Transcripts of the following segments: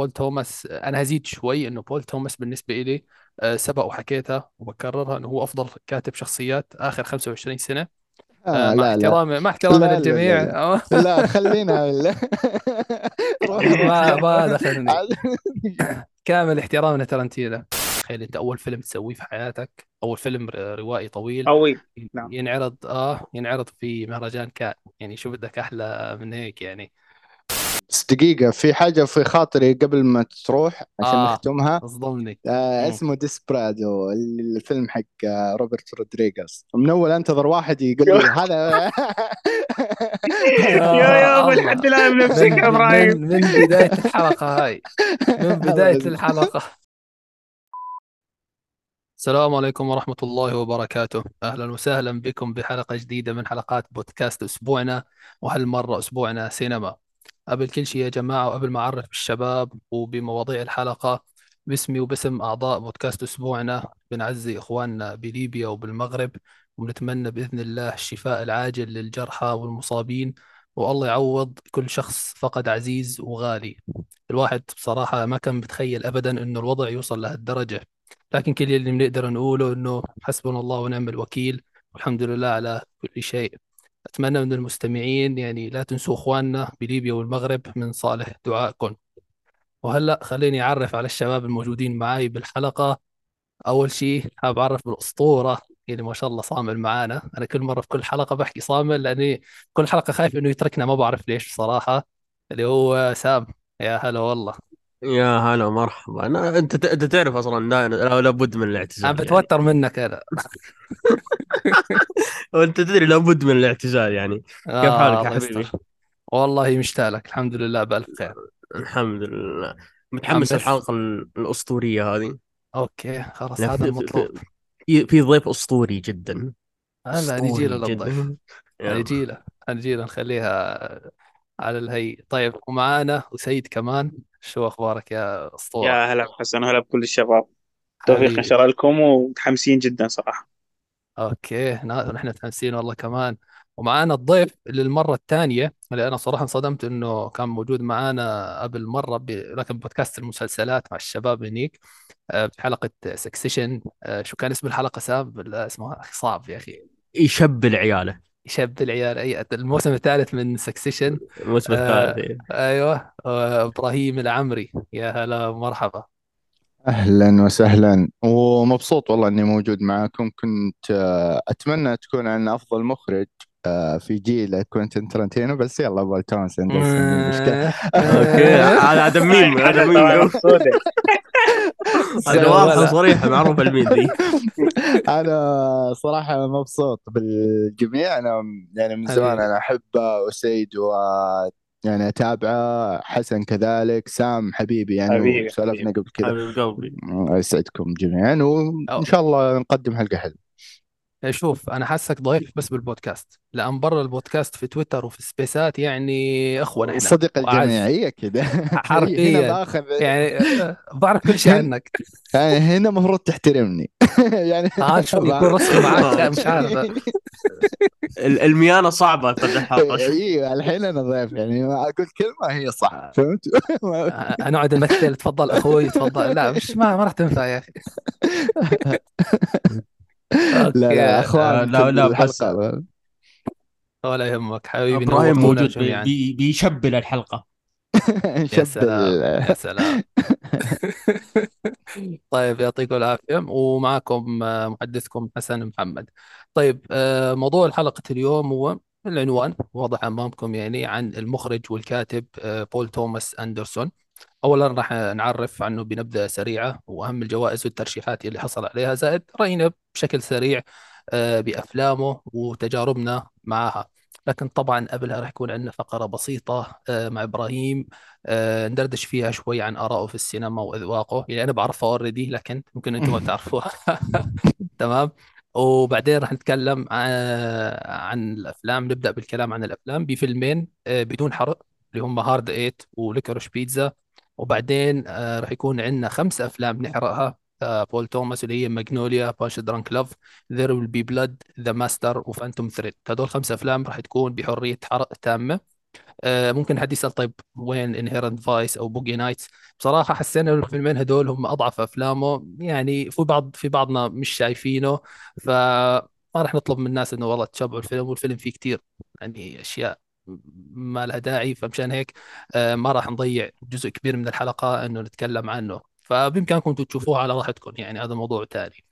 بول توماس أنا هزيد شوي إنه بول توماس بالنسبة لي آه، سبق وحكيتها وبكررها إنه هو أفضل كاتب شخصيات آخر 25 سنة. آه، آه مع احترامي مع احترامي لا لا لا للجميع لا لا خلينا روح. ما ما دخلني. كامل احترامي لترنتينو تخيل أنت أول فيلم تسويه في حياتك أول فيلم روائي طويل. قوي نعم. ينعرض آه ينعرض في مهرجان كان يعني شو بدك أحلى من هيك يعني. بس دقيقة في حاجة في خاطري قبل ما تروح عشان آه نختمها. أصدمني. آه. اسمه ديسبرادو الفيلم حق آه روبرت رودريغاز من أول أنتظر واحد يقول لي هذا. يا يا أبو الله. لحد الان بنفسك من يا إبراهيم. من بداية الحلقة هاي. من بداية الحلقة. السلام عليكم ورحمة الله وبركاته. أهلا وسهلا بكم بحلقة جديدة من حلقات بودكاست أسبوعنا وهالمرة أسبوعنا سينما. قبل كل شيء يا جماعة وقبل ما أعرف بالشباب وبمواضيع الحلقة باسمي وباسم أعضاء بودكاست أسبوعنا بنعزي إخواننا بليبيا وبالمغرب ونتمنى بإذن الله الشفاء العاجل للجرحى والمصابين والله يعوض كل شخص فقد عزيز وغالي. الواحد بصراحة ما كان متخيل أبدا إنه الوضع يوصل لهالدرجة. لكن كل اللي بنقدر نقوله إنه حسبنا الله ونعم الوكيل والحمد لله على كل شيء. أتمنى من المستمعين يعني لا تنسوا إخواننا بليبيا والمغرب من صالح دعائكم. وهلأ خليني أعرف على الشباب الموجودين معي بالحلقة. أول شيء حاب أعرف بالأسطورة اللي ما شاء الله صامل معانا. أنا كل مرة في كل حلقة بحكي صامل لأني كل حلقة خايف إنه يتركنا ما بعرف ليش بصراحة. اللي هو سام يا هلا والله. يا هلا مرحبا أنا أنت ت- أنت تعرف أصلا لا لا- لابد من الاعتزال يعني. بتوتر منك أنا وأنت تدري لابد من الاعتزال يعني. كيف آه حالك يا حبيبي؟ والله مشتاق لك. الحمد لله بألف خير. الحمد لله. متحمس متحمس الحلقة ال- الأسطورية هذه؟ أوكي خلاص لا، هذا المطلوب. في, في ضيف أسطوري جدا. هلا نجي له للضيف. نجي له. نجي له نخليها على الهي. طيب ومعانا وسيد كمان. شو أخبارك يا أسطورة؟ يا هلا حسن وهلا بكل الشباب. توفيق إن حبيبي. شاء الله لكم ومتحمسين جدا صراحة. okay نا- نحن متحمسين والله كمان. ومعانا الضيف للمرة الثانية اللي أنا صراحة انصدمت إنه كان موجود معانا قبل مرة ب... لكن بودكاست المسلسلات مع الشباب هنيك آه، بحلقة Succession شو كان اسم الحلقة سام؟ لا اسمها أخي صعب يا أخي. يشبل عياله شاب العيال. أي الموسم الثالث من Succession الموسم الثالث إيه. أيوه. آه، إبراهيم العمري. يا هلا مرحبا أهلا وسهلا. ومبسوط والله إني موجود معاكم. كنت آه، أتمنى تكون عندنا أفضل مخرج. آه، في جيل كوينتن تارانتينو بس يلا بول توماس اندرسون المشكلة okay هذا هذا ميم هذا ميم. هذا واضحة ولا وصريحة معروف الميم ذي أنا صراحة مبسوط بالجميع. أنا يعني من زمان أنا أحب أسيد و يعني أتابعه. حسن كذلك سام حبيبي يعني حبيبي قبل كذا حبيب قلبي. يسعدكم جميعا وإن شاء الله نقدم حلقة حلوة. شوف أنا حاسك ضيف بس بالبودكاست لأن برا البودكاست في تويتر وفي سبيسات يعني اخوه نحن صديق الجميع واعز هي كذا هنا حرفيا. بآخذ يعني آه، بعرف كل شيء هنا عنك. يعني هنا المفروض تحترمني. يعني ها شو يكون رسمي معك؟ لا مش عارف. ال- الميانة صعبة في الحلقة أيوه الحين أنا ضيف يعني ما أقول كلمة هي صح فهمت؟ آه، نقعد نمثل تفضل أخوي تفضل. لا مش ما ما راح تنفع يا أخي. لا لا أخوان آه، لا لا بس الحلقة. ولا يهمك حبيبي إبراهيم نورتونا موجود بي بيشبل الحلقة. يا سلام يا سلام. طيب يعطيكم العافية ومعكم آه، محدثكم حسن محمد. طيب آه، موضوع الحلقة اليوم هو العنوان واضح أمامكم يعني عن المخرج والكاتب آه، بول توماس أندرسون. أولا راح نعرف عنه بنبذة سريعة وأهم الجوائز والترشيحات اللي حصل عليها زائد رأينا بشكل سريع آه، بأفلامه وتجاربنا معها. لكن طبعا قبلها راح يكون عندنا فقرة بسيطة آه، مع إبراهيم آه، ندردش فيها شوي عن آرائه في السينما وأذواقه. اللي أنا بعرفها اوريدي لكن ممكن أنتم ما بتعرفوها تمام. وبعدين راح نتكلم عن الأفلام. نبدأ بالكلام عن الأفلام. بفيلمين بدون حرق اللي هم Hard Eight و Licorice Pizza وبعدين آه، راح يكون عندنا خمس أفلام نحرقها. آه، بول توماس اللي هي Magnolia Punch-Drunk Love There Will Be Blood The Master و Phantom Thread هدول خمس أفلام راح تكون بحرية حرق تامة. آه، ممكن حد يسأل طيب وين Inherent Vice أو Boogie Nights بصراحة حسينا إنه الفيلمين هدول هم أضعف أفلامه. يعني في بعض في بعضنا مش شايفينه فما راح نطلب من الناس إنه والله تتابعوا الفيلم والفيلم فيه كتير يعني أشياء ما لها داعي فمشان هيك آه، ما راح نضيع جزء كبير من الحلقة إنه نتكلم عنه. فبإمكانكم أنتم تشوفوها على راحتكم يعني هذا موضوع ثاني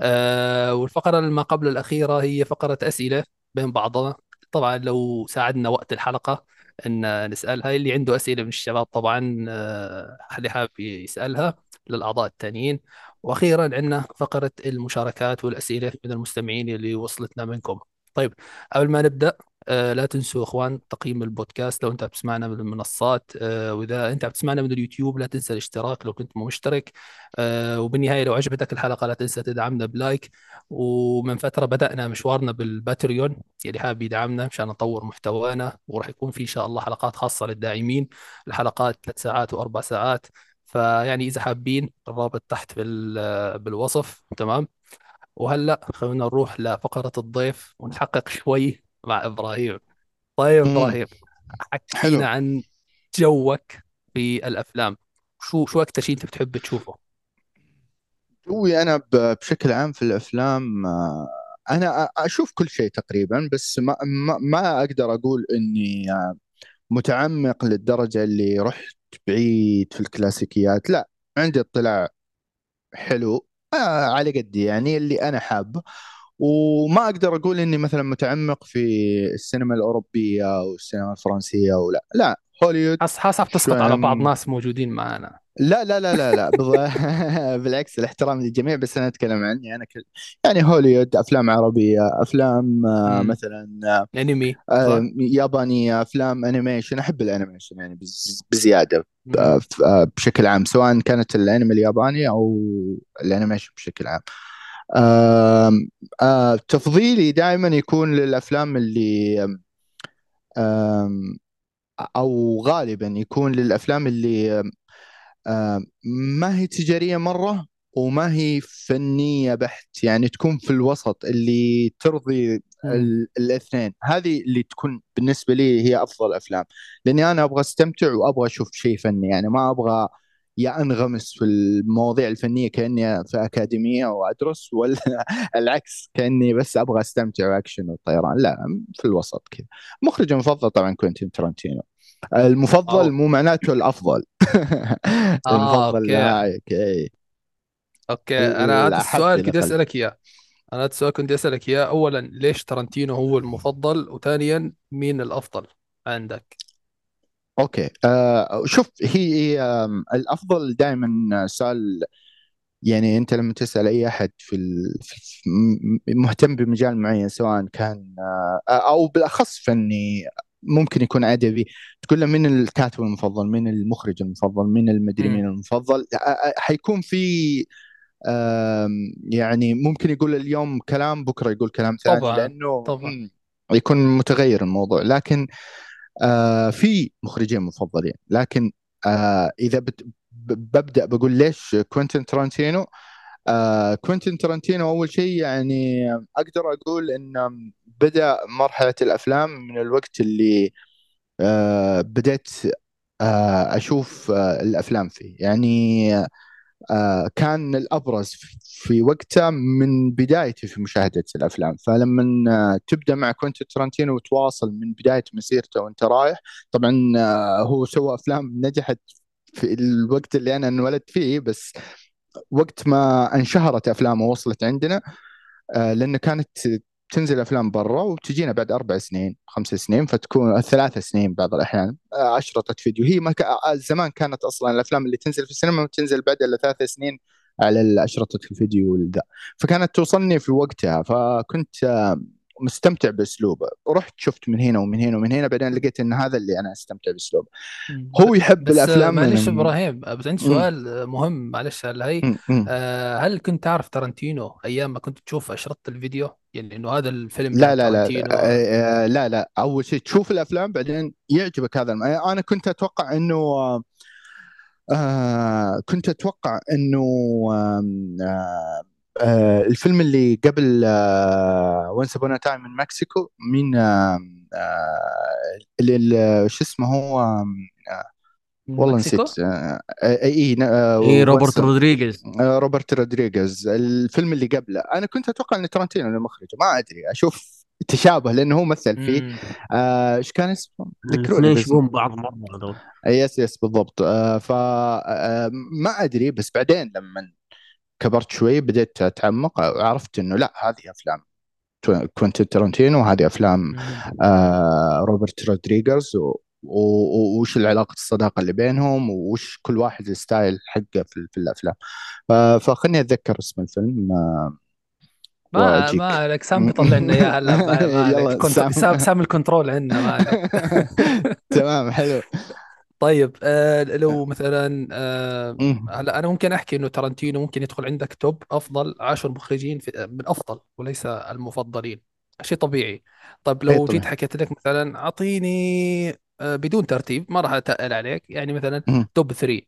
آه، والفقرة ما قبل الأخيرة هي فقرة أسئلة بين بعضنا طبعا لو ساعدنا وقت الحلقة أن نسألها اللي عنده أسئلة من الشباب طبعا آه، اللي حابب يسألها للأعضاء التانيين. وأخيرا عندنا فقرة المشاركات والأسئلة من المستمعين اللي وصلتنا منكم. طيب قبل ما نبدأ آه، لا تنسوا إخوان تقييم البودكاست لو أنت بتسمعنا من المنصات آه، وإذا أنت بتسمعنا من اليوتيوب لا تنسى الاشتراك لو كنت مو مشترك آه، وبالنهاية لو عجبتك الحلقة لا تنسى تدعمنا ب like ومن فترة بدأنا مشوارنا بال Patreon اللي حابب يدعمنا مشان نطور محتوانا وراح يكون في إن شاء الله حلقات خاصة للداعمين الحلقات ثلاث ساعات وأربع ساعات فيعني إذا حابين الرابط تحت بالوصف تمام؟ وهلأ خلونا نروح لفقرة الضيف ونحقق شوي مع إبراهيم. طيب مم. إبراهيم حلو. حكينا عن جوك في الأفلام. شو شو أكثر شيء أنت بتحب تشوفه؟ جوي أنا ب- بشكل عام في الأفلام آه، أنا أ- أشوف كل شيء تقريبا بس ما ما, ما أقدر أقول إني آه، متعمق للدرجة اللي رحت بعيد في الكلاسيكيات. لا عندي اطلاع حلو آه، على قدي يعني اللي أنا حابه. وما أقدر أقول إني مثلا متعمق في السينما الأوروبية أو السينما الفرنسية أو لا. هوليوود حاسك تسقط على بعض ناس موجودين معنا لا لا لا لا لا بالعكس الاحترام للجميع بس أنا أتكلم عني أنا كل يعني هوليوود أفلام عربية أفلام آه،. مثلا آه، أنمي آه،؟ يابانية أفلام animation أحب ال animation يعني بز- بزيادة بشكل عام سواء كانت الأنمي الياباني أو الانيميشن بشكل عام. تفضيلي دائما يكون للأفلام اللي أو غالبا يكون للأفلام اللي ما هي تجارية مرة وما هي فنية بحت يعني تكون في الوسط اللي ترضي الاثنين. هذه اللي تكون بالنسبة لي هي أفضل أفلام. لأني أنا أبغى أستمتع وأبغى أشوف شيء فني يعني ما أبغى يا انغمس في المواضيع الفنية كأني في أكاديمية وأدرس ولا العكس كأني بس أبغى أستمتع واكشن وطيران لا في الوسط كذا. مخرج المفضل طبعا كوينتين ترنتينو المفضل أو. مو معناته الأفضل. آه المفضل أوكي. إي. أوكي أنا هذا السؤال كنت. أسألك إياه. أنا هذا السؤال كنت أسألك إياه. اولا ليش ترنتينو هو المفضل؟ وثانيا مين الأفضل عندك؟ أوكي. آه شوف هي الأفضل دائما سال يعني أنت لما تسأل أي أحد في, ال... في مهتم بمجال معين سواء كان آه أو بالأخص فني ممكن يكون ادبي تقول له مين الكاتب المفضل مين المخرج المفضل مين المدري. مين المفضل آه، آه، حيكون في يعني ممكن يقول اليوم كلام بكرة يقول كلام ثاني طبعا لأنه طبعا. يكون متغير الموضوع. لكن آه في مخرجين مفضلين لكن آه إذا بت ببدأ بقول ليش كوينتين ترانتينو آه كوينتين ترانتينو أول شيء يعني أقدر أقول ان بدأ مرحلة الأفلام من الوقت اللي آه بديت آه أشوف آه الأفلام فيه. يعني كان الأبرز في- وقته من بدايتي في مشاهدة الأفلام. فلما آه تبدأ مع كوينتين ترانتينو وتواصل من بداية مسيرته وانت رايح طبعا آه هو سوى أفلام نجحت في الوقت اللي أنا انولدت فيه بس وقت ما انشهرت أفلامه ووصلت عندنا آه لأنه كانت تنزل أفلام برا وتجينا بعد أربع سنين خمس سنين فتكون ثلاث سنين بعض الأحيان آه، اشرطه فيديو. هي ما ك... آه، زمان كانت أصلا الأفلام اللي تنزل في السينما ما تنزل بعد الا ثلاث سنين على اشرطه الفيديو والذا. فكانت توصلني في وقتها فكنت آه، مستمتع بأسلوبه رحت شفت من هنا ومن هنا ومن هنا بعدين لقيت إن هذا اللي أنا أستمتع بأسلوبه. هو يحب بس آه، الأفلام معلش من إبراهيم بس عندي. سؤال آه، مهم معلش هلا هي. آه، هل كنت تعرف تارنتينو أيام ما كنت تشوف اشرطه الفيديو يعني إنه هذا الفيلم لا لا لا تارنتينو آه، آه، لا لا أول شيء تشوف الأفلام بعدين يعجبك هذا الم... أنا كنت أتوقع إنه آه، آه كنت أتوقع إنه آه آه الفيلم اللي قبل once upon a time in Mexico مين آه آه، اللي شو اسمه هو آه، والله مكسيكو؟ نسيت آه، اي اي آه، اي روبرت رودريغيز آه، روبرت رودريغيز الفيلم اللي قبله أنا كنت أتوقع إن ترنتينو اللي مخرجه ما أدري أشوف تشابه لأنه هو مثل فيه. آه، إيش كان اسمه؟ ذكروني. يشبهون بعض مرة هذول yes yes بالضبط آه ف آه ما أدري بس بعدين لما كبرت شوي بديت أتعمق وعرفت إنه لا هذه أفلام كوينتين ترنتينو وهذه أفلام. آه روبرت و- وش العلاقة الصداقة اللي بينهم وش كل واحد ال style حقه في, في الأفلام. ف- فخلني أتذكر اسم الفيلم آه ما ما عليك. سام بيطلع لنا إياها هلا كنت سام. سام الكنترول عندنا تمام حلو. طيب آه لو مثلا آه. هلا أنا ممكن أحكي إنه تارانتينو ممكن يدخل عندك top أفضل عشر مخرجين في من أفضل وليس المفضلين شيء طبيعي طيب إيه لو طبيعي. جيت حكيت لك مثلا أعطيني آه بدون ترتيب ما راح أتقل عليك يعني مثلا مم. top 3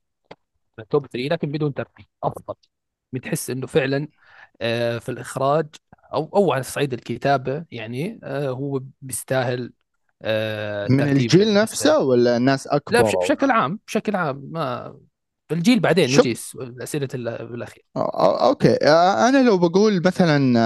top 3 لكن بدون ترتيب أفضل بتحس إنه فعلا آه في الإخراج أو أو على صعيد الكتابة يعني آه هو بيستاهل آه من ترتيب الجيل نفسه ولا ناس لا أكبر؟ أو- بشكل عام بشكل عام. ما الجيل بعدين شوف. نجي أو- أو- أوكي. آه، أنا لو بقول مثلا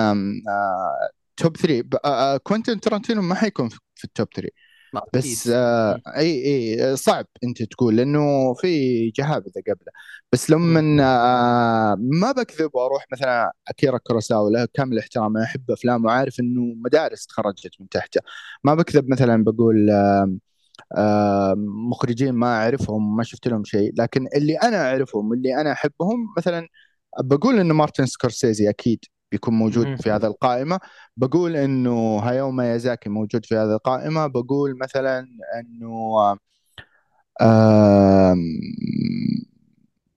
آه، top 3 ب- آه، آه، كوينتين ترنتينو ما حيكون في ال top 3 ما بس آه،. أي أي صعب أنت تقول لأنه في جهابذه قبله. بس لما آه، ما بكذب وأروح مثلا أكيرا كوروساوا له كامل احترام أنا أحب أفلامه وعارف إنه مدارس تخرجت من تحته. ما بكذب مثلا بقول آم، آم، مخرجين ما أعرفهم ما شفت لهم شيء. لكن اللي أنا أعرفهم اللي أنا أحبهم مثلا بقول إنه مارتن سكورسيزي أكيد. بيكون موجود. في هذه القائمة بقول إنه هاياو ميازاكي موجود في هذه القائمة بقول مثلا إنه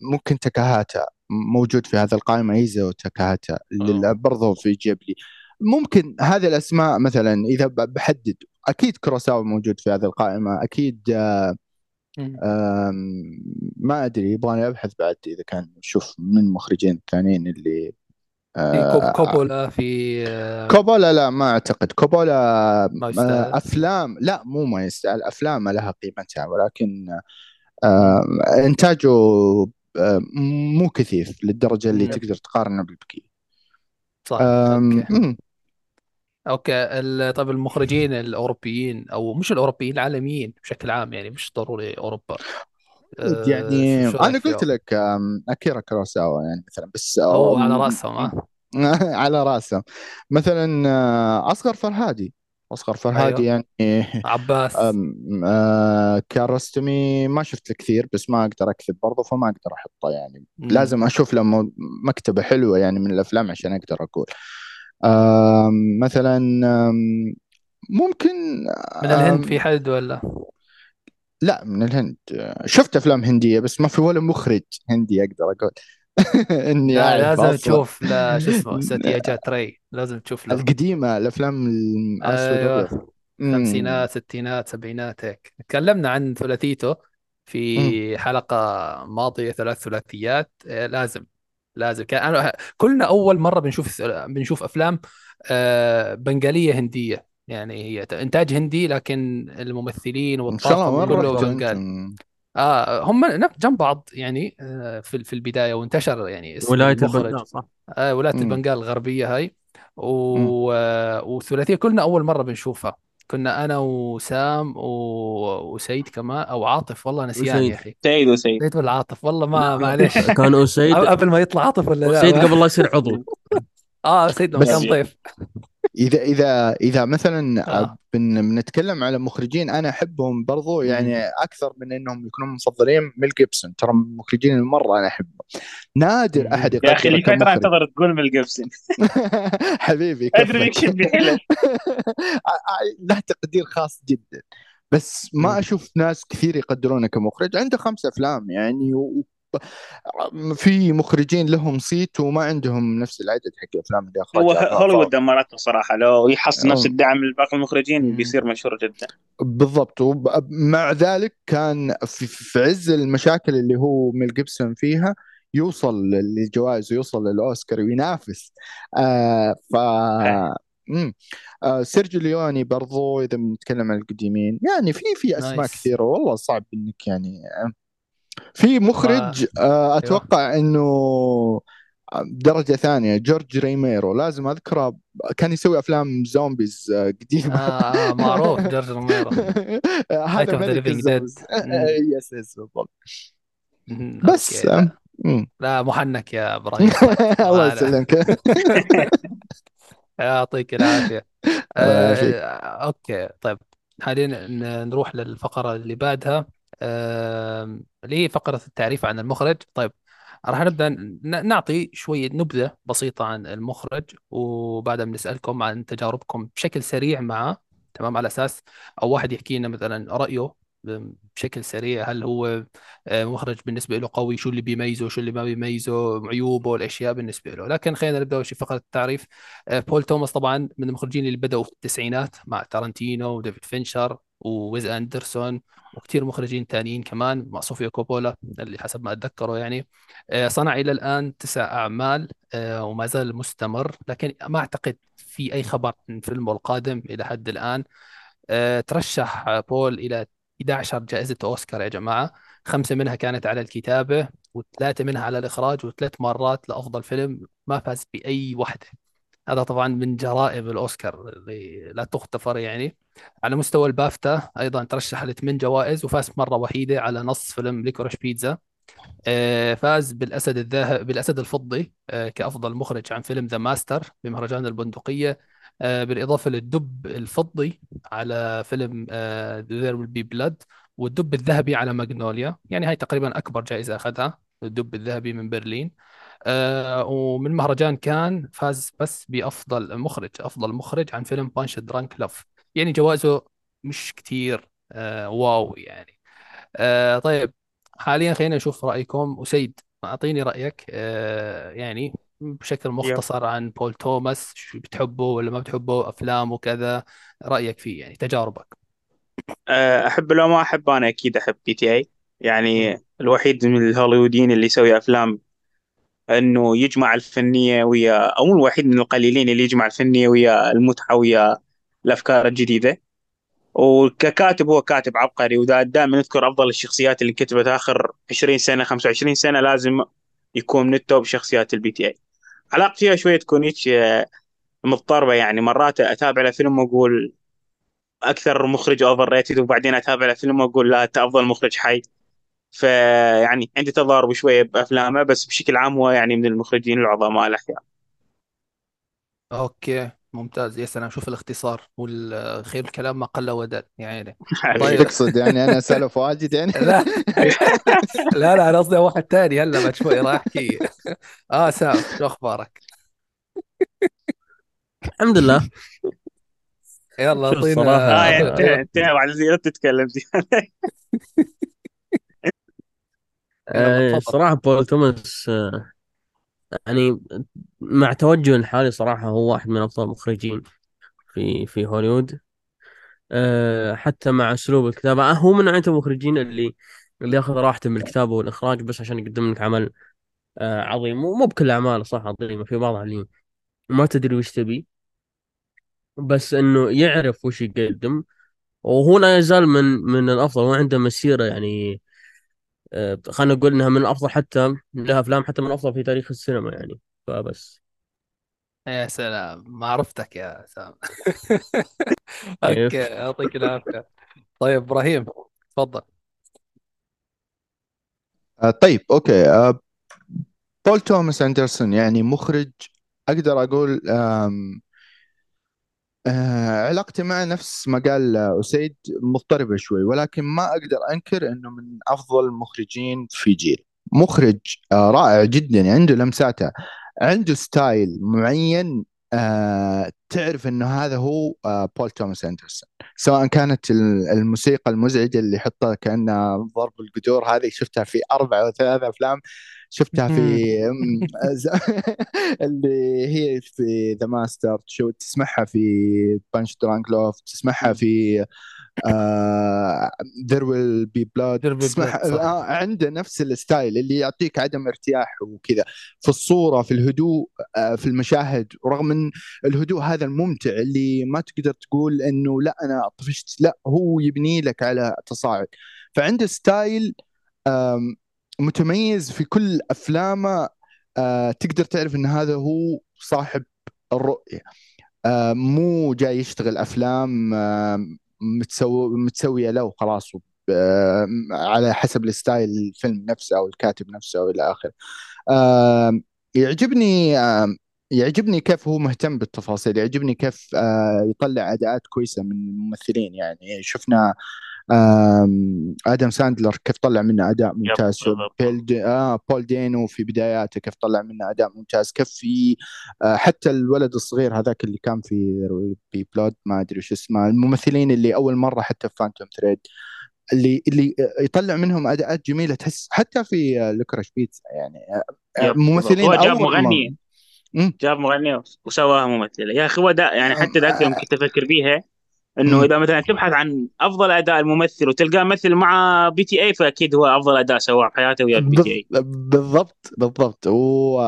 ممكن تاكاهاتا موجود في هذه القائمة إيساو تاكاهاتا اللي أوه. برضه في جيبلي ممكن هذه الأسماء مثلا إذا بحدد أكيد كوروساوا موجود في هذه القائمة أكيد. آم، ما أدري يبغاني أبحث بعد إذا كان شوف من المخرجين الثانيين اللي في آه، كوبولا في آه، كوبولا لا ما أعتقد. كوبولا ما آه، أفلام لا مو ما يستاهل. أفلام لها قيمتها ولكن آه، إنتاجه آه، مو كثير للدرجة اللي مم. تقدر تقارنه بالبقية. صح أوكي. مم، أوكي طيب المخرجين الأوروبيين أو مش الأوروبيين العالميين بشكل عام يعني مش ضروري أوروبا. آه، يعني شو أنا قلت؟ لك أكيرا كوروساوا يعني مثلا بس هو على رأسهم ها على راسه مثلا آه، أصغر فرهادي. أصغر فرهادي أيوه. يعني عباس. آه كياروستامي ما شفت له كثير بس ما أقدر أكذب برضه فما أقدر أحطه يعني. مم. لازم أشوف له م- مكتبة حلوة يعني من الأفلام عشان أقدر أقول. مثلا ممكن من الهند في حد ولا؟ لا من الهند. شفت أفلام هندية بس ما في ولا مخرج هندي أقدر أقول. إني لا لازم تشوف لا شو اسمه ساتيا جات ري لازم تشوف له. القديمة الأفلام الأسود أمم، خمسينات ستينات سبعينات هيك. تكلمنا عن ثلاثيته. في حلقة ماضية ثلاث ثلاثيات. آه، لازم لازم. كان أنا كلنا أول مرة بنشوف بنشوف أفلام آه، بنغالية هندية. يعني هي إنتاج هندي لكن الممثلين الله والطاقم كله أنتم؟ آه هم جنب بعض يعني آه، في في البداية وانتشر يعني اسم ولاية المخرج. البندار صح؟ آه ولاية أمم، البنغال الغربية هاي. و... آه، والثلاثية كلنا أول مرة بنشوفها. كنا أنا وسام و... وسيد كمان أو عاطف والله نسيان وسيد. يا أخي. سعيد وسعيد سيد ولا عاطف؟ والله ما لا معليش. كان أسيد قبل ما يطلع عاطف ولا لا؟ ما... قبل لا يصير عضو. آه سيد بس كان ضيف إذا إذا إذا مثلا آه. بن بنتكلم على مخرجين أنا أحبهم برضو يعني مم. أكثر من إنهم يكونون مفضلين ميل جيبسون. ترى من المخرجين اللي مره أنا أحبهم. نادر. أحد يا أخي اللي فتره انتظر تقول ميل جيبسون. حبيبي أدري حلو له تقدير خاص جدا. بس ما. أشوف ناس كثير يقدرونه كمخرج. عنده خمس أفلام يعني و... في مخرجين لهم صيت وما عندهم نفس العدد حق الافلام اللي هو اخرجها. هوليوود دمرته صراحة لو يحصل نفس أم. الدعم لباقي المخرجين. بيصير مشهور جدا بالضبط ومع ذلك كان في, في عز المشاكل اللي هو ميل جيبسون فيها يوصل للجوائز ويوصل للأوسكار وينافس آه ف مم. آه سيرجيو ليوني برضو إذا بنتكلم عن القديمين يعني في في أسماء nice. كثيرة والله صعب إنك يعني آه، في مخرج أيوه. آه أتوقع إنه درجة ثانية جورج روميرو. لازم أذكره. كان يسوي أفلام zombies آه، قديمة. آه, آه معروف جورج روميرو هذا ملك. yes yes بالضبط. بس. آه، لا. لا محنك يا إبراهيم. الله يسلمك. يعطيك يعافيك. آه أوكي. طيب حاليا نروح للفقرة اللي بعدها. اللي هي فقرة التعريف عن المخرج. طيب راح نبدأ ن- نعطي شوية نبذة بسيطة عن المخرج وبعدها بنسالكم عن تجاربكم بشكل سريع معه تمام على أساس أو واحد يحكي لنا مثلا رأيه بشكل سريع هل هو آه، مخرج بالنسبة له قوي شو اللي بيميزه شو اللي ما بيميزه عيوبه الأشياء بالنسبة له. لكن خلينا نبدأ أول شيء فقرة التعريف. آه، بول توماس طبعا من المخرجين اللي بدأوا في التسعينات مع تارانتينو وديفيد فينشر. وويس أندرسون وكثير مخرجين تانيين كمان مع صوفيا كوبولا اللي حسب ما أتذكره يعني. آه، صنع إلى الآن تسع أعمال آه، وما زال مستمر لكن ما أعتقد في أي خبر عن فيلمه القادم إلى حد الآن. آه، ترشح بول إلى 11 جائزة أوسكار يا جماعة. خمسة منها كانت على الكتابة وثلاثة منها على الإخراج وثلاث مرات لأفضل فيلم ما فاز بأي واحدة هذا طبعا من جرائم الأوسكار اللي لا تغتفر يعني. على مستوى البافتا أيضا ترشح لثمان جوائز وفاز مرة وحيدة على نص فيلم Licorice Pizza. آه، فاز بالأسد الذهب بالأسد الفضي آه، كأفضل مخرج عن فيلم The Master بمهرجان البندقية. آه، بالإضافة للدب الفضي على فيلم There Will Be Blood والدب الذهبي على ماجنوليا يعني هاي تقريبا أكبر جائزة أخذها الدب الذهبي من برلين. آه، ومن مهرجان كان فاز بس بأفضل مخرج أفضل مخرج عن فيلم Punch-Drunk Love يعني جوائزه مش كتير آه، wow يعني. آه، طيب حاليا خلينا نشوف رأيكم. أسيد أعطيني رأيك آه، يعني بشكل مختصر عن بول توماس شو بتحبه ولا ما بتحبه أفلامه كذا رأيك فيه يعني تجاربك. أحب لو ما أحب أنا أكيد أحب PTA يعني الوحيد من الهوليووديين اللي يسوي أفلام أنه يجمع الفنية ويا أو الوحيد من القليلين اللي يجمع الفنية ويا المتعه ويا الأفكار الجديدة. وككاتب هو كاتب عبقري ودائما نذكر أفضل الشخصيات اللي كتبت آخر 20 سنة 25 سنة لازم يكون من ال top شخصيات ال PTA علاقتي فيها شوية كونيتش آه، مضطربة يعني. مرات أتابع له فيلم وأقول أكثر مخرج overrated وبعدين أتابع له فيلم وأقول لا أنت أفضل مخرج حي. فيعني عندي تضارب شوية بأفلامه بس بشكل عام هو يعني من المخرجين العظماء الأحياء okay ممتاز يا سلام شوف الاختصار والخير الكلام ما قل ودل يا عيني. طيب. تقصد يعني أنا سالف واجد يعني لا لا لا أنا قصدي واحد ثاني هلا بعد شوي راح أحكي آه سام شو أخبارك؟ الحمد لله يلا شوف أعطينا الصراحة- آه آه، يعني انتهى انتهى بعد زي لا تتكلم. آه،. صراحة بول توماس آه، يعني مع توجه الحالي صراحة هو واحد من أفضل المخرجين في في هوليوود. آه، حتى مع أسلوب الكتابة آه، هو من نوعية المخرجين اللي اللي ياخذ راحته من الكتابة والإخراج بس عشان يقدم لك عمل آه، عظيم. مو بكل أعماله صح عظيمة في بعضها اللي ما تدري وش تبي بس إنه يعرف وش يقدم. وهو لا يزال من من الأفضل هو عنده مسيرة يعني آه، خلينا نقول إنها من الافضل حتى لها أفلام حتى من الافضل في تاريخ السينما يعني فبس. يا سلام ما عرفتك يا سام؟ okay يعطيك العافية. طيب إبراهيم تفضل. آه، طيب okay. آه، بول توماس أندرسون يعني مخرج أقدر أقول آه، علاقتي معه نفس ما قال أسيد مضطربة شوي ولكن ما أقدر أنكر أنه من أفضل المخرجين في جيل. مخرج آه، رائع جدا عنده لمساته عنده style معين آه، تعرف أنه هذا هو آه، بول توماس أندرسون. سواء كانت ال- الموسيقى المزعجة اللي يحطها كأنها ضرب القدور هذه شفتها في أربع أو ثلاث أفلام. شفتها في اللي هي في The Master شو تسمعها في Punch-Drunk Love تسمعها في There Will Be Blood تسمع عنده نفس ال style اللي يعطيك عدم ارتياح وكذا. في الصورة في الهدوء آه، في المشاهد ورغم من الهدوء هذا الممتع اللي ما تقدر تقول إنه لا أنا طفشت لا هو يبني لك على تصاعد. فعنده style متميز في كل أفلامه آه، تقدر تعرف إن هذا هو صاحب الرؤية. آه، مو جاي يشتغل أفلام آه، متسو متسوية له وخلاص آه، على حسب ال style الفيلم نفسه أو الكاتب نفسه والى آخره. آه، يعجبني آه، يعجبني كيف هو مهتم بالتفاصيل يعجبني كيف آه، يطلع أداءات كويسة من الممثلين. يعني شفنا آدم ساندلر كيف طلع منه أداء ممتاز؟ دي آه بول دينو في بداياته كيف طلع منه أداء ممتاز؟ كيف في آه حتى الولد الصغير هذاك اللي كان في Be Blood ما أدري وش اسمه الممثلين اللي أول مرة حتى في Phantom Thread اللي اللي يطلع منهم أداءات جميلة تحس حتى في Licorice Pizza يعني آه، yep، ممثلين هو جاب. مغني. جاب مغني وسواها ممثلة. يا أخي هو يعني حتى ذاك يوم كنت أفكر بيها إنه. إذا مثلا تبحث عن أفضل أداء الممثل وتلقاه مثل مع PTA فأكيد هو أفضل أداء سواه بحياته ويا ال PTA بال- بالضبط بالضبط. و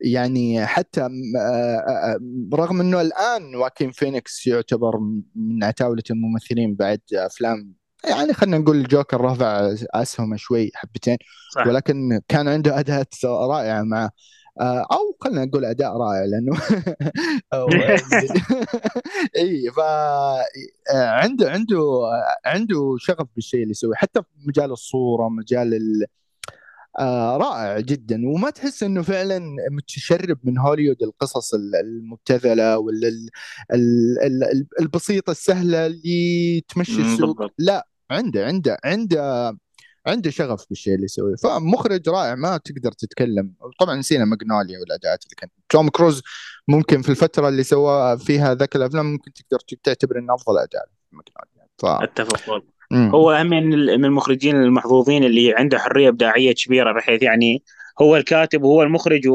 يعني حتى م- آه، آه، رغم إنه الآن واكين فينيكس يعتبر من عتاولة الممثلين بعد أفلام يعني خلينا نقول الجوكر رفع أسهمه شوي حبتين صح. ولكن كان عنده أداءات رائعة مع آه، أو خلينا نقول أداء رائع لأنه إي ف آه، عنده عنده عنده شغف بالشيء اللي يسويه حتى في مجال الصورة مجال ال... آه رائع جدا. وما تحس إنه فعلا متشرب من هوليوود القصص ال- المبتذلة ولا ال- ال- ال- البسيطة السهلة اللي تمشي السوق. لا عنده عنده عنده عنده شغف بالشيء اللي يسويه. فمخرج رائع ما تقدر تتكلم. طبعا نسينا ماجنوليا والأداءات اللي كانت توم كروز ممكن في الفترة اللي سوى فيها ذاك الأفلام ممكن تقدر تعتبر إنه أفضل أداء ماجنوليا ف أتفق والله. هو هم من من المخرجين المحظوظين اللي عنده حرية إبداعية كبيرة بحيث يعني هو الكاتب وهو المخرج.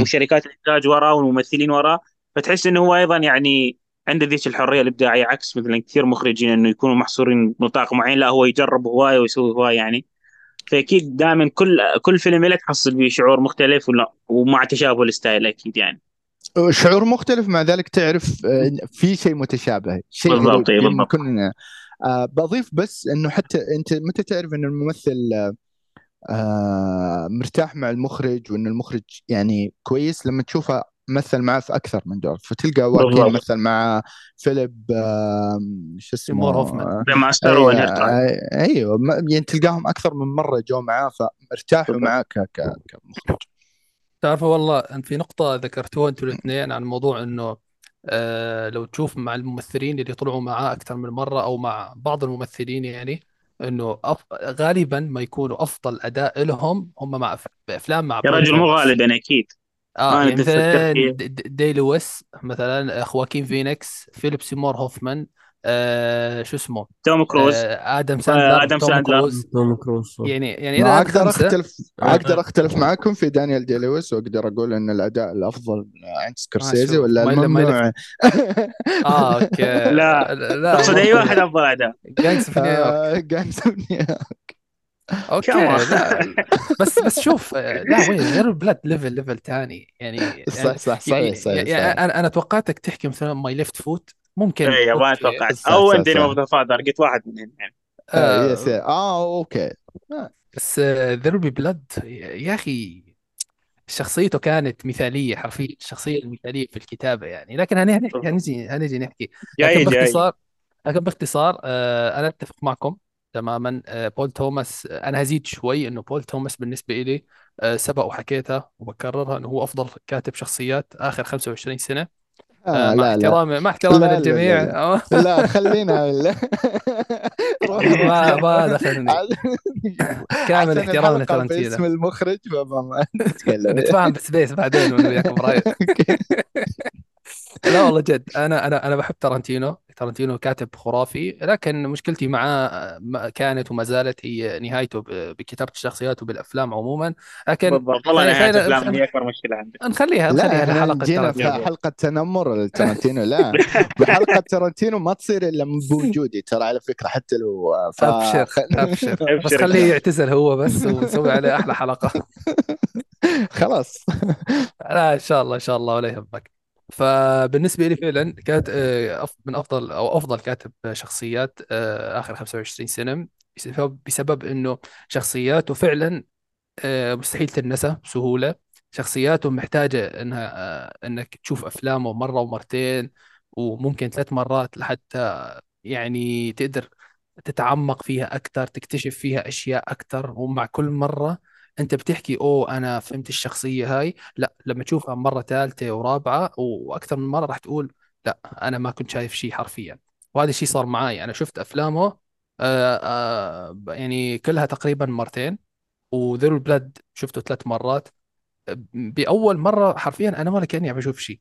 وشركات الإنتاج وراه والممثلين وراه. فتحس إنه هو أيضا يعني عنده ذيك الحرية الإبداعية عكس مثلا كثير مخرجين إنه يكونوا محصورين بنطاق معين لا هو يجرب هواية ويسوي هواية يعني. فأكيد دائما كل كل فيلم له تحصل به شعور مختلف ولا ومع تشابه الستايل أكيد يعني. شعور مختلف مع ذلك تعرف آه، في شيء متشابه شيء بالضبط، قريب إي بالضبط. آه، بضيف بس إنه حتى أنت متى تعرف إن الممثل آه، مرتاح مع المخرج وإن المخرج يعني كويس؟ لما تشوفه مثل معه في أكثر من دور فتلقى واكين. مثل مع فيليب آه، شو اسمه تيمور هوفمان. أي- أيوه ما- يعني تلقاهم أكثر من مرة جو معاه فارتاحوا. معاه كمخرج تعرفوا والله في نقطة ذكرتوها أنتوا الاثنين عن موضوع إنه آه لو تشوف مع الممثلين اللي طلعوا معاه أكثر من مرة أو مع بعض الممثلين يعني إنه أف... غالبا ما يكونوا أفضل أداء لهم هم مع أف- بأفلام مع يا رجل مو. غالبا أكيد آه يعني مثلا دي لويس مثلا خواكين فينيكس فيليب سيمور هوفمان آه شو اسمه توم كروز آه آدم ساندلر آدم توم ساندلر. كروز توم كروز يعني يعني إلى أقدر أختلف آه. أقدر أختلف معاكم في دانيال دي لويس وأقدر أقول إن الأداء الأفضل عند سكورسيزي ولا ما يل- ما الممنوع آه أوكي لا. لا تقصد أي واحد أفضل أداء جانجز في نيويورك آه، جانجز أوف نيويورك. أوكي. لا. بس بس شوف آه، لا وين؟ غير بلاد ليفل ليفل ثاني يعني صح يعني صح صحيح صحيح يعني صحيح. أنا أنا توقعتك تحكي مثلا ماي ليفت فوت ممكن اي ما. توقعت؟ صح، أو صح، صح. اوف ذا فادر قلت واحد منهم يعني آه، آه، يس آه أوكي. بس ذير بي بلاد يا أخي شخصيته كانت مثالية حرفيا الشخصية المثالية في الكتابة يعني. لكن هنحكي هنجي هنجي نحكي. جاي لكن جاي. باختصار لكن باختصار آه، أنا أتفق معكم. تماما. آه، بول توماس آه، أنا هزيد شوي إنه بول توماس بالنسبة لي آه، سبق وحكيتها وبكررها إنه هو أفضل كاتب شخصيات آخر 25 سنة. آه، آه مع لا لا. احترامي مع احترامي لا، لا، للجميع. لا، آه، لا خلينا روح. ما ما دخلني. كامل عشان احترامي الحلقة باسم المخرج فما ما نتكلم. نتفاهم بسبيس بعدين وأنا وياك برايك أوكي. لا والله جد أنا أنا أنا بحب تارانتينو. تارانتينو كاتب خرافي لكن مشكلتي معاه ما- كانت وما زالت هي نهايته ب- بكتابة الشخصيات وبالأفلام عموما. لكن بالضبط. والله خلي نهاية خلينا افلام خلينا هي أكبر مشكلة عندك نخليها لا نخليها لحلقة جينا في حلقة تنمر لتارنتينو لا. بحلقة تارنتينو ما تصير إلا من بوجودي ترى على فكرة حتى لو ف... أبشر أبشر. بس خليه يعتزل هو بس ونسوي عليه أحلى حلقة. خلاص. لا إن شاء الله إن شاء الله ولا يهمك. فبالنسبة لي فعلا كانت آه، من أفضل أو أفضل كاتب شخصيات آه، آخر 25 سنة بسبب بسبب إنه شخصياته فعلا آه، مستحيل تنسى بسهولة. شخصياته محتاجة إنها إنك تشوف أفلامه مرة ومرتين وممكن ثلاث مرات لحتى يعني تقدر تتعمق فيها أكثر تكتشف فيها أشياء أكثر ومع كل مرة أنت بتحكي أوه أنا فهمت الشخصية هاي. لا لما تشوفها مرة ثالثة ورابعة وأكثر من مرة راح تقول لا أنا ما كنت شايف شيء حرفيا. وهذا الشيء صار معي أنا شفت أفلامه آه آه يعني كلها تقريبا مرتين. وذيرو بلاد شفته ثلاث مرات. بأول مرة حرفيا أنا ولا كأني عم بشوف شيء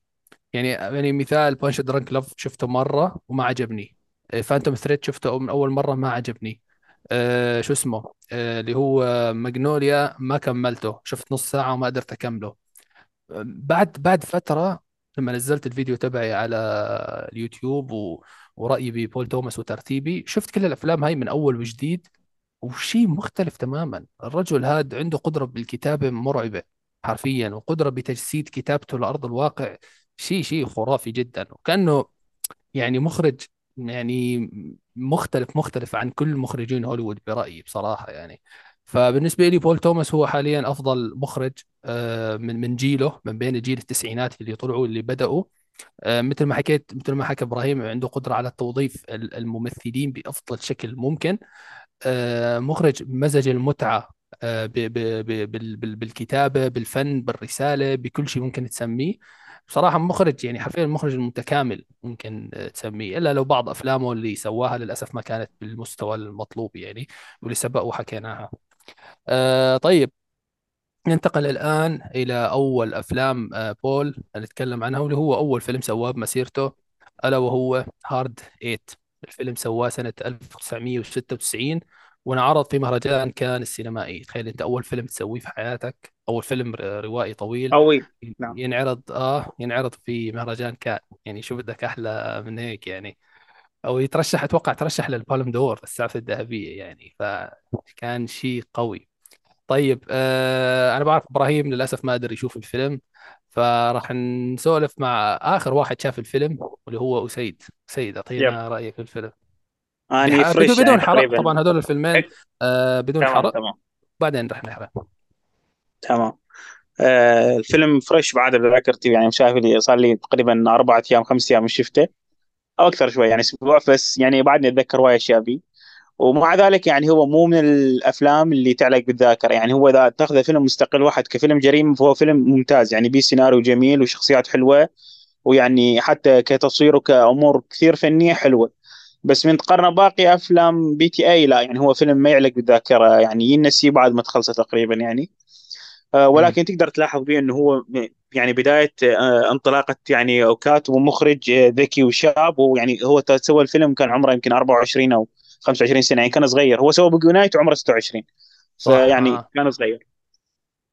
يعني يعني مثال Punch-Drunk Love شفته مرة وما عجبني. Phantom Thread شفته من أول مرة ما عجبني. أه شو اسمه؟ أه اللي هو ماجنوليا ما كملته. شفت نص ساعة وما قدرت أكمله. بعد بعد فترة لما نزلت الفيديو تبعي على اليوتيوب و... ورأيي ببول توماس وترتيبي شفت كل الأفلام هاي من أول وجديد وشيء مختلف تماما. الرجل هذا عنده قدرة بالكتابة مرعبة حرفيا وقدرة بتجسيد كتابته لأرض الواقع. شيء شيء خرافي جدا. وكأنه يعني مخرج يعني مختلف مختلف عن كل مخرجين هوليوود برأيي بصراحة يعني. فبالنسبة لي بول توماس هو حاليا أفضل مخرج آه، من من جيله من بين جيل التسعينات اللي طلعوا اللي بدأوا. آه، مثل ما حكيت مثل ما حكى إبراهيم عنده قدرة على توظيف الممثلين بأفضل شكل ممكن. آه، مخرج مزج المتعة آه، ب- ب- ب- بال- بال- بالكتابة بالفن بالرسالة بكل شيء ممكن تسميه. بصراحة مخرج يعني حرفيا المخرج المتكامل ممكن آه، تسميه إلا لو بعض أفلامه اللي سواها للأسف ما كانت بالمستوى المطلوب يعني واللي سبق وحكيناها. آه طيب ننتقل الآن إلى أول أفلام آه بول نتكلم عنها واللي هو أول فيلم سواه بمسيرته ألا وهو Hard Eight الفيلم سواه سنة 1996 وانعرض في مهرجان كان السينمائي. تخيل أنت أول فيلم تسويه في حياتك أول فيلم روائي طويل قوي نعم. ينعرض آه ينعرض في مهرجان كان. يعني شو بدك أحلى من هيك يعني. أو يترشح أتوقع ترشح للبالم دور الساعة الذهبية يعني. فكان شيء قوي. طيب آه أنا بعرف إبراهيم للأسف ما قدر يشوف الفيلم. فراح نسولف مع آخر واحد شاف الفيلم واللي هو أسيد. أسيد أعطينا رأيك في الفيلم. اني بح... بدون fresh يعني بدون حرق تقريبا. طبعا هذول الفيلمين آه بدون تمام حرق. تمام. بعدين رح نحرق. تمام. آه الفيلم fresh بعد بذاكرتي يعني شايف لي صار لي تقريبا أربعة أيام خمس أيام من شفته. أو أكثر شوي يعني أسبوع بس يعني بعدني أتذكر وايد أشياء بيه ومع ذلك يعني هو مو من الأفلام اللي تعلق بالذاكرة. يعني هو إذا تأخذ فيلم مستقل واحد كفيلم جريمه فهو فيلم ممتاز. يعني بيه سيناريو جميل وشخصيات حلوة ويعني حتى كتصوير وكأمور كثير فنية حلوة. بس من تقارنه باقي أفلام PTA لا يعني هو فيلم ما يعلق بالذاكرة يعني ينسي بعد ما تخلصه تقريبا يعني. آه،. ولكن تقدر تلاحظ بيه إنه هو يعني بداية آه، انطلاقة يعني كاتب ومخرج آه، ذكي وشاب ويعني هو سوى الفيلم كان عمره يمكن 24 أو 25 سنة يعني كان صغير. هو سوى Boogie Nights وعمره 26 صح. فيعني. كان صغير.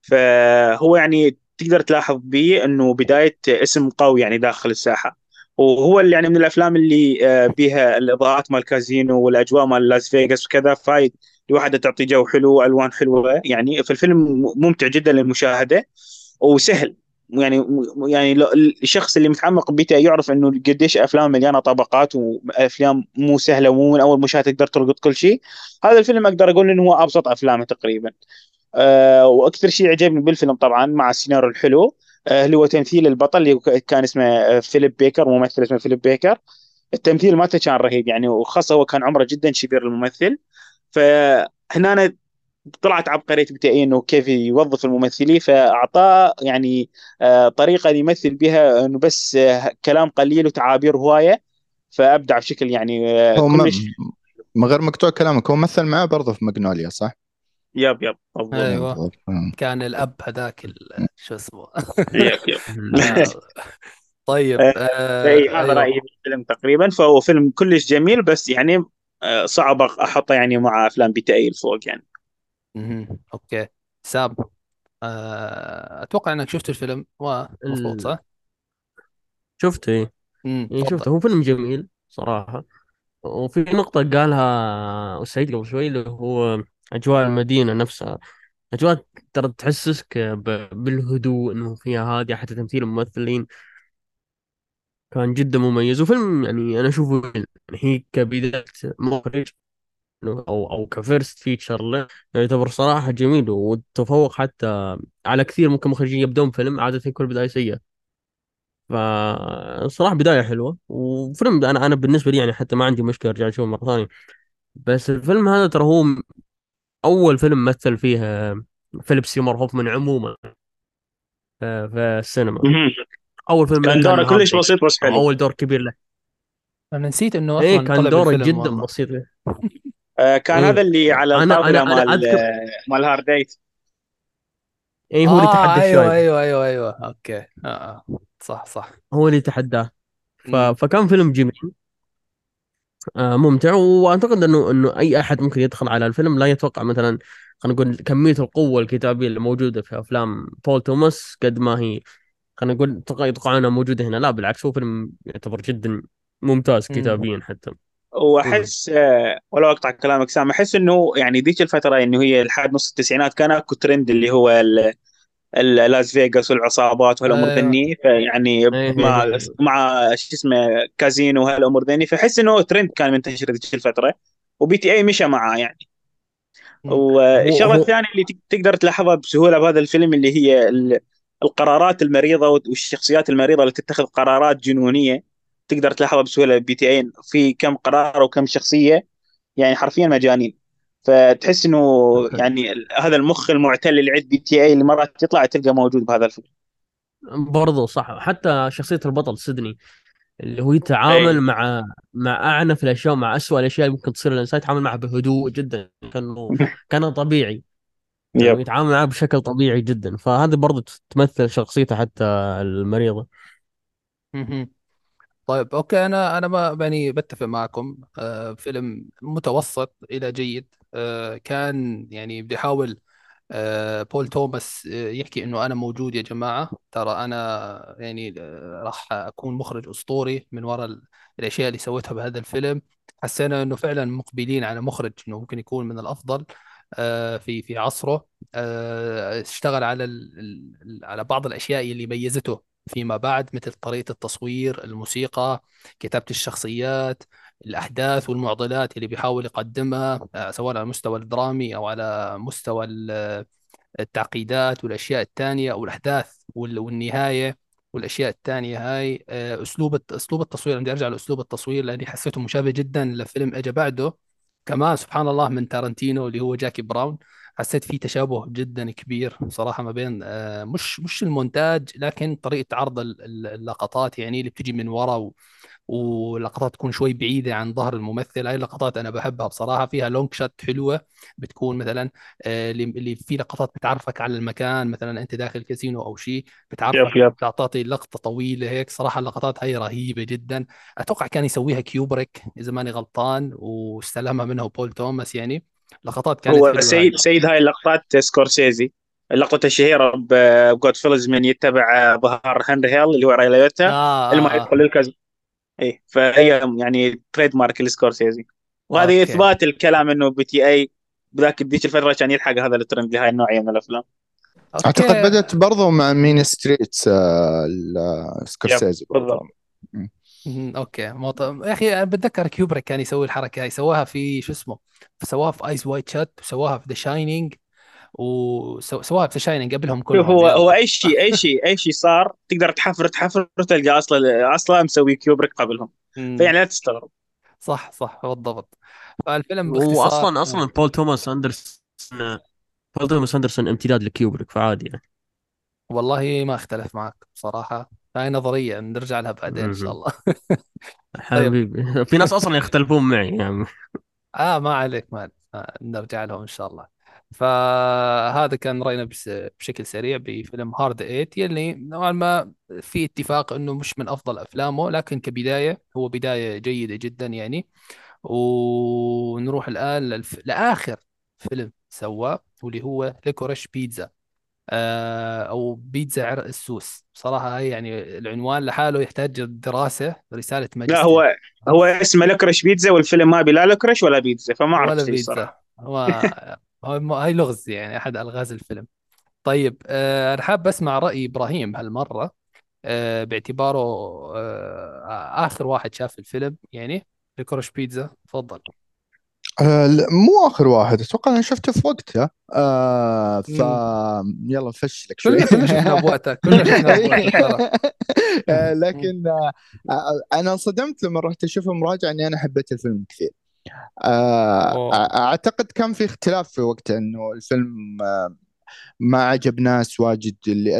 فهو يعني تقدر تلاحظ بيه إنه بداية اسم قوي يعني داخل الساحة. وهو اللي يعني من الأفلام اللي آه، بيها الإضاءات مال كازينو والأجواء مال لاس فيغاس وكذا فهاي لوحدها تعطي جو حلو والوان حلوة. يعني فالفيلم ممتع جدا للمشاهدة وسهل. يعني يعني الشخص اللي متعمق ب PTA يعرف إنه قديش أفلام مليانة طبقات وأفلام مو سهلة ومو من أول مشاهده تقدر تلقط كل شيء. هذا الفيلم أقدر أقول إنه هو أبسط أفلامه تقريبا. آه وأكثر شيء عجبني بالفيلم طبعا مع السيناريو الحلو اللي هو تمثيل البطل اللي كان اسمه آه، فيليب بيكر ممثل اسمه فيليب بيكر. التمثيل مالته كان رهيب يعني وخاصة هو كان عمره جدا كبير الممثل فهنا أنا طلعت عبقرية بتاعي إنه كيف يوظف الممثلين. فأعطاه يعني آه طريقة يمثل بها إنه بس آه كلام قليل وتعابير هواية. فأبدع بشكل يعني آه كلش. من غير مقطوع كلامك هو مثل معاه برضه في ماجنوليا صح؟ yep yep بالضبط أيوه. كان الأب هذاك ال- شو اسمه؟ yep yep. آه. طيب آه، آه هذا رأيي أيوه بالفيلم تقريبا. فهو فيلم كلش جميل بس يعني آه، صعب أحطه يعني مع أفلام PTA الفوق يعني. مهم. okay. سام آه أتوقع إنك شفت الفيلم. ال... صح؟ شفته تفضل. شفته. هو فيلم جميل صراحة. وفي نقطة قالها سعيد قبل شوي اللي هو أجواء المدينة نفسها. أجواء ترى تحسسك بالهدوء إنه فيها هادية حتى تمثيل الممثلين كان جدا مميز. وفيلم يعني أنا أشوفه يعني هي كبداية مخرج أو أو كفيرست فيتشر له. يعتبر صراحة جميل وتفوق حتى على كثير ممكن مخرجين يبدون فيلم عادة يكون بداية سيئة. فصراحة بداية حلوة. وفيلم أنا أنا بالنسبة لي يعني حتى ما عندي مشكلة أرجع أشوفه مرة ثانية. بس الفيلم هذا ترى هو أول فيلم مثل فيه فيليب سيمور هوفمان عموما في في السينما. أول فيلم كان كان دوره كلش بسيط بس حلو. أول دور كبير له. أنا نسيت إنه إيه أصلا كان طلع دوره جدا والله بسيط. آه، كان إيه. هذا اللي على أنا أنا مال أذكر آه، مال Hard Eight إيه هو اللي تحدى أيوه أيوه أيوه أيوه. okay. آه. آه. صح صح. هو اللي تحداه. ف... فكان فيلم جميل. آه ممتع. وأعتقد انه إنه أي أحد ممكن يدخل على الفيلم. لا يتوقع مثلا خلينا نقول كمية القوة الكتابية اللي موجودة في أفلام بول توماس قد ما هي خلينا نقول يتوقع يتوقع انها موجودة هنا. لا بالعكس هو فيلم يعتبر جدا ممتاز كتابيا حتى. وأحس آه، ولو أقطع كلامك سام أحس إنه يعني ذيك الفترة إنه هي لحد نص التسعينات كان أكو ترند اللي هو لاس فيغاس والعصابات وهالأمور ذني فيعني إيه إيه مع إيه مع شو اسمه كازينو وهالأمور ذني فأحس إنه ترند كان منتشر ذيك الفترة و PTA مشى معاه يعني. والشغله هو الثانية اللي تق- تقدر تلاحظها بسهولة بهذا الفيلم اللي هي ال- القرارات المريضة والشخصيات المريضة اللي تتخذ قرارات جنونية تقدر تلاحظها بسهولة PTA. في كم قرار وكم شخصية يعني حرفيا مجانين. فتحس إنه يعني هذا المخ المعتل اللي عند PTA اللي مرات يطلع تلقى موجود بهذا الفيلم. برضه صح. حتى شخصية البطل سيدني اللي هو يتعامل أي. مع مع أعنف الأشياء مع اسوء الأشياء اللي ممكن تصير الانسان يتعامل معها بهدوء جدا. كأنه كأنه طبيعي. yep. يتعامل معاه بشكل طبيعي جدا. فهذه برضه تمثل شخصيته حتى المريضة. مهم. طيب okay. أنا أنا ما يعني بتفق معكم. آه فيلم متوسط إلى جيد. كان يعني بدي احاول آه، بول توماس آه، يحكي إنه أنا موجود يا جماعة ترى أنا يعني آه، راح أكون مخرج أسطوري من وراء ال- الأشياء اللي سويتها بهذا الفيلم. حسينا إنه فعلا مقبلين على مخرج إنه ممكن يكون من الأفضل آه، في في عصره. آه، اشتغل على على بعض الأشياء اللي ميزته فيما بعد مثل طريقة التصوير الموسيقى كتابة الشخصيات الأحداث والمعضلات اللي بيحاول يقدمها آه، سواء على المستوى الدرامي أو على مستوى ال- التعقيدات والأشياء الثانية أو الأحداث وال- والنهاية والأشياء الثانية هاي آه، أسلوب الت- أسلوب التصوير بدي أرجع لأسلوب التصوير لأني حسيته مشابه جدا لفيلم أجا بعده. كمان سبحان الله من تارنتينو اللي هو جاكي براون. حسيت في تشابه جدا كبير صراحة ما بين آه، مش مش المونتاج لكن طريقة عرض ال- ال- اللقطات يعني اللي بتجي من ورا ولقطات تكون شوي بعيدة عن ظهر الممثل. هاي اللقطات أنا بحبها بصراحة فيها long shot حلوة بتكون مثلا آه، اللي في لقطات بتعرفك على المكان مثلا أنت داخل كازينو أو شيء بتعرفك yep بتعطي لقطة طويلة هيك. صراحة اللقطات هاي رهيبة جدا. أتوقع كان يسويها كيوبريك إذا ماني غلطان واستلمها منه بول توماس يعني. لقطات كانت هو سيد هاي سيد هاي اللقطات سكورسيزي. اللقطة الشهيرة ب Goodfellas من يتبع ظهر هنري هيل اللي هو آه راي ليوتا لما آه. يدخل آه الكاز اي فهي يعني trademark السكورسيزي وهذه إثبات الكلام إنه PTA بذاك ذيك الفترة كان يلحق هذا الترند لهاي النوعية من الأفلام. أعتقد okay بدأت برضو مع Mean Streets آه، سكورسيزي بالضبط. مم. okay. موط... يا أخي بتذكر كيوبريك كان يسوي الحركة هاي. سواها في شو اسمه؟ سواها في Eyes Wide Shut وسواها في The Shining وسواها في The Shining قبلهم شوف كلهم. هو هو يلا أي شيء أي شيء أي شيء صار تقدر تحفر تحفر تلقى أصلا أصلا مسوي كيوبريك قبلهم. مم. فيعني لا تستغرب. صح صح. بالضبط. فالفيلم باختصار واصلا أصلا. بول توماس اندرسون بول توماس اندرسون امتداد لكيوبريك فعادي يعني. والله ما اختلف معك بصراحة. هاي نظرية نرجع لها بعدين إن شاء. الله. طيب. حبيبي. في ناس أصلا يختلفون معي يعني. آه ما عليك ما عليك. آه نرجع لهم إن شاء الله. فهذا كان رأينا بس- بشكل سريع بفيلم Hard Eight يلي نوعا ما في اتفاق إنه مش من أفضل أفلامه لكن كبداية هو بداية جيدة جدا يعني. ونروح الآن للف... لآخر فيلم سواه واللي هو ليكوريش بيتزا أو بيتزا عرق السوس. بصراحه هاي يعني العنوان لحاله يحتاج دراسة رسالة لا ماجستير. هو هو اسمه لكرش بيتزا والفيلم ما بلا لكرش ولا بيتزا فما ولا اعرف شيء بيتزا هو هاي لغز يعني أحد ألغاز الفيلم. طيب آه، أنا حاب أسمع رأي إبراهيم هالمرة آه، باعتباره آه، آخر واحد شاف الفيلم يعني ليكوريش بيتزا. تفضل. آه لا، مو آخر واحد. أتوقع أنا شفته في وقتها آه ف يلا نفشلك شوي. كلنا شفناه بوقتها كلنا ترى. آه، لكن آه آه، أنا انصدمت لما رحت اشوفه مراجعة إني أنا حبيت الفيلم كثير. آه. أعتقد كان في اختلاف في وقتها إنه الفيلم آه ما عجب ناس واجد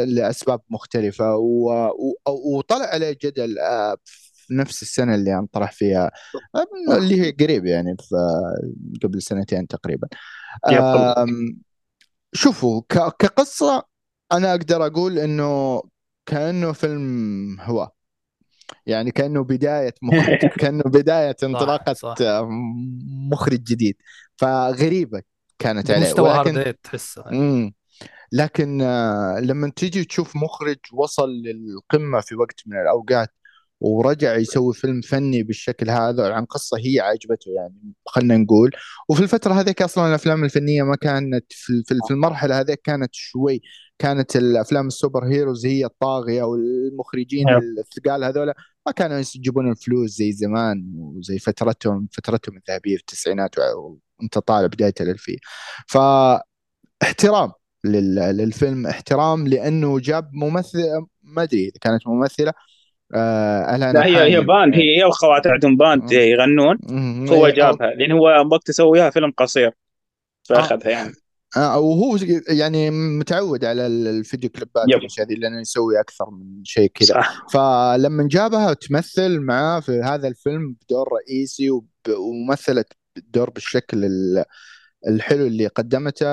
لأسباب مختلفة و... و... وطلع عليه جدل آه في نفس السنة اللي انطرح فيها اللي هي قريب يعني قبل سنتين تقريبا. شوفوا ك- كقصة أنا أقدر أقول إنه كأنه فيلم هو يعني كأنه بداية مخرج كأنه بداية انطلاقة صح. آه، مخرج جديد. فغريبة كانت عليه مستوى ولكن تحسه. مم. لكن آه، لما تيجي تشوف مخرج وصل للقمة في وقت من الأوقات ورجع يسوي فيلم فني بالشكل هذا عن قصة هي عجبته يعني خلينا نقول وفي الفترة هذيك أصلا الأفلام الفنية ما كانت في في- المرحلة هذيك كانت شوي كانت الأفلام السوبر هيروز هي الطاغية والمخرجين نعم. الثقال هذول ما كانوا يجيبون الفلوس زي زمان وزي فترتهم فترتهم الذهبية في التسعينات وأنت طالع بداية الألفية ف احترام لل- للفيلم احترام لأنه جاب ممثل ما أدري إذا كانت ممثلة آه الان لا هي هي. band هي هي واخواتها عندهم band. يغنون. هو جابها لأن هو وقت سويها فيلم قصير فأخذها يعني آه وهو يعني متعود على ال- الفيديو كليبات yep. والأشياء هذه لأنه يسوي أكثر من شيء كذا فلما جابها تمثل معاه في هذا الفيلم بدور رئيسي ومثلت الدور بالشكل ال- الحلو اللي قدمته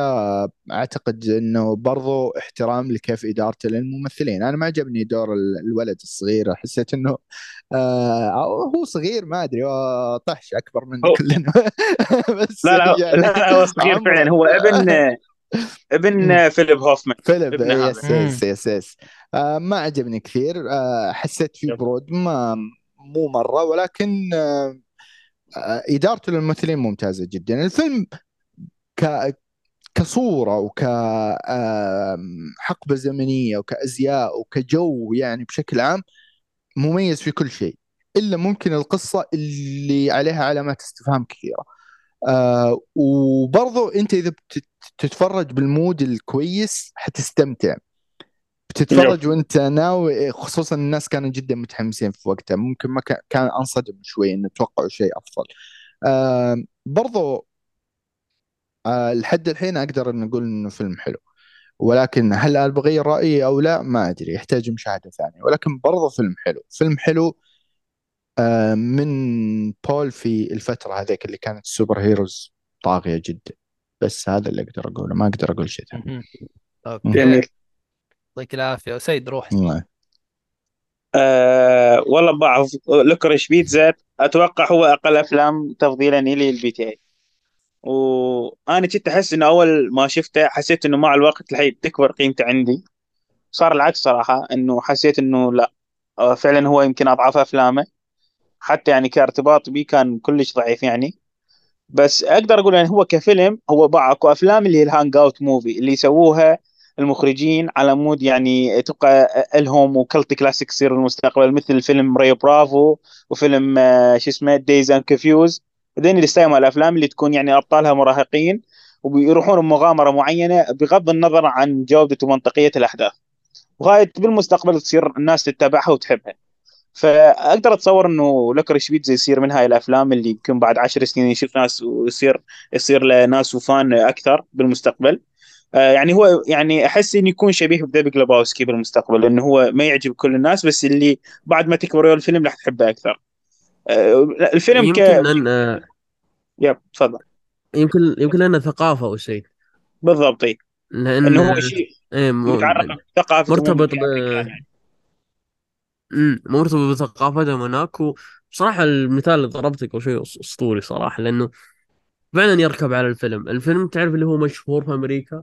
أعتقد إنه برضو احترام لكيف إدارته للممثلين. أنا ما عجبني دور ال- الولد الصغير حسيت إنه آه هو صغير ما أدري طحش أكبر من كلنا بس لا لا يعني لا, لا هو صغير فعلا. هو ابن ابن فيليب هوفمان. ابن هذا. yes yes yes, yes. آه ما عجبني كثير. آه حسيت فيه. برود ما مو مرة ولكن آه آه إدارته للممثلين ممتازة جدا. الفيلم ك كصورة وك آم، حقبة زمنية وكازياء وكجو يعني بشكل عام مميز في كل شيء إلا ممكن القصة اللي عليها علامات استفهام كثيرة. آه وبرضو أنت إذا بت- تتفرج بالمود الكويس حتستمتع. بتتفرج وأنت ناوي خصوصا الناس كانوا جدا متحمسين في وقتها ممكن ما كان, أنصدم شوي إنه توقعوا شيء أفضل. آه برضو لحد الحين أقدر إن أقول إنه فيلم حلو. ولكن هل أنا بغير رأيي أو لا؟ ما أدري يحتاج مشاهدة ثانية. ولكن برضو فيلم حلو. فيلم حلو آه من بول في الفترة هذيك اللي كانت السوبر هيروز طاغية جدا. بس هذا اللي أقدر أقوله ما أقدر أقول شيء ثاني. okay. جميل. يعطيك العافية. سيد روح. الله. آه والله بعض Licorice Pizza أتوقع هو أقل أفلام تفضيلا لي ل PTA وأنا كنت أحس انه أول ما شفته حسيت إنه مع الوقت الحين تكبر قيمته عندي. صار العكس صراحة إنه حسيت إنه لا آه، فعلا هو يمكن أضعف أفلامه. حتى يعني كارتباط بي كان كلش ضعيف يعني. بس أقدر أقول يعني هو كفيلم هو باع أكو أفلام اللي هي ال hangout movie اللي يسووها المخرجين على مود يعني تبقى إلهم و cult classic يصير بالمستقبل مثل فيلم Rio Bravo وفيلم آه، شو اسمه Dazed and Confused هذين مال الأفلام اللي تكون يعني أبطالها مراهقين وبيروحون بمغامرة معينة بغض النظر عن جودة ومنطقية الأحداث. وهاي بالمستقبل تصير الناس تتبعها وتحبها. فأقدر أتصور إنه Licorice Pizza يصير من هاي الأفلام اللي يمكن بعد عشر سنين يشوف ناس ويصير يصير له ناس و fan أكثر بالمستقبل. آه، يعني هو يعني أحس إنه يكون شبيه ب The Big Lebowski بالمستقبل لأنه هو ما يعجب كل الناس بس اللي بعد ما تكبر الفيلم راح تحبه أكثر. آه، الفيلم ك يمكن لأن yep تفضل. يمكن يمكن لأنه ثقافة أو شيء. بالضبط إي. لأن إنه هو شيء متعرف بثقافته مرتبط في ب يعني. مرتبط بثقافتهم هناك. وبصراحة المثال اللي شوي أس- أسطوري صراحة لأنه فعلا يركب على الفيلم، الفيلم تعرف اللي هو مشهور في أمريكا؟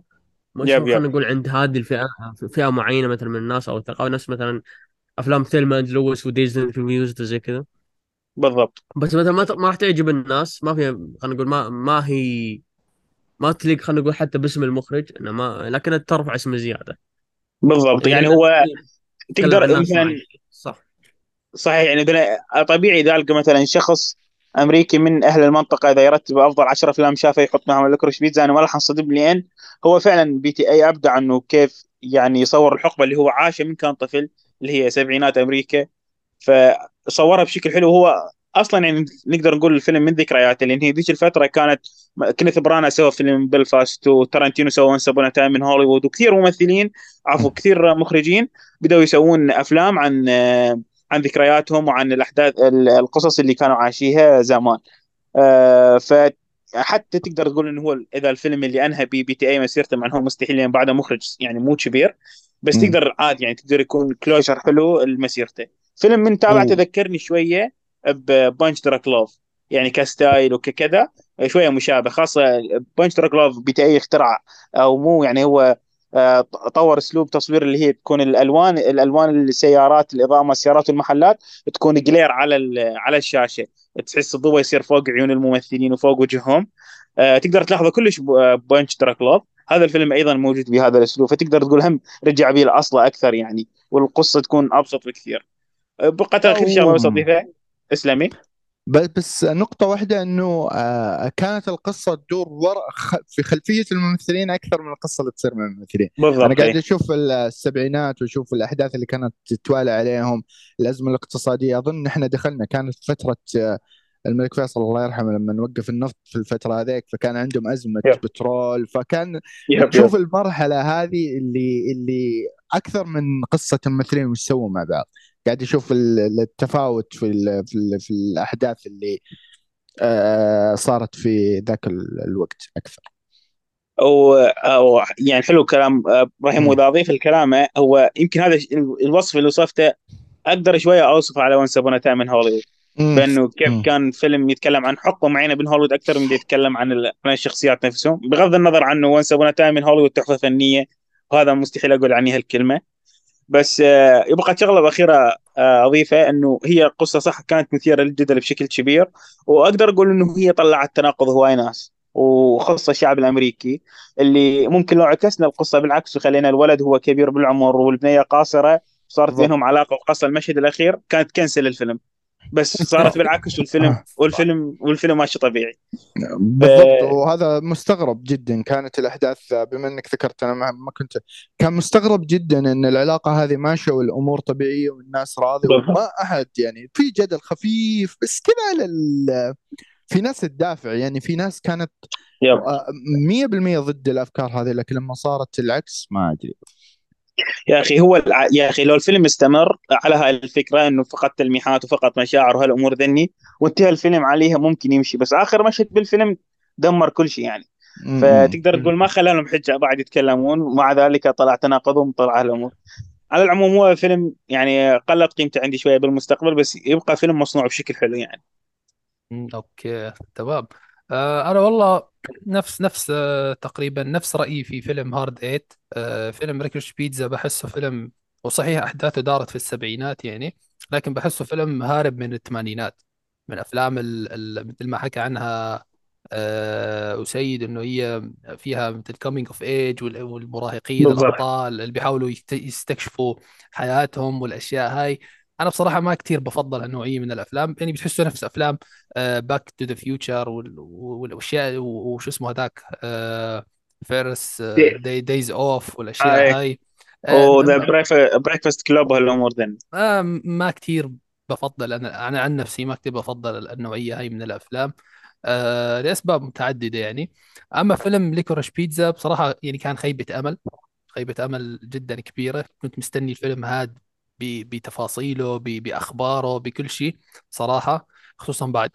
مشهور خلينا نقول عند هذه الفئة فئة معينة مثلا من الناس أو الثقافة. نفس مثلا أفلام ثيلما اند لويس وديزني ريفيوز زي كذا. بالضبط. بس مثلا ما ت- ما راح تعجب الناس ما فيها خلينا نقول ما ما هي ما تليق خلينا نقول حتى باسم المخرج إنه ما لكنها ترفع اسمه زيادة. بالضبط يعني يعني هو تقدر مثلا صح. صحيح يعني طبيعي إذا ألقى مثلا شخص أمريكي من أهل المنطقة إذا يرتب أفضل 10 أفلام شافها يحط معهم لكروش بيتزا أنا ما راح أنصدم لأن هو فعلا بي تي أي أبدع إنه كيف يعني يصور الحقبة اللي هو عاشها من كان طفل اللي هي سبعينات أمريكا. فصورها بشكل حلو. وهو أصلا يعني نقدر نقول الفيلم من ذكرياته لأن هي ذيك الفترة كانت كنيث برانا سوى فيلم بلفاست وتارانتينو سوى Once Upon a Time in Hollywood وكثير ممثلين عفوا كثير مخرجين بدأوا يسوون أفلام عن عن ذكرياتهم وعن الأحداث القصص اللي كانوا عايشيها زمان. آه، فحتى تقدر تقول إنه هو إذا الفيلم اللي أنهى ب PTA مسيرته مع إنه هو مستحيل لأن بعده مخرج يعني مو كبير بس مم. تقدر عادي يعني تقدر يكون closure حلو لمسيرته. فيلم من تابعته و- ذكرني شوية ب Punch-Drunk Love يعني ك style وككذا شوية مشابه خاصة Punch-Drunk Love PTA اخترع أو مو يعني هو آه، طور أسلوب تصوير اللي هي تكون الألوان الألوان السيارات الإضاءة مال السيارات والمحلات تكون glare على على الشاشة. تحس الضوء يصير فوق عيون الممثلين وفوق وجههم. آه، تقدر تلاحظه كلش Punch-Drunk Love هذا الفيلم أيضا موجود بهذا الأسلوب فتقدر تقول هم رجع به الاصل أكثر يعني والقصة تكون أبسط بكثير. آه، بقى اخر شغله بس أو- اضيفها اسلمي ب- بس نقطة واحدة إنه آه، كانت القصة تدور وراء في خلفية الممثلين أكثر من القصة اللي تصير من الممثلين، أنا بالضبط قاعد إيه. أشوف السبعينات وأشوف الأحداث اللي كانت تتوالى عليهم، الأزمة الاقتصادية. أظن إحنا دخلنا كانت فترة آه، الملك فيصل الله يرحمه لما وقف النفط في الفترة هذيك فكان عندهم أزمة يب. بترول. فكان يب تشوف يب المرحلة هذه اللي اللي أكثر من قصة الممثلين وش سووا مع بعض. قاعد يشوف ال- التفاوت في ال في, ال في الأحداث اللي آه، صارت في ذاك ال- الوقت أكثر أو, أو يعني حلو كلام آه، إبراهيم مم. وإذا أضيف الكلام هو يمكن هذا ال- الوصف اللي وصفته أقدر شوية اوصفه على Once Upon a Time in Hollywood. بأنه كيف. كان فيلم يتكلم عن حقبه معينة بين هوليوود أكثر من يتكلم عن عن الشخصيات نفسهم بغض النظر عنه Once Upon a Time in Hollywood تحفة فنية وهذا مستحيل أقول عنها الكلمة بس آه، يبقى شغلة اخيره آه، اضيفها إنه هي قصة صح كانت مثيرة للجدل بشكل كبير وأقدر أقول إنه هي طلعت تناقض هواي ناس وخاصة الشعب الأمريكي اللي ممكن لو عكسنا القصة بالعكس وخلينا الولد هو كبير بالعمر والبنية قاصرة صارت. بينهم علاقة وخاصه المشهد الأخير كانت كنسل الفيلم بس صارت بالعكس والفيلم والفيلم والفيلم ماشي طبيعي بالضبط آه. وهذا مستغرب جدا كانت الأحداث بما إنك ذكرت أنا ما كنت كان مستغرب جدا إن العلاقة هذه ماشيه والأمور طبيعية والناس راضية. وما أحد يعني في جدل خفيف بس كذا لل... في ناس تدافع يعني في ناس كانت يب. آه، 100% ضد الأفكار هذه لكن لما صارت العكس ما أدري يا أخي هو الع... يا أخي لو الفيلم استمر على هاي الفكرة إنه فقط تلميحات وفقط مشاعر وهالأمور ذني وانتهى الفيلم عليها ممكن يمشي بس آخر مشهد بالفيلم دمر كل شيء يعني. فتقدر تقول ما خلى لهم حجة بعد يتكلمون ومع ذلك طلع تناقضهم طلع هالأمور. على العموم هو فيلم يعني قلت قيمته عندي شوية بالمستقبل بس يبقى فيلم مصنوع بشكل حلو يعني. أوكي تمام. آه أنا والله نفس نفس آه تقريبا نفس رأيي في فيلم Hard Eight آه فيلم Licorice Pizza بحسه فيلم وصحيح أحداثه دارت في السبعينات يعني لكن بحسه فيلم هارب من الثمانينات من ال ال مثل ما حكى عنها آه أسيد إنه هي فيها مثل coming of age والمراهقين بالضبط. الأبطال اللي بيحاولوا يست- يستكشفوا حياتهم والأشياء هاي أنا بصراحة ما كثير بفضل هالنوعية من الأفلام يعني بتحسوا نفس أفلام Back to the Future والأشياء وشو اسمه هذاك Ferris Day Off والأشياء هاي. هاي. آه، كلوب وهالامور ذني آه، ما كثير بفضل أنا أنا عن نفسي ما كثير بفضل النوعية هاي من الأفلام آه لأسباب متعددة يعني. أما فيلم ليكوريش بيتزا بصراحة يعني كان خيبة أمل خيبة أمل جدا كبيرة كنت مستني الفيلم هذا بتفاصيله ب- بأخباره بكل شيء صراحة خصوصا بعد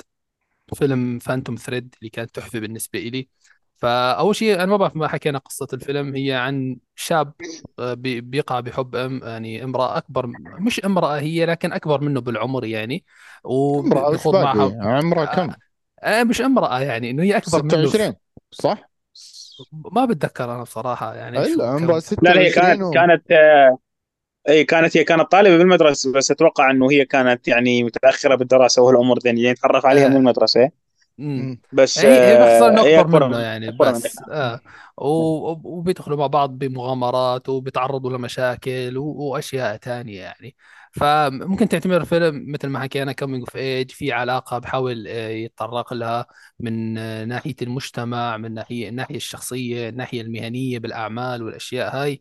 فيلم فانتوم ثريد اللي كانت تحفة بالنسبة لي فأول شيء أنا ما بعرف ما حكينا قصة الفيلم هي عن شاب آه، بي- بيقع بحب ام يعني امرأة أكبر مش امرأة هي لكن أكبر منه بالعمر يعني. وبيخوض معها باقي عمره كم؟ آه، آه، مش امرأة يعني إنه هي أكبر منه. 26 صح؟ ما بتذكر أنا بصراحة يعني شو الا عمره كم لا لا هي 26 كانت و... كانت آه، اي كانت هي كانت طالبة بالمدرسة بس أتوقع إنه هي كانت يعني متأخرة بالدراسة والامور ذي يعني تعرف عليها من آه. المدرسة. امم مم. بس هي هي باختصار آه، إنه هي أكبر أكبر منه من يعني من بس آه. وبيدخلوا مع بعض بمغامرات وبيتعرضوا لمشاكل وأشياء تانية يعني. فممكن تعتبر فيلم مثل ما حكينا coming of age في علاقة بحاول آه، يتطرق لها من آه، ناحية المجتمع من ناحية الناحية الشخصية الناحية المهنية بالأعمال والأشياء هاي.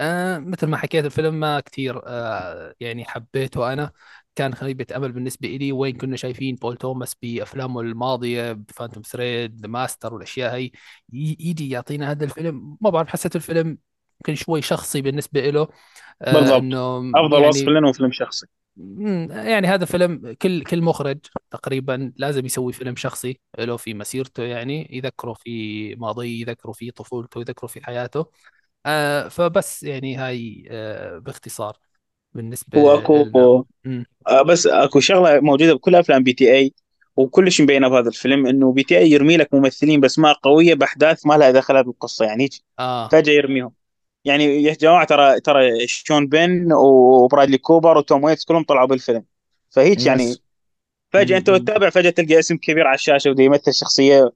آه مثل ما حكيت الفيلم ما كثير آه يعني حبيته أنا. كان خيبة أمل بالنسبة إلي وين كنا شايفين بول توماس بأفلامه الماضية ب Phantom Thread The Master والأشياء هاي يجي يعطينا هذا الفيلم. ما بعرف حسيت الفيلم يمكن شوي شخصي بالنسبة له آه بالضبط. إنه أفضل وصف يعني لنا هو فيلم شخصي. يعني هذا فيلم كل كل مخرج تقريبا لازم يسوي فيلم شخصي له في مسيرته يعني يذكره في ماضيه يذكره في طفولته يذكره في حياته. آه فبس يعني هاي آه باختصار بالنسبة هو أكو لنا مم. آه، بس أكو شغلة موجودة بكل أفلام PTA وكلش مبينة بهذا الفيلم إنه PTA يرمي لك ممثلين بس ما قوية بأحداث ما لها دخل بالقصة يعني هيك آه فجأة يرميهم يعني يا جماعة ترى ترى شون بين وبرادلي كوبر وتوم ويتس كلهم طلعوا بالفيلم فهيك يعني فجأة أنت. تتابع فجأة تلقى اسم كبير على الشاشة وده يمثل شخصية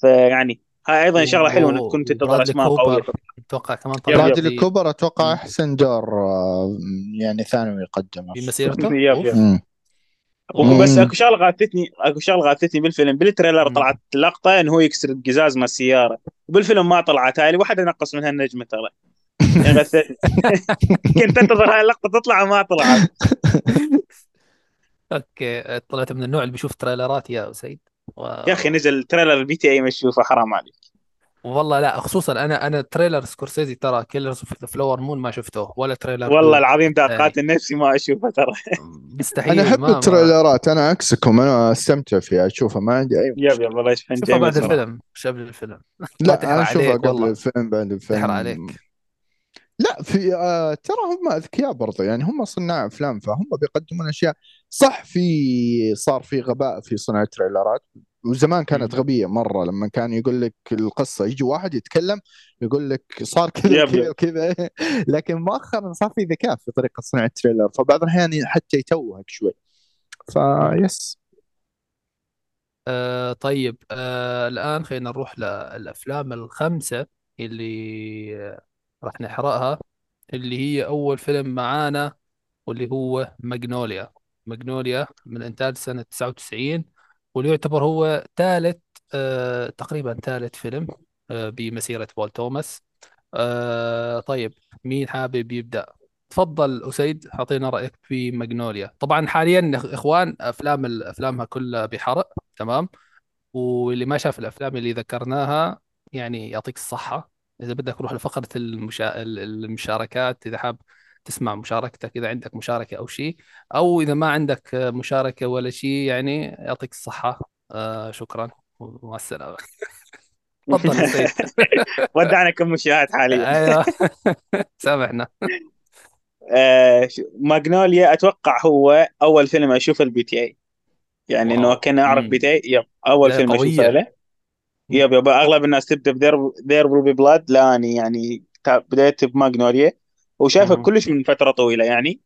فيعني هاي أيضا شغلة حلوة إنك تكون تنتظر أسماء قوية. أتوقع كمان برادلي في كوبر أتوقع. أحسن دور آه، يعني ثانوي قدمه في مسيرته؟ yep yep. مم. أكو شغلة غاثتني أكو شغلة غاثتني بالفيلم. بال trailer. طلعت لقطة إنه هو يكسر القزاز مال السيارة. وبالفيلم ما طلعت. هاي واحد نقص من هالنجمه ترى. كنت أنتظر هاي اللقطة تطلع وما طلعت. أوكي طلعت من النوع اللي بيشوف trailer ات يا سيد و... يا أخي نزل trailer ال PTA مشوفة حرام عليك. والله لا خصوصا أنا أنا trailer سكورسيزي ترى Killers of the Flower Moon ما شفته ولا trailer والله دون العظيم ذا الثاني قاتل نفسي ما أشوفه ترى. أنا مستحيل أحب ما ما ال trailer ات أنا عكسكم أنا أستمتع فيها أشوفها ما عندي أي yep مشكلة. yep والله شوفها بعد الفيلم قبل الفيلم. لا أنا أشوفها قبل الفيلم بعد الفيلم. عليك. لا في آه ترى هم أذكياء برضه يعني هم صناع أفلام فهم بيقدمون أشياء. صح في صار في غباء في صناعه ال trailer ات وزمان كانت. غبية مرة لما كان يقول لك القصة يجي واحد يتكلم يقول لك صار كذا yep وكذا لكن مؤخرا صار في ذكاء في طريقة صناعه ال trailer فبعض الأحيان حتى يتوهك شوي. فيس آه طيب آه الآن خلينا نروح للأفلام الخمسة اللي راح نحرقها اللي هي أول فيلم معانا واللي هو ماجنوليا. ماجنوليا من إنتاج سنة 99 واللي يعتبر هو ثالث آه تقريبا ثالث فيلم آه بمسيرة بول توماس. آه طيب مين حابب يبدأ؟ تفضل أسيد أعطينا رأيك في ماجنوليا. طبعا حاليا إخوان أفلام أفلامها كلها بحرق تمام؟ واللي ما شاف الأفلام اللي ذكرناها يعني يعطيك الصحة. إذا بدك روح لفقرة المشا... المشاركات إذا حاب تسمع مشاركتك إذا عندك مشاركة أو شيء أو إذا ما عندك مشاركة ولا شيء يعني يعطيك الصحة. آه شكرا. ومع السلامة. تفضل سيد. ودعنا كم مشاهد حاليا. أيوه. سامحنا. آه ماجنوليا أتوقع هو أول فيلم أشوفه ال PTA. يعني إنه كان أعرف PTA. yep أول فيلم أشوفه له. yep yep أغلب الناس تبدأ ب There There Will Be Blood لا أني يعني بديت بماجنوليا. وشايفه كلش من فترة طويلة يعني.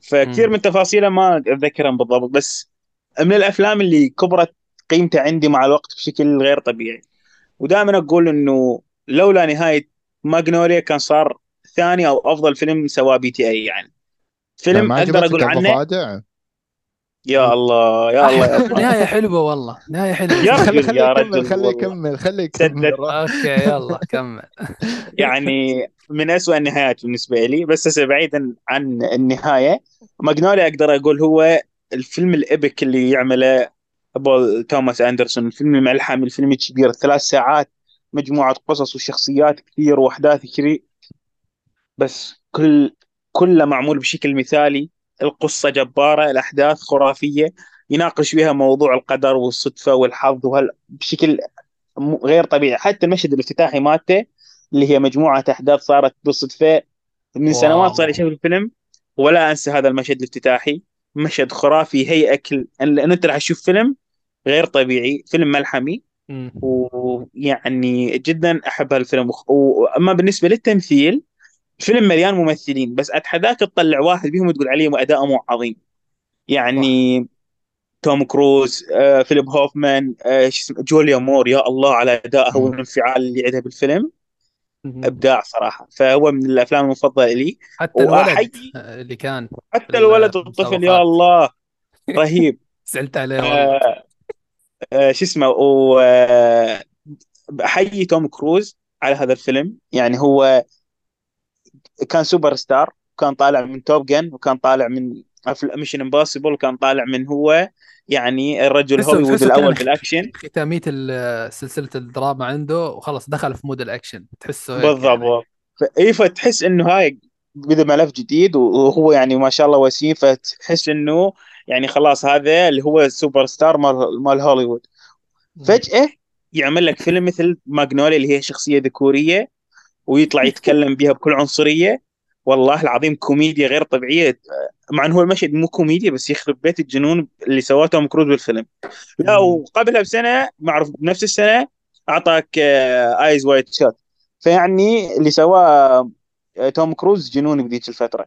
فكثير من تفاصيله ما اتذكرهم بالضبط بس من الأفلام اللي كبرت قيمته عندي مع الوقت بشكل غير طبيعي. ودائما أقول إنه لولا نهاية ماجنوليا كان صار ثاني أو أفضل فيلم سواه PTA يعني. يعني فيلم ما أقدر أقول عنه. يا الله يا الله يا نهاية حلوة والله نهاية حلوة. يا رجل خلي يا يكمل رجل خلي والله. يكمل خلي يكمل أوكي يلا كمل. يعني من أسوأ النهايات بالنسبة لي. بس هسه بعيدا عن النهاية ماجنوليا أقدر أقول هو الفيلم ال epic اللي يعمله بول توماس أندرسون. الفيلم الملحمي الفيلم الكبير ثلاث ساعات مجموعة قصص وشخصيات كثير وأحداث كثير. بس كل كله معمول بشكل مثالي. القصة جبارة الأحداث خرافية يناقش فيها موضوع القدر والصدفة والحظ وهال بشكل غير طبيعي. حتى المشهد الافتتاحي مالته اللي هي مجموعة أحداث صارت بالصدفة من سنوات صار. يشوف الفيلم. ولا أنسى هذا المشهد الافتتاحي. مشهد خرافي هي أكل لأن أنت راح تشوف فيلم غير طبيعي فيلم ملحمي. ويعني جدا أحب هالفيلم. وأما بالنسبة للتمثيل الفيلم مليان ممثلين بس اتحداك تطلع واحد بيهم تقول عليه اداءه مو عظيم. يعني توم كروز آه، فيليب هوفمان آه، جوليان مور يا الله على ادائها. والانفعال اللي عندها بالفيلم. إبداع صراحة. فهو من الأفلام المفضلة لي. حتى الولد اللي كان حتى الولد والطفل. يا الله. رهيب. زعلت عليه آه، آه، شو اسمه و آه، أحيي توم كروز على هذا الفيلم. يعني هو كان سوبر ستار وكان طالع من توب جن وكان طالع من ميشن امبوسيبل وكان طالع من هو يعني الرجل هوليوود الأول كان بالأكشن. ختامية ال- سلسلة الدراما عنده وخلص دخل في مود الأكشن. تحسه هيك يعني. بالضبط اي فتحس إنه هاي بدا ملف جديد وهو يعني ما شاء الله وسيم فتحس إنه يعني خلاص هذا اللي هو السوبر ستار مال مال هوليوود. فجأة يعمل لك فيلم مثل ماجنوليا اللي هي شخصية ذكورية. ويطلع يتكلم بها بكل عنصرية. والله العظيم كوميديا غير طبيعية. مع إنه هو المشهد مو كوميديا بس يخرب بيت الجنون اللي سواه توم كروز بالفيلم. لا. وقبلها بسنة معروف بنفس السنة أعطاك Eyes Wide Shut فيعني اللي سواه آه، توم كروز جنون بذيك الفترة.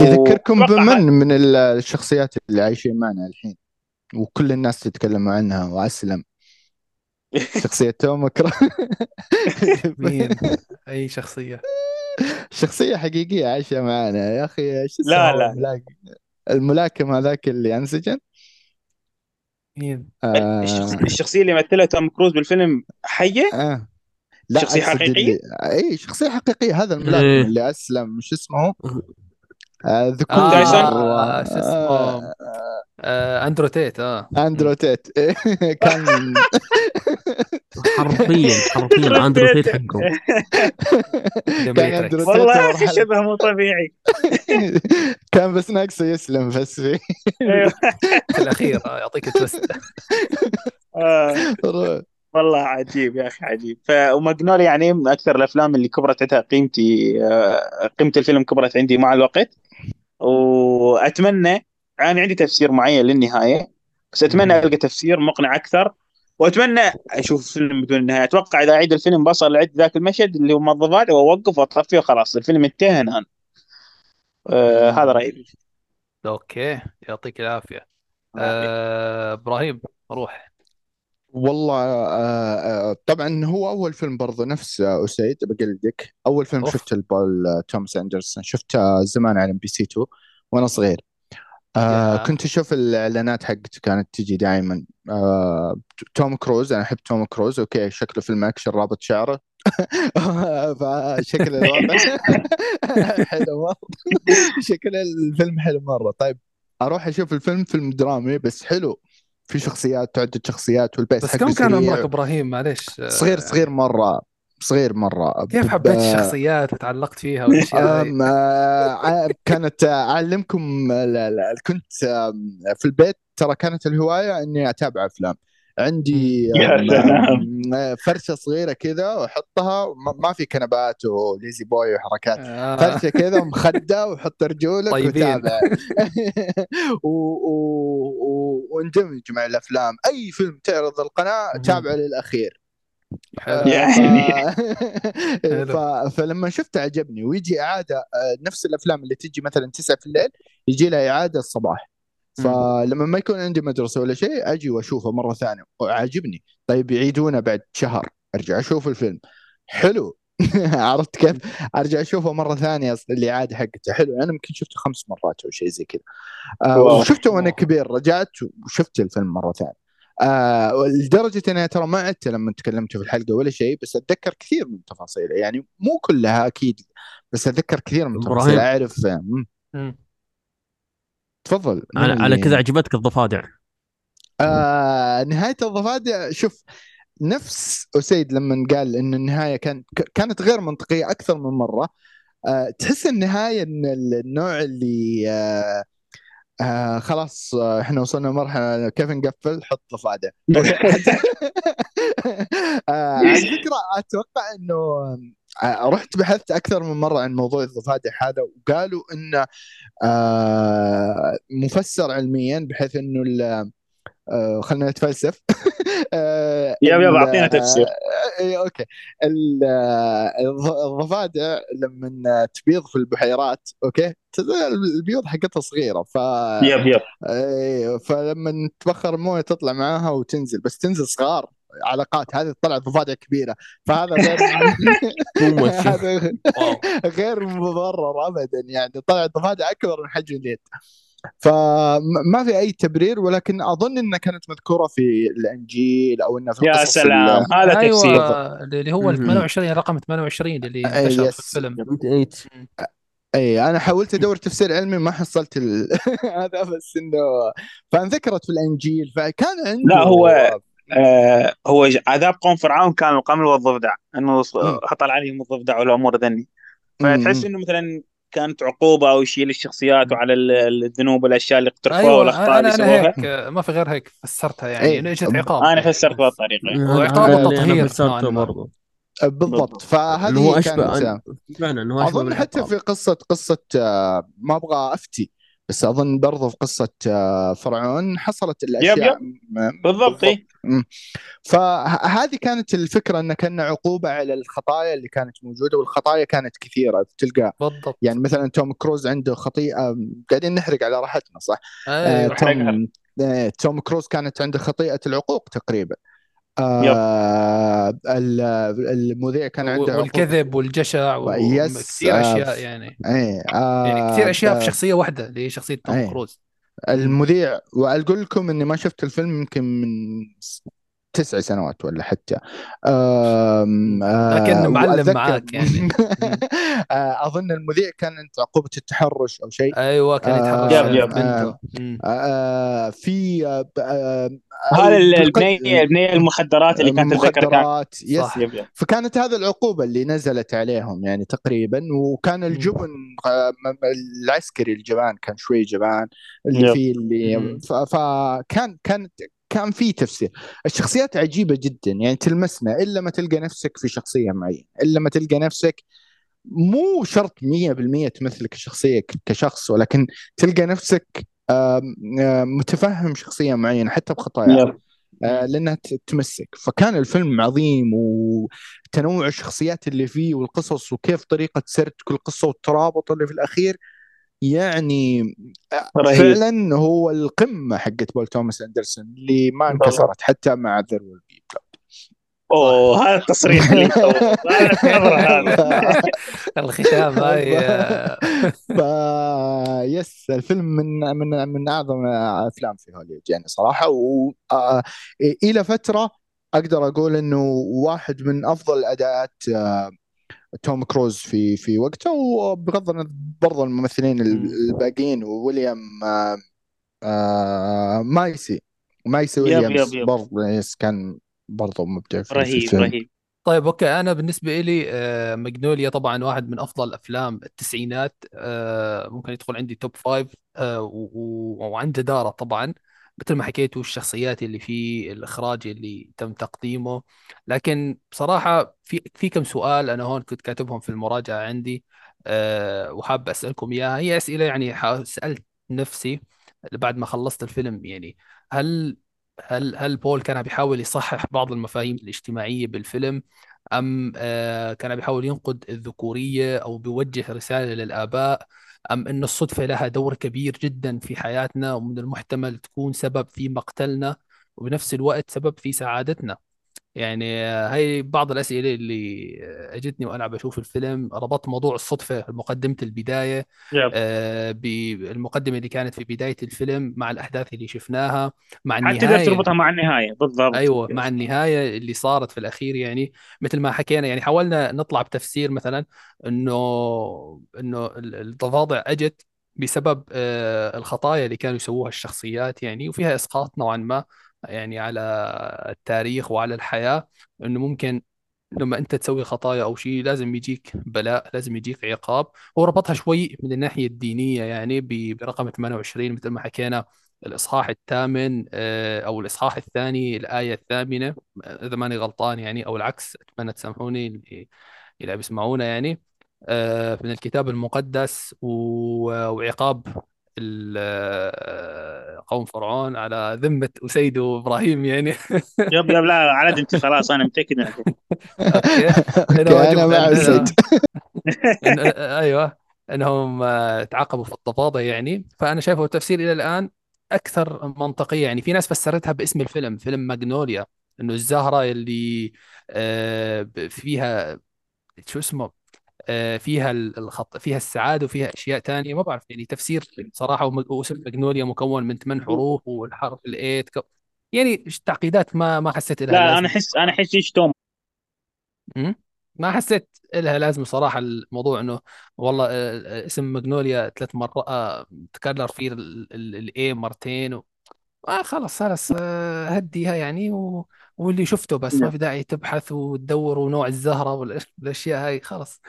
يذكركم وأتوقع بمن؟ من ال- الشخصيات اللي عايشين معنا الحين. وكل الناس تتكلم عنها واسلم شخصية توم كرو مين؟ أي شخصية؟ شخصية حقيقية عايشة معنا يا أخي إيش اسمه لا، لا. الملاكم الملاكم هذاك اللي أنسجن؟ مين؟ آه. الشخص- الشخصية اللي مثلها توم كروز بالفيلم حية؟ آه. لا شخصية حقيقية؟ اللي... أي شخصية حقيقية. هذا الملاكم إيه. اللي أسلم شو اسمه؟ آه. ذكور تايسون؟ آه شو اسمه؟ آه آه أندرو تيت آه. أندرو تيت. كان حرفيا حرفيا أندرو تيت حقه كان The Matrix. أندرو تيت والله يا أخي شبه مو طبيعي. كان بس ناقصه يسلم بس. في الأخير آه يعطيك twist آه، والله عجيب يا أخي عجيب. ف وماجنوليا يعني من أكثر الأفلام اللي كبرت عندها قيمتي آه، قيمة الفيلم كبرت عندي مع الوقت. وأتمنى أنا عندي تفسير معين للنهاية بس أتمنى. ألقى تفسير مقنع أكثر وأتمنى أشوف فيلم بدون نهاية. أتوقع إذا أعيد الفيلم بصل لعند ذاك المشهد اللي هو موظفات وأوقف واطفيه وخلاص. الفيلم انتهى الآن. آه هذا رأيي. okay يعطيك العافية. آه إبراهيم روح. والله آه آه طبعا هو أول فيلم برضه نفس آه، أسيد بقلدك أول فيلم أوف. شفته آه، توماس أندرسون. شفته زمان على إم بي سي 2 وأنا صغير. آه. كنت أشوف الإعلانات حقته كانت تجي دائما آه توم كروز أنا أحب توم كروز. okay شكله فيلم أكشن رابط شعره. فشكل الوضع. حلو مرة. شكل الفيلم حلو مرة. طيب أروح أشوف الفيلم فيلم درامي بس حلو. في شخصيات تعدد شخصيات وال pace بس كم كان. عمرك إبراهيم؟ معلش آه، صغير صغير مرة صغير مرة. كيف ب- حبيت الشخصيات؟ وتعلقت فيها والأشياء هاي؟ آم، آه، كانت آه، أعلمكم آه، لا- لا، كنت في البيت ترى كانت الهواية إني أتابع أفلام. عندي فرشة صغيرة كذا وأحطها ما- ما في كنبات وليزي بوي وحركات. آه. فرشة كذا ومخدة وحط رجولك طيبين. وتابع و... و... واندمج مع الأفلام. أي فيلم تعرض القناه. تابعه للأخير. حلو. يعني. ف... فلما شفته عجبني. ويجي إعادة آه، نفس الأفلام اللي تجي مثلا 9 في الليل يجي لها إعادة الصباح. فلما ما يكون عندي مدرسة ولا شيء أجي وأشوفه مرة ثانية. وعاجبني طيب يعيدونه بعد شهر. أرجع أشوف الفيلم. حلو. عرفت كيف؟ أرجع أشوفه مرة ثانية أصل الاعاده حقته حلو أنا يمكن شفته خمس مرات أو شيء زي كذا آه. وشفته وأنا. كبير رجعت وشفت الفيلم مرة ثانية آه لدرجة إني ترى ما عدت لما تكلمت في الحلقة ولا شيء بس أتذكر كثير من تفاصيله يعني مو كلها أكيد بس أتذكر كثير من. تفاصيله أعرف آه،. تفضل على, مين على اللي- كذا عجبتك الضفادع آه نهاية الضفادع شوف نفس أسيد لما قال إن النهاية كان ك- كانت غير منطقية أكثر من مرة. آه تحس النهاية إن النوع اللي آه آه خلاص آه إحنا وصلنا مرحلة كيف نقفل حط ضفادع آه، على فكرة أتوقع إنه آه، رحت بحثت أكثر من مرة عن موضوع الضفادع هذا وقالوا إنه آه، مفسر علميا بحيث إنه خلينا نتفلسف. آه، yep yep ال- أعطينا تفسير. آه، إيه، okay. ال- آه، الض- الضفادع لما تبيض في البحيرات okay؟ البيوض حقتها صغيرة ف يب يب. إيه، فلما تبخر الموية تطلع معاها وتنزل بس تنزل صغار علاقات. هذه طلعت ضفادع كبيرة. فهذا غير. هذا غير مبرر ابدا يعني طلعت ضفادع أكبر من حجم اليد. فما في أي تبرير ولكن أظن إنها كانت مذكورة في الانجيل أو إنها في يا سلام هذا تفسير أيوه اللي هو ال مهم. 28 رقم 28 اللي أي، انتشر في. الفيلم أي أنا حاولت أدور تفسير علمي ما حصلت ال... هذا بس إنه فانذكرت في الانجيل فكان عنده لا، هو- آه هو عذاب قوم فرعون كان القمل والضفدع إنه. هطل عليهم الضفدع والأمور ذني. فتحس إنه مثلا كانت عقوبة أو يشيل الشخصيات وعلى ال- الذنوب والأشياء اللي اقترفوها أيوه والأخطاء أنا اللي سووها. هيك ما في غير هيك فسرتها. يعني إنه إجت عقاب. أنا فسرت بهالطريقه وعقاب نوعاً فسرته ما. برضو. بالضبط. فهذه هو كانت أشبه فعلا انه أشبه أظن حتى. في قصه قصة آه، ما أبغى أفتي. بس أظن برضو في قصة آه، فرعون حصلت الأشياء. م- بالضبط إيه. فهذه كانت الفكرة إن كان عقوبة على الخطايا اللي كانت موجودة والخطايا كانت كثيرة تلقى. بالضبط. يعني مثلا توم كروز عنده خطيئة قاعدين نحرق على راحتنا صح؟ آه أيوه توم آه توم كروز كانت عنده خطيئة العقوق تقريبا. آه ال- المذيع كان عنده والكذب والجشع وكثير آه، أشياء يعني. إيه آه يعني كثير أشياء في آه، شخصية واحدة اللي هي شخصية توم أي. كروز. المذيع واقول لكم إني ما شفت الفيلم يمكن من تسع سنوات ولا حتى. آم، آه، لكن معلم معاك يعني. آه، أظن المذيع كانت عقوبة التحرش أو شيء. أيوه كان يتحرش. آه، في آه، آه، هذا البنيه البنيه المخدرات اللي كانت كان المخدرات يس فكانت هذه العقوبة اللي نزلت عليهم يعني تقريبا. وكان الجبن العسكري الجبان كان شوي جبان. اللي. فيه اللي فكان كانت كان في تفسير. الشخصيات عجيبة جدا يعني تلمسنا إلا ما تلقى نفسك في شخصية معينة إلا ما تلقى نفسك مو شرط 100% تمثلك الشخصية ك- كشخص ولكن تلقى نفسك متفهم شخصية معينة حتى بخطاياها آه، لأنها تمسك. فكان الفيلم عظيم وتنوع الشخصيات اللي فيه والقصص وكيف طريقة سرد كل قصة والترابط اللي في الأخير يعني آه، رهيب. فعلا هو القمة حقت بول توماس أندرسون اللي ما. انكسرت حتى مع There Will Be أوه هذا التصريح اللي. هذا الختام هاي آه، ف يس الفيلم من من من أعظم أفلام في هوليوود يعني صراحة والى فترة أقدر أقول إنه واحد من أفضل الاداءات آه، توم كروز في في وقته وبغض النظر برضو الممثلين الباقيين وويليام آه، آه، مايسي. مايسي yep- ويليامز yep- yep. برضو yes كان برضو مبدع في في رهيب الفيلم. رهيب. طيب okay. أنا بالنسبة لي آه، ماجنوليا طبعا واحد من أفضل أفلام التسعينات ممكن يدخل عندي top five وعن جداره طبعا. مثل ما حكيتوا الشخصيات اللي فيه الإخراج اللي تم تقديمه. لكن بصراحة في في كم سؤال أنا هون كنت كاتبهم في المراجعة عندي آه، وحاب أسألكم إياها. هي أسئلة يعني سألت نفسي بعد ما خلصت الفيلم يعني. هل هل هل بول كان بيحاول يصحح بعض المفاهيم الاجتماعية بالفيلم؟ أم آه، كان بيحاول ينقد الذكورية أو بيوجه رسالة للآباء؟ أم أن الصدفة لها دور كبير جدا في حياتنا ومن المحتمل تكون سبب في مقتلنا وبنفس الوقت سبب في سعادتنا. يعني هاي بعض الأسئلة اللي أجتني وأنا عم بشوف الفيلم. ربطت موضوع الصدفة مقدمة البداية يب. آه، بالمقدمة اللي كانت في بداية الفيلم مع الأحداث اللي شفناها مع حتى تقدر تربطها مع النهاية. بالضبط. أيوه مع النهاية اللي صارت في الأخير يعني. مثل ما حكينا يعني حاولنا نطلع بتفسير مثلا إنه إنه ال- الضفادع أجت بسبب آه، الخطايا اللي كانوا يسووها الشخصيات يعني وفيها إسقاط نوعا ما. يعني على التاريخ وعلى الحياة إنه ممكن لما أنت تسوي خطايا أو شيء لازم يجيك بلاء لازم يجيك عقاب. هو ربطها شوي من الناحية الدينية يعني برقم 28 مثل ما حكينا الإصحاح الثامن آه، أو الإصحاح الثاني الآية الثامنة إذا ماني غلطان يعني أو العكس أتمنى تسامحوني اللي اللي بيسمعونا يعني. آه، من الكتاب المقدس وعقاب قوم فرعون على ذمة وسيده إبراهيم يعني. يب يب لا على انت خلاص أنا متأكد أنا واجب مع إن- سيد إن أيوه. أنهم آه، تعاقبوا في الضفادع يعني. فأنا شايفه التفسير إلى الآن أكثر منطقية يعني. في ناس فسرتها باسم الفيلم فيلم ماجنوليا. إنه الزهرة اللي آه، فيها شو اسمه؟ آه، فيها ال- الخط فيها السعادة وفيها أشياء تانية. ما بعرف يعني تفسير صراحة واسم ماجنوليا مكون من ثمان حروف والحرف الايت يعني تعقيدات ما ما حسيت لها لا أنا لازمة. أحس أنا أحس إيش توم. ما حسيت لها لازمة صراحة الموضوع إنه والله آه، آه، اسم ماجنوليا ثلاث مرات آه، تكرر فيه الاي مرتين و... آه خلاص خلاص آه، هديها يعني و... واللي شفته بس ما في داعي تبحث وتدور ونوع الزهرة والأشياء هاي خلاص.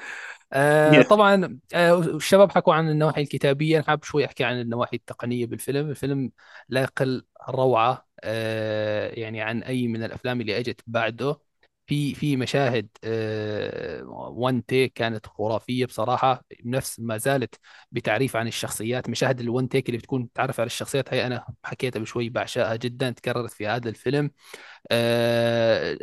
آه طبعا آه الشباب حكوا عن النواحي الكتابية. أنا حابب شوي أحكي عن النواحي التقنية بالفيلم. الفيلم لا يقل روعة آه يعني عن أي من الأفلام اللي أجت بعده. في في مشاهد وان تيك كانت خرافية بصراحة نفس ما زالت بتعريف عن الشخصيات. مشاهد الون تيك اللي بتكون تعرف على الشخصيات هي أنا حكيتها بشوي بعشقها جدا تكررت في هذا الفيلم. آه،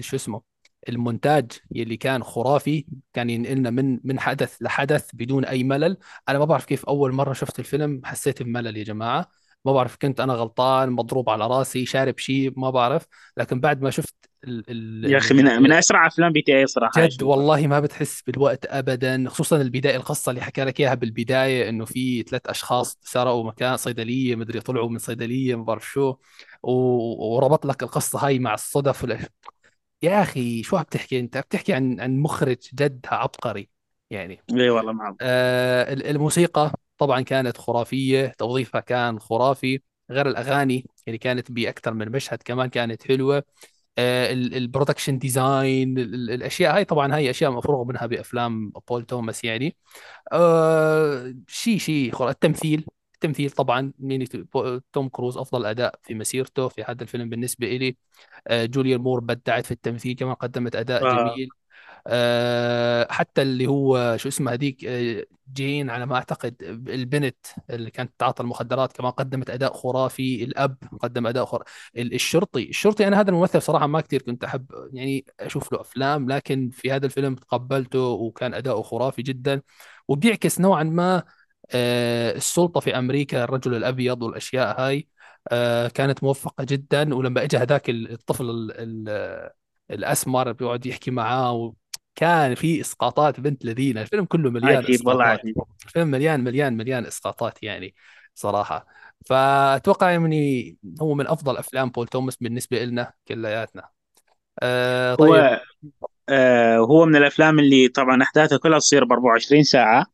شو اسمه المونتاج يلي كان خرافي كان ينقلنا من من حدث لحدث بدون أي ملل. أنا ما بعرف كيف أول مرة شفت الفيلم حسيت بملل يا جماعة. ما بعرف كنت أنا غلطان مضروب على رأسي شارب شيء ما بعرف. لكن بعد ما شفت ال ال يا أخي من من أسرع أفلام PTA صراحة جد والله ما بتحس بالوقت ابدا خصوصا البداية القصة اللي حكى لك إياها بالبداية إنه في ثلاث أشخاص سرقوا مكان صيدلية مدري طلعوا من صيدلية ما بعرف شو. وربط لك القصة هاي مع الصدف. يا أخي شو عم بتحكي أنت؟ بتحكي عن عن مخرج جد عبقري يعني. اي والله معه آه ال- الموسيقى. طبعا كانت خرافية توظيفها كان خرافي. غير الأغاني اللي كانت بأكثر من مشهد كمان كانت حلوة. ال production design الأشياء هاي طبعا هاي أشياء مفروغ منها بأفلام بول توماس يعني. آه شيء شيء التمثيل التمثيل طبعا مين توم كروز أفضل أداء في مسيرته في هذا الفيلم بالنسبة لي آه جوليان مور بدعت في التمثيل كمان قدمت أداء آه. جميل. آه، حتى اللي هو شو اسمها هذيك آه، جين على ما أعتقد البنت اللي كانت تعاطى المخدرات كمان قدمت أداء خرافي الأب قدم أداء خرافي الشرطي. الشرطي أنا هذا الممثل صراحة ما كثير كنت أحب يعني أشوف له أفلام لكن في هذا الفيلم تقبلته وكان أداؤه خرافي جدا وبيعكس نوعا ما آه، السلطة في أمريكا الرجل الأبيض والأشياء هاي آه، كانت موفقة جدا ولما اجى هذاك الطفل ال- ال- الأسمر بيقعد يحكي معاه كان في إسقاطات بنت لذينة. الفيلم كله مليان عجيب والله عجيب. الفيلم مليان مليان مليان إسقاطات يعني صراحة. فأتوقع يعني هو من أفضل أفلام بول توماس بالنسبة لنا كلياتنا. آه طيب. هو آه هو من الأفلام اللي طبعا احداثها كلها تصير ب 24 ساعة.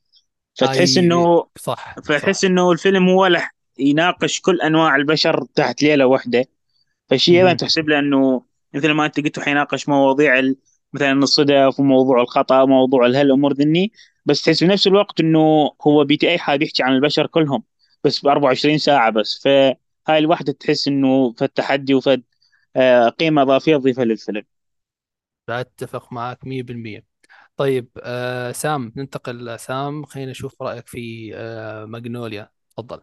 فتحس اي إنه صح فتحس صح. إنه الفيلم هو لح يناقش كل أنواع البشر تحت ليلة واحدة. فشيء. تحسب له انه مثل ما أنت قلت حيناقش مواضيع ال- مثلا الصدف وموضوع الخطأ وموضوع هالأمور ذني بس تحس في نفس الوقت إنه هو PTA حاب يحكي عن البشر كلهم بس ب 24 ساعة بس. فهاي الوحدة تحس إنه فد تحدي وفد آه، قيمة إضافية تضيفها للفيلم. بتفق معك 100% طيب آه سام ننتقل لسام. خلينا نشوف رأيك في آه ماجنوليا. تفضل.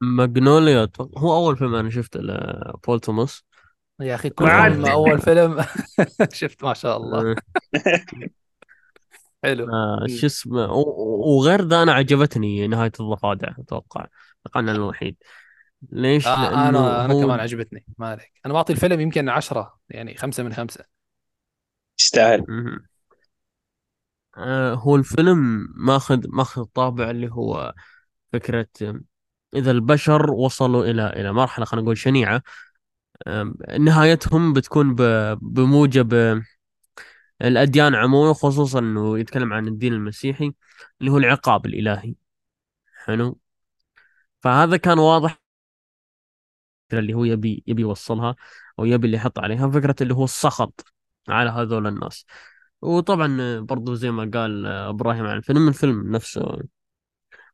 ماجنوليا هو أول فيلم أنا شفته لبول توماس. يا أخي. كلهم أول فيلم. شفت ما شاء الله. آه، حلو. آه، شو اسمه وغير ذا أنا عجبتني نهاية الضفادع أتوقع. أنا الوحيد. ليش؟ آه لأنه أنا أنا هو كمان عجبتني. ما عليك. أنا بعطي الفيلم يمكن عشرة يعني خمسة من خمسة. تستاهل مهم. آه، هو الفيلم ماخذ ماخذ طابع اللي هو فكرة إذا البشر وصلوا إلى إلى مرحلة خلينا نقول شنيعة نهايتهم بتكون بموجب الأديان عموما خصوصا إنه يتكلم عن الدين المسيحي اللي هو العقاب الإلهي. حلو؟ فهذا كان واضح اللي هو يبي يبي يوصلها أو يبي اللي يحط عليها فكرة اللي هو السخط على هذول الناس. وطبعا برضو زي ما قال إبراهيم عن الفيلم الفيلم نفسه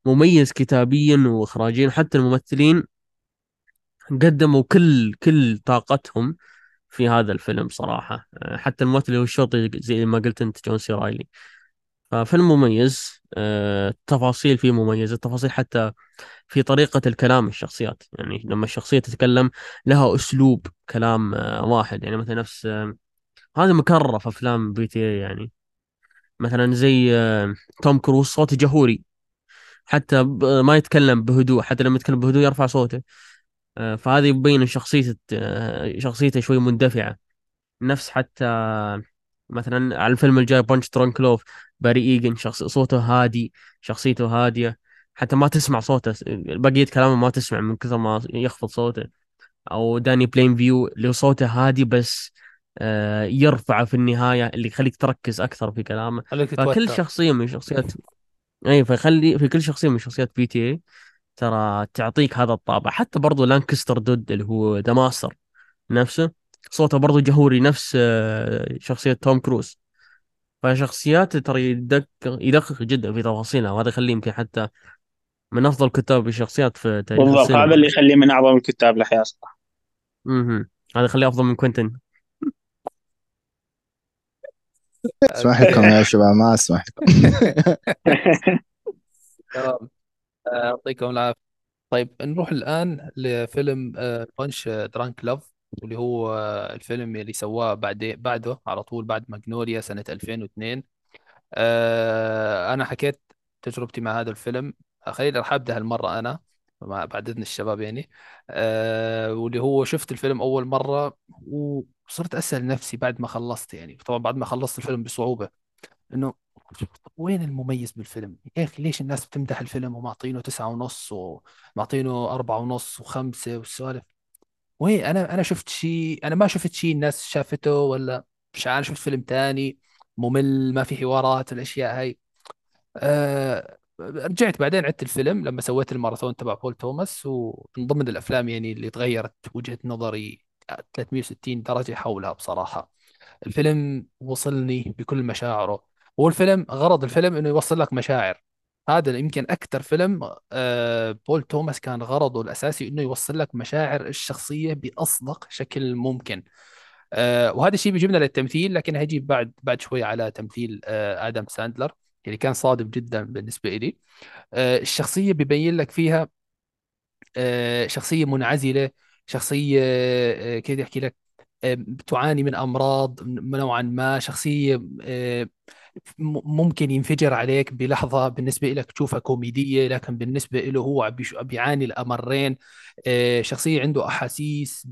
مميز كتابيا واخراجيا حتى الممثلين قدموا كل كل طاقتهم في هذا الفيلم صراحة. آه، حتى الممثل هو الشرطي زي ما قلت انت جون سي رايلي. ففيلم مميز. آه، التفاصيل فيه مميزة. التفاصيل حتى في طريقة الكلام الشخصيات. يعني لما الشخصية تتكلم لها أسلوب كلام آه، واحد. يعني مثلا نفس هذا مكرر في أفلام PTA يعني. مثلا زي توم كروز صوته جهوري. حتى ما يتكلم بهدوء. حتى لما يتكلم بهدوء يرفع صوته. فهذا يبين شخصيته شخصيته شوي مندفعة. نفس حتى مثلا على الفيلم الجاي Punch-Drunk Love باري إيجن شخص صوته هادي شخصيته هادية. حتى ما تسمع صوته بقية كلامه ما تسمع من كثر ما يخفض صوته. أو دانيال بلين فيو اللي صوته هادي بس آه، يرفعه في النهاية اللي يخليك تركز أكثر في كلامه. فكل شخصية من شخصيات أي فيخلي في كل شخصية من شخصيات PTA ترى تعطيك هذا الطابع. حتى برضو لانكستر دود اللي هو The Master نفسه. صوته برضو جهوري نفس آه، شخصية توم كروز. فشخصيات ترى يدقق يدقق جدا في تفاصيلها وهذا يخليه يمكن حتى من أفضل كتاب الشخصيات في تاريخ بالضبط هذا اللي يخليه من أعظم الكتاب للحياة صراحة. مهم. هذا يخليه أفضل من كوينتن. اسمح لكم يا شباب ما أسمح. لكم يعطيكم العافية. طيب نروح الآن لفيلم Punch-Drunk Love واللي هو آه، الفيلم اللي سواه بعد بعده على طول بعد ماجنوليا سنة 2002 آه، أنا حكيت تجربتي مع هذا الفيلم. خليني راح أبدأ هالمرة أنا مع بعد إذن الشباب يعني. آه، واللي هو شفت الفيلم أول مرة وصرت أسأل نفسي بعد ما خلصت يعني. طبعا بعد ما خلصت الفيلم بصعوبة. إنه وين المميز بالفيلم؟ يا أخي ليش الناس بتمدح الفيلم ومعطينه تسعة ونص ومعطينه أربعة ونص وخمسة والسوالف؟ وين؟ أنا أنا شفت شيء أنا ما شفت شيء الناس شافته ولا مش عارف شفت فيلم تاني ممل ما في حوارات الأشياء هاي. أه رجعت بعدين عدت الفيلم لما سويت الماراثون تبع بول توماس ومن ضمن الأفلام يعني اللي تغيرت وجهة نظري 360 درجة حولها بصراحة. الفيلم وصلني بكل مشاعره. هو الفيلم غرض الفيلم إنه يوصل لك مشاعر. هذا يمكن أكثر فيلم آه، بول توماس كان غرضه الأساسي إنه يوصل لك مشاعر الشخصية بأصدق شكل ممكن. آه، وهذا الشيء بيجيبنا للتمثيل لكن هيجي بعد بعد شوي على تمثيل آه، آدم ساندلر اللي كان صادم جدا بالنسبة لي الشخصية بيبين لك فيها شخصية منعزلة شخصية كيف احكي لك تعاني من أمراض نوعا ما شخصية ممكن ينفجر عليك بلحظة بالنسبة لك تشوفها كوميدية لكن بالنسبة له هو بيعاني الأمرين. شخصية عنده أحاسيس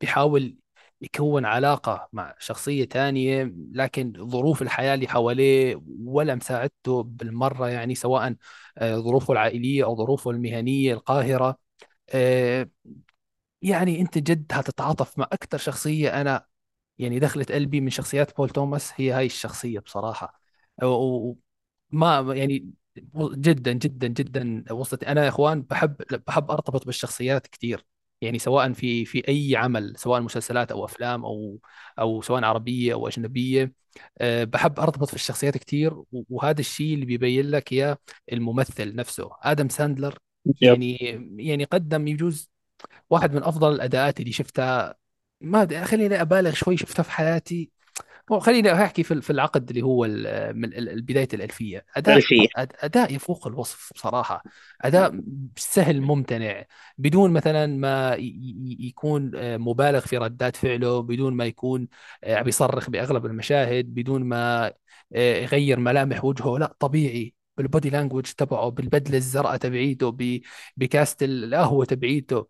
بيحاول يكون علاقة مع شخصية تانية لكن ظروف الحياة اللي حواليه ولا مساعدته بالمرة يعني سواء ظروفه العائلية أو ظروفه المهنية القاهرة. يعني أنت جد هتتعاطف مع أكثر شخصية. أنا يعني دخلت قلبي من شخصيات بول توماس هي هاي الشخصية بصراحة. وما يعني جدا جدا جدا وصلت. أنا يا إخوان بحب بحب أرتبط بالشخصيات كثير يعني سواء في في أي عمل سواء مسلسلات أو أفلام أو أو سواء عربية أو أجنبية أه بحب أرتبط في الشخصيات كثير وهذا الشيء اللي بيبين لك يا الممثل نفسه. آدم ساندلر يعني يعني قدم يجوز واحد من أفضل الأداءات اللي شفتها. ما خليني أبالغ شوي شفتها في حياتي. خليني أحكي في العقد اللي هو من بداية الألفية. أداء الألفية. أداء يفوق الوصف بصراحة. أداء سهل ممتنع. بدون مثلا ما يكون مبالغ في ردات فعله بدون ما يكون عم يصرخ بأغلب المشاهد بدون ما يغير ملامح وجهه. لا طبيعي. بالبودي لانجوج تبعه بالبدلة الزرقاء تبعيته بكاست القهوة تبعيته.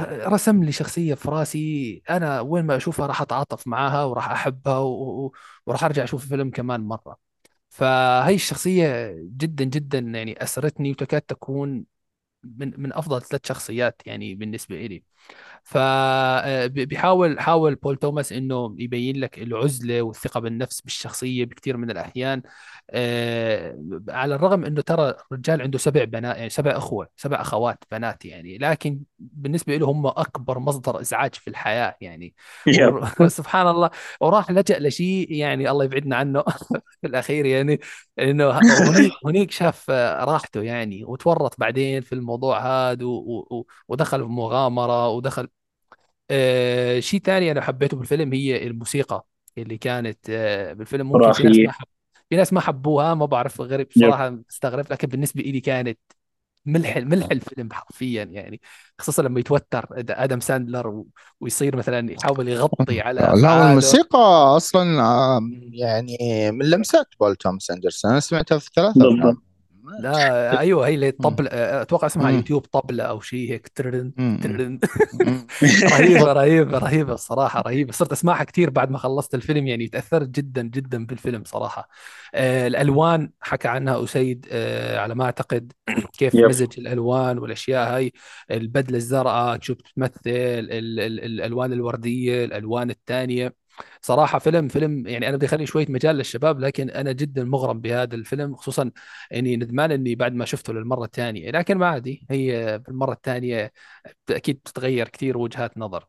رسم لي شخصية في راسي. أنا وين ما أشوفها راح أتعاطف معاها وراح أحبها و... وراح أرجع أشوف الفيلم كمان مرة. فهي الشخصية جدا جدا يعني أسرتني وتكاد تكون من من أفضل ثلاث شخصيات يعني بالنسبة لي فبيحاول حاول بول توماس إنه يبين لك العزلة والثقة بالنفس بالشخصية بكثير من الأحيان. آه، على الرغم إنه ترى الرجال عنده سبع بنات يعني سبع أخوة سبع أخوات بنات يعني لكن بالنسبة له هم أكبر مصدر إزعاج في الحياة يعني. سبحان الله. وراح لجأ لشيء يعني الله يبعدنا عنه في الأخير يعني إنه هنيك هنيك شاف راحته يعني وتورط بعدين في الموضوع هذا ودخل في مغامرة ودخل آه شيء ثاني أنا حبيته بالفيلم هي الموسيقى اللي كانت آه بالفيلم ممكن في ناس ما حب في ناس ما حبوها ما بعرف غير يب. بصراحه استغربت لكن بالنسبة لي كانت ملح ملح الفيلم حرفيا يعني. خصوصا لما يتوتر آدم ساندلر و- ويصير مثلا يحاول يغطي على لا أفعاله. والموسيقى أصلا يعني من لمسات بول توماس أندرسون. أنا سمعتها في ثلاث بالضبط. افلام لا أيوه هي اللي طبل أتوقع اسمها مم. يوتيوب طبله أو شيء هيك ترن. ترن. رهيبة رهيبة رهيبة الصراحة رهيبة صرت أسمعها كثير بعد ما خلصت الفيلم يعني تأثرت جدا جدا بالفيلم صراحة آه الألوان حكى عنها أسيد آه على ما أعتقد كيف يب. مزج الألوان والأشياء هاي البدلة الزرقاء ال ال الألوان الوردية الألوان الثانية صراحة فيلم فيلم يعني أنا بدي أخلي شوية مجال للشباب لكن أنا جدا مغرم بهذا الفيلم خصوصا إني ندمان إني بعد ما شفته للمرة الثانية. لكن ما عادي هي بالمرة الثانية أكيد بتتغير كثير وجهات نظر.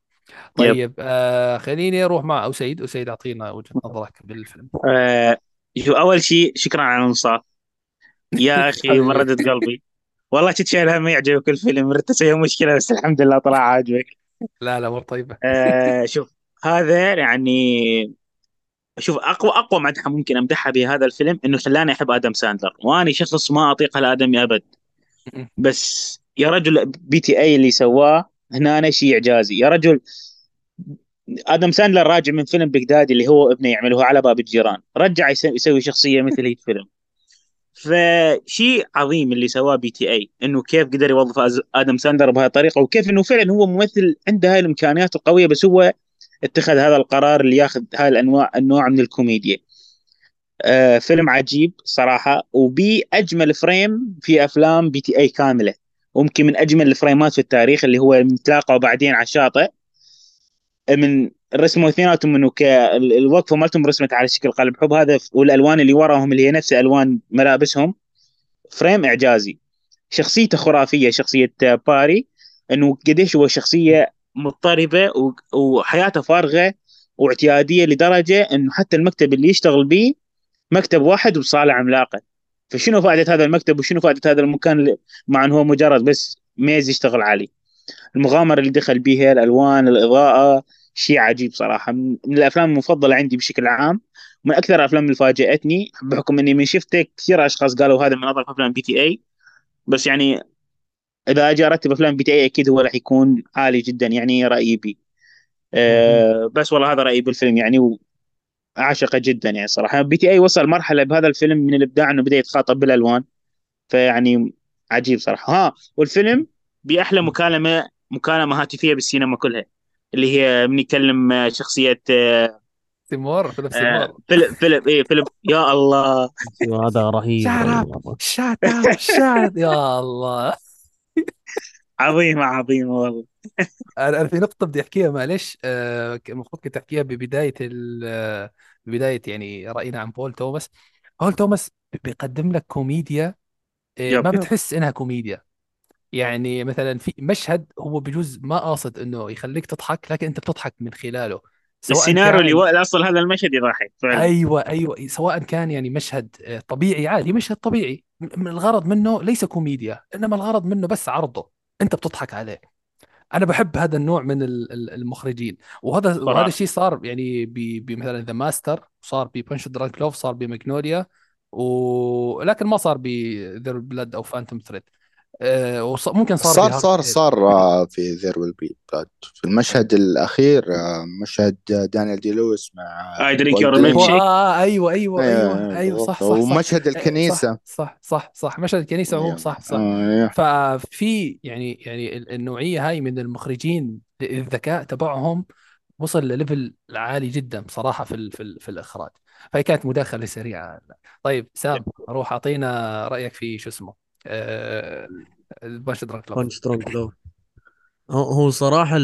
يب. طيب آه خليني أروح مع أسيد أسيد أعطينا وجهة نظرك بالفيلم. آه، شوف أول شيء شكرا على الانصاف يا أخي. بردت قلبي. والله كنت شايل هم يعجبك الفيلم مرت أسوي مشكلة بس الحمد لله طلع عاجبك. لا لا مو طيبة. آه شوف هذا يعني شوف أقوى أقوى مدحة ممكن أمدحها بهذا الفيلم إنه خلاني أحب آدم ساندلر. وأنا شخص ما أطيق هالادمي أبد. بس يا رجل PTA اللي سواه هنا شيء إعجازي. يا رجل آدم ساندلر راجع من فيلم بغدادي اللي هو ابنه يعمله على باب الجيران. رجع يسوي شخصية مثل هي الفيلم فشيء عظيم اللي سواه PTA إنه كيف قدر يوظف آدم ساندلر بهذه الطريقة وكيف إنه فعلا هو ممثل عنده هاي الإمكانيات القوية بس هو اتخذ هذا القرار اللي ياخذ هاي الانواع النوع من الكوميديا. آه فيلم عجيب صراحة وبي أجمل frame في أفلام PTA كاملة. وممكن من أجمل الفريمات في التاريخ اللي هو لما تلاقوا بعدين على الشاطئ. من رسموا اثنيناتهم إنه الوقفة مالتهم رسمت على شكل قلب حب. هذا والألوان اللي وراهم اللي هي نفس ألوان ملابسهم. فريم إعجازي. شخصيته خرافية شخصية آه، باري. إنه قديش هو شخصية مضطربة وحياته فارغة واعتيادية لدرجة إنه حتى المكتب اللي يشتغل به مكتب واحد وصالة عملاقة. فشنو فائدة هذا المكتب وشنو فائدة هذا المكان مع إنه هو مجرد بس ميز يشتغل عليه المغامرة اللي دخل بيها الألوان الإضاءة شيء عجيب صراحة. من الأفلام المفضلة عندي بشكل عام من أكثر الأفلام اللي فاجأتني بحكم إني من شفته كثير أشخاص قالوا هذا من افضل أفلام PTA بس يعني إذا أجي أرتب أفلام PTA أكيد هو راح يكون عالي جدا يعني رأيي بي. أه بس والله هذا رأيي بالفيلم يعني وعاشقه جدا يعني صراحة. PTA وصل مرحلة بهذا الفيلم من الإبداع إنه بدأ يتخاطب بالألوان فيعني عجيب صراحة. ها والفيلم؟ بأحلى مكالمة مكالمة هاتفية بالسينما كلها اللي هي من يكلم آه، شخصية آه، سيمور فيلم آه، سيمور. فيلم فيلم إيه فيلم يا الله. هذا رهيب. shut shut. يا الله. عظيمه عظيمه والله. أنا أنا في نقطة بدي أحكيها معلش آه، المفروض كنت أحكيها آه، ببداية يعني رأينا عن بول توماس. بول توماس بيقدم لك كوميديا آه،. ما بتحس إنها كوميديا. يعني مثلا في مشهد هو بجوز ما قاصد إنه يخليك تضحك لكن أنت بتضحك من خلاله. سواء السيناريو اللي كان و- اصل هذا المشهد يضحك فعلا. أيوه أيوه. سواء كان يعني مشهد طبيعي عادي مشهد طبيعي. الغرض منه ليس كوميديا إنما الغرض منه بس عرضه. انت بتضحك عليه. أنا بحب هذا النوع من ال- ال- المخرجين. وهذا صراحة. وهذا الشيء صار يعني بمثلا The Master صار ب Punch-Drunk Love صار بماجنوليا ولكن ما صار ب There Blood أو Phantom Thread ممكن صار صار صار إيد. صار آه، في There Will Be في المشهد الأخير آه، مشهد آه، دانيال دي لويس مع your ديني. milkshake. آه أيوه أيوه أيوه أيوة، أيوه صح صح صح. ومشهد الكنيسة. صح صح صح, صح. مشهد الكنيسة عموما صح صح. آه، ففي يعني يعني ال- النوعية هاي من المخرجين الذكاء تبعهم وصل لل level عالي جدا بصراحة في ال في, ال في الإخراج. فهي كانت مداخلة سريعة. طيب سام روح أعطينا رأيك في شو اسمه؟ آه Punch-Drunk Love بانش سترونج لو هو صراحة.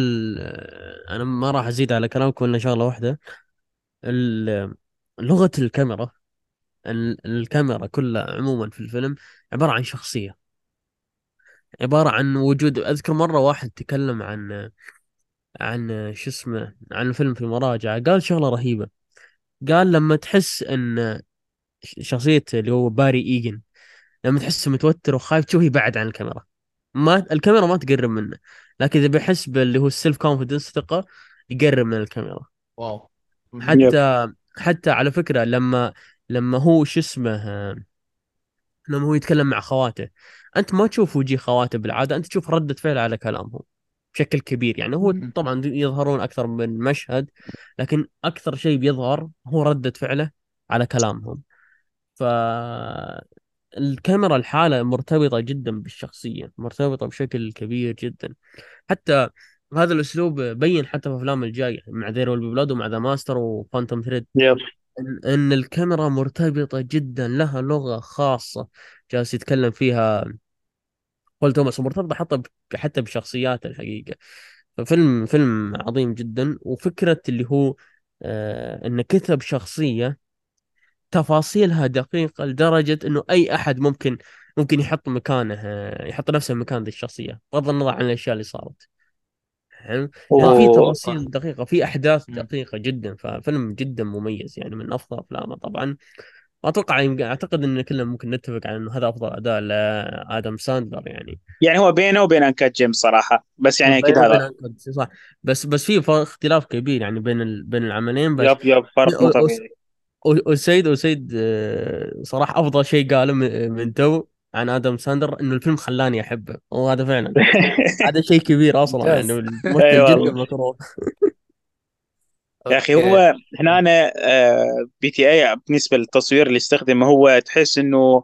أنا ما راح أزيد على كلامكم إلا شغلة واحدة. لغة الكاميرا ال- الكاميرا كلها عموما في الفيلم عبارة عن شخصية. عبارة عن وجود أذكر مرة واحد تكلم عن عن شو اسمه عن الفيلم في المراجعة. قال شغلة رهيبة. قال لما تحس إن شخصية اللي هو باري إيجن لما تحسه متوتر وخايف تشوفه يبعد عن الكاميرا ما الكاميرا ما تقرب منه لكن إذا بيحس باللي هو ال self confidence ثقة يقرب من الكاميرا wow مهم. yep. حتى حتى على فكرة لما لما هو شو اسمه لما هو يتكلم مع خواته أنت ما تشوف وجه خواته بالعادة أنت تشوف ردة فعل على كلامهم بشكل كبير يعني هو. طبعا يظهرون أكثر من مشهد لكن أكثر شيء بيظهر هو ردة فعله على كلامهم فالكاميرا الحالة مرتبطة جدا بالشخصية مرتبطة بشكل كبير جدا. حتى هذا الأسلوب بين حتى في أفلام الجاية مع There Will Be Blood ومع The Master و Phantom Thread إن الكاميرا مرتبطة جدا لها لغة خاصة جالس يتكلم فيها بول توماس ومرتبطة حتى حتى بشخصياته الحقيقة. ففيلم فيلم عظيم جدا. وفكرة اللي هو آه انه كتب شخصية تفاصيلها دقيقة لدرجة إنه أي أحد ممكن ممكن يحط مكانه يحط نفسه مكان ذي الشخصية بغض النظر عن الأشياء اللي صارت. لأن في تفاصيل دقيقة في أحداث مم. دقيقة جدا ففيلم جدا مميز يعني من أفضل أفلامه طبعا. أتوقع أعتقد إن كلنا ممكن نتفق على إنه هذا أفضل أداء لآدم ساندلر يعني. يعني هو بينه وبين Uncut Gems صراحة بس يعني أكيد هذا. صح. بس بس في اختلاف كبير يعني بين ال... بين العملين بس yep yep فرق مو طبيعي أسيد أسيد آه، صراحة أفضل شيء قاله من تو عن آدم ساندلر إنه الفيلم خلاني أحبه. وهذا فعلا. هذا شيء كبير أصلا يعني الممثل جدا مكروه. يا أخي هو هنا أنا PTA بالنسبة للتصوير اللي استخدمه هو تحس إنه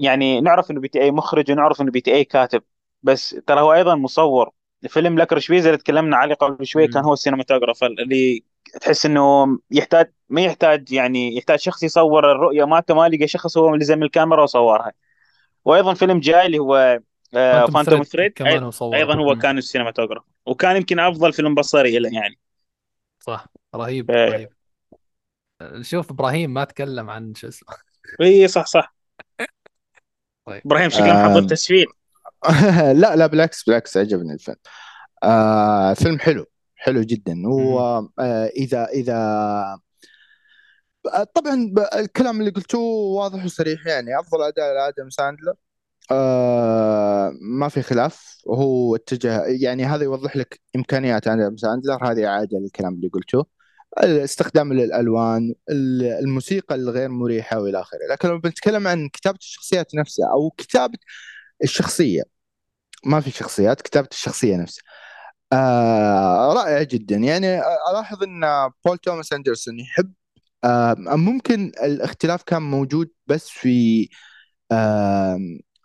يعني نعرف إنه PTA مخرج ونعرف إنه PTA كاتب. بس ترى هو أيضا مصور. فيلم Licorice Pizza اللي تكلمنا عليه قبل شوي كان. هو ال cinematographer اللي تحس إنه يحتاج ما يحتاج يعني يحتاج شخص يصور الرؤية مالته ما لقى شخص هو اللي لزم الكاميرا وصورها. وأيضا فيلم جاي اللي هو Phantom Phantom Thread كمان هو صوره. أيضا هو. كان ال cinematographer. وكان يمكن أفضل فيلم بصري له يعني. صح. رهيب ف- رهيب. شوف إبراهيم ما تكلم عن شو اسمه. إي صح صح. طيب. إبراهيم شكله محضر آم، تسفيل لا لا بالعكس بالعكس عجبني الفيلم آه فيلم حلو. حلو جدا. مهم. وإذا إذا طبعا ب- الكلام اللي قلتوه واضح وصريح يعني. أفضل أداء لآدم ساندلر. آه ما في خلاف. وهو اتجه يعني هذا يوضح لك إمكانيات آدم ساندلر. هذه عادة للكلام اللي قلتوه. استخدام للألوان ال- الموسيقى الغير مريحة وإلى آخره. لكن لو بنتكلم عن كتابة الشخصيات نفسها أو كتابة الشخصية ما في شخصيات كتابة الشخصية نفسها. آه رائع جدا. يعني ألاحظ أن بول توماس أندرسون يحب آه ممكن الاختلاف كان موجود بس في آه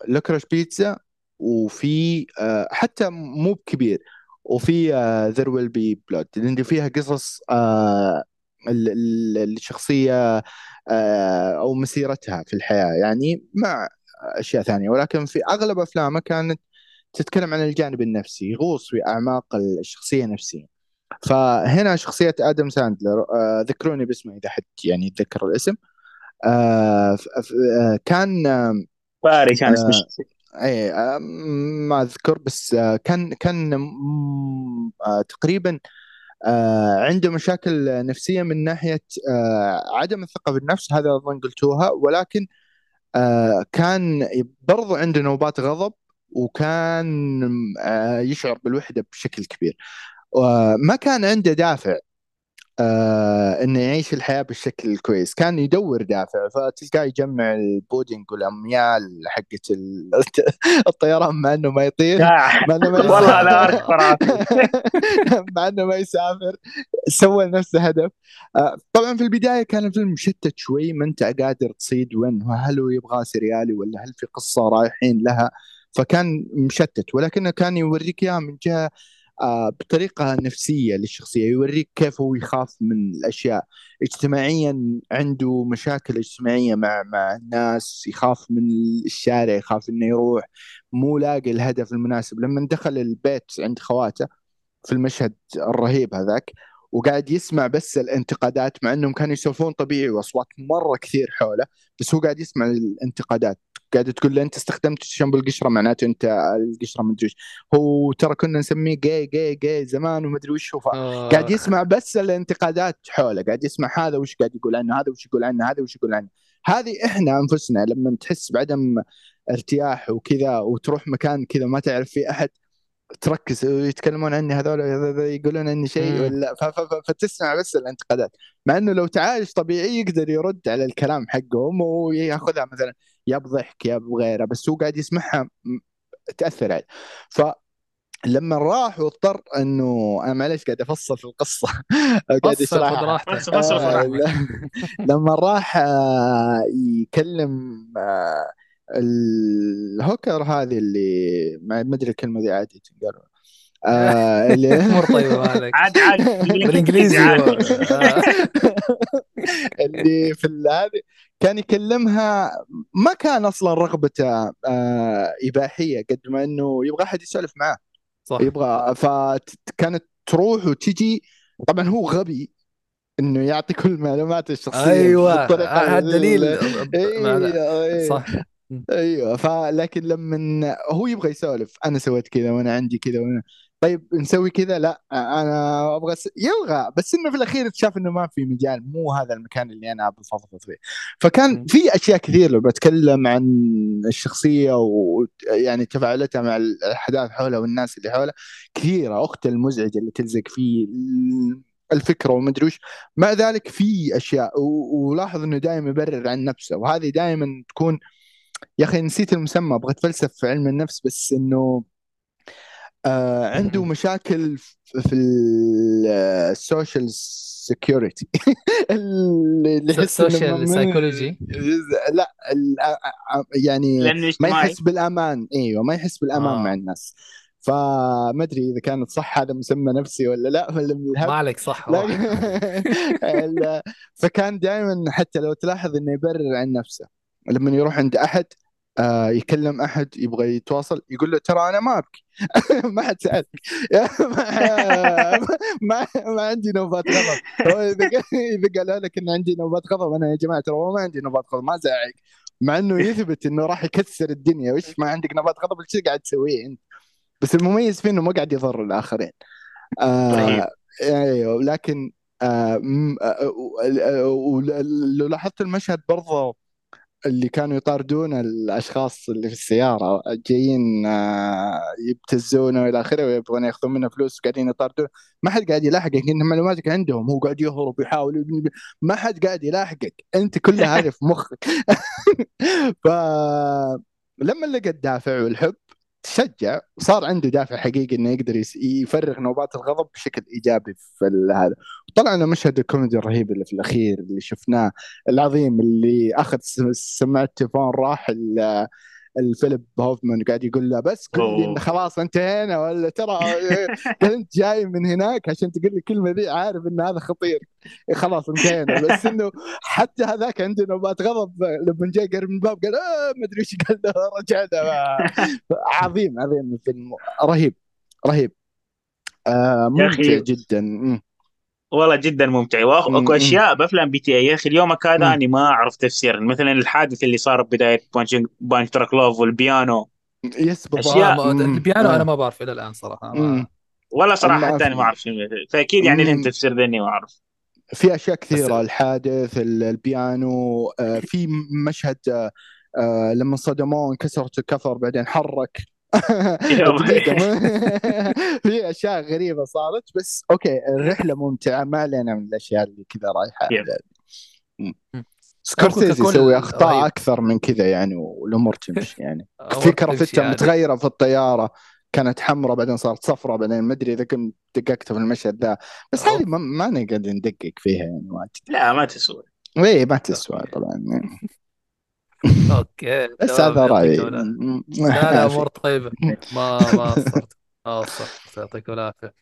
لوكرش بيتزا وفي آه حتى مو بكبير وفي There Will Be Blood لأن فيها قصص آه ال- ال- الشخصية آه أو مسيرتها في الحياة يعني مع أشياء ثانية. ولكن في أغلب أفلامه كانت تتكلم عن الجانب النفسي يغوص في أعماق الشخصية نفسيا. فهنا شخصية آدم ساندلر آه ذكروني باسمه إذا حد يعني يتذكر الاسم. آه آه كان آه باري كان اسم الشخصية أي آه ما أذكر بس كان كان تقريبا عنده مشاكل نفسية من ناحية آه عدم الثقة بالنفس هذا أظن قلتوها. ولكن كان برضو عنده نوبات غضب وكان آه يشعر بالوحدة بشكل كبير. وما كان عنده دافع آه إنه يعيش الحياة بالشكل الكويس كان يدور دافع فتلقاه يجمع البودينج والأميال حقت ال- الطيران مع إنه ما يطير. مع إنه ما والله يسافر. مع إنه ما يسافر. سوى لنفسه هدف آه طبعا في البداية كان الفيلم مشتت شوي ما أنت قادر تصيد وين هل هو يبغى سريالي ولا هل في قصة رايحين لها. فكان مشتت ولكنه كان يوريك إياها من جهة آه، بطريقة نفسية للشخصية يوريك كيف هو يخاف من الأشياء. اجتماعيا عنده مشاكل اجتماعية مع مع الناس يخاف من الشارع يخاف إنه يروح. مو لاقي الهدف المناسب. لما دخل البيت عند خواته في المشهد الرهيب هذاك وقاعد يسمع بس الانتقادات مع إنهم كانوا يسولفون طبيعي وأصوات مرة كثير حوله بس هو قاعد يسمع الانتقادات. قاعد تقول له أنت استخدمت شامبو القشرة معناته أنت القشرة ما أدري وش هو ترى كنا نسميه جاي جاي جاي زمان وما أدري وش هو. آه. قاعد يسمع بس الانتقادات حوله. قاعد يسمع هذا وش قاعد يقول عنه هذا وش يقول عنه هذا وش يقول عنه. هذه إحنا أنفسنا لما تحس بعدم ارتياح وكذا وتروح مكان كذا ما تعرف فيه أحد تركز. يتكلمون عني هذول يقولون عني شيء. ولا فتسمع بس الانتقادات. مع إنه لو تعايش طبيعي يقدر يرد على الكلام حقهم وياخذها مثلا. يا بضحك يا بغيره بس هو قاعد يسمعها تأثر عليه. فلما راح واضطر إنه أنا معليش قاعد أفصل في القصة. قاعد اشرحها فصل آه، لما راح آه، يكلم آه، الهوكر هذه اللي ما أدري الكلمة ذي عادي تنقال آه، اللي امور طيبه مالك عادي عادي بالإنجليزي. عادي. اللي في هذه كان يكلمها ما كان أصلا رغبته آه، إباحية قد ما إنه يبغى أحد يسولف معاه صح. يبغى فكانت تروح وتجي. طبعا هو غبي إنه يعطي كل المعلومات الشخصية أيوه هذا دليل. أيوه صح. أيوه فلكن لما هو يبغى يسولف. أنا سويت كذا وأنا عندي كذا وأنا طيب نسوي كذا؟ لا أنا أبغى س... يبغى بس إنه في الأخير شاف إنه ما في مجال مو هذا المكان اللي أنا بفضفض فيه. فكان. في أشياء كثير لو بتكلم عن الشخصية ويعني تفاعلاتها مع الأحداث حولها والناس اللي حولها كثيرة. اخته المزعجه اللي تلزق فيه الفكرة ومدري وش. مع ذلك في أشياء و- ولاحظ إنه دائما يبرر عن نفسه. وهذه دائما تكون يا أخي نسيت المسمى أبغى أتفلسف في علم النفس بس إنه آه عنده مشاكل في- ال social security من- psychology. لا ال- آه، آه، يعني ما يحس بالأمان. إيوه ما يحس بالأمان آه. مع الناس. فما أدري إذا كانت صح هذا مسمى نفسي ولا لا ولا ما عليك صح فكان دائما حتى لو تلاحظ إنه يبرر عن نفسه. لما يروح عند أحد آه يكلم احد يبغى يتواصل يقول له ترى أنا ما ابكي ما حد سالك ما, ما, ما عندي نوبات غضب هو اذا قال- اذا قال لك ان عندي نوبات غضب أنا يا جماعة ترى ما عندي نوبات غضب ما زعق مع انه يثبت انه راح يكسر الدنيا وش ما عندك نوبات غضب إيش قاعد تسويه انت بس المميز فيه انه ما قاعد يضر الاخرين. آه أيوه لكن آه آه، آه، ولو لاحظت المشهد برضه اللي كانوا يطاردون الأشخاص اللي في السيارة جايين آه، يبتزونه وإلى آخره ويبغون يأخذون منه فلوس وقاعدين يطاردون. ما حد قاعد يلاحقك انت معلوماتك عندهم هو قاعد يهرب ويحاول. يبني- ما حد قاعد يلاحقك أنت كل هذه في مخك. فلما لقى الدافع والحب تشجع وصار عنده دافع حقيقي إنه يقدر يفرغ نوبات الغضب بشكل إيجابي في هذا. طلع لنا مشهد الكوميدي الرهيب اللي في الأخير اللي شفناه العظيم اللي أخذ سماعة التليفون راح الفيليب هوفمان قاعد يقول له بس قل لي خلاص انتهينا ولا ترى كنت جاي من هناك عشان تقول لي الكلمة ذي عارف إن هذا خطير. إيه خلاص انتهينا. بس إنه حتى هذاك عنده نوبات غضب لما جاي قرب من الباب قال آه ما أدري إيش قال له رجعنا. عظيم عظيم الفيلم رهيب رهيب. آه ممتع. جدا. والله جدا ممتع واكو. أشياء بأفلام PTA يا أخي اليومك هذا مم. أني ما اعرف تفسير مثلا الحادث اللي صار ببداية Punch Punch-Drunk Love والبيانو yes بالضبط أشياء. البيانو. أنا ما بعرف إلى الآن صراحة ما. ولا صراحة ما حتى أنا ما أعرف فأكيد يعني لهم. تفسير ذني ما أعرف في أشياء كثيرة بس- الحادث ال- البيانو آه في مشهد آه آه لما صدموه انكسرت الكفر بعدين حرك في أشياء غريبة صارت بس أوكي الرحلة ممتعة ما علينا من الأشياء اللي كذا رايحة. سكورسيزي يسوي أخطاء رهيب. أكثر من كذا يعني والأمور تمشي يعني. في كرافتة عادي. متغيرة في الطيارة كانت حمراء بعدين صارت صفراء بعدين ما أدري إذا كنت دققت في المشهد ذا. بس. هذه ما, ما نقدر ندقق فيها يعني واجد لا ما تسوى. إيه ما تسوى طبعا. أوكي بس هذا رأيي. يعطيكم. لا لا امور طيبة. ما ما قصرت آه صح يعطيك العافية.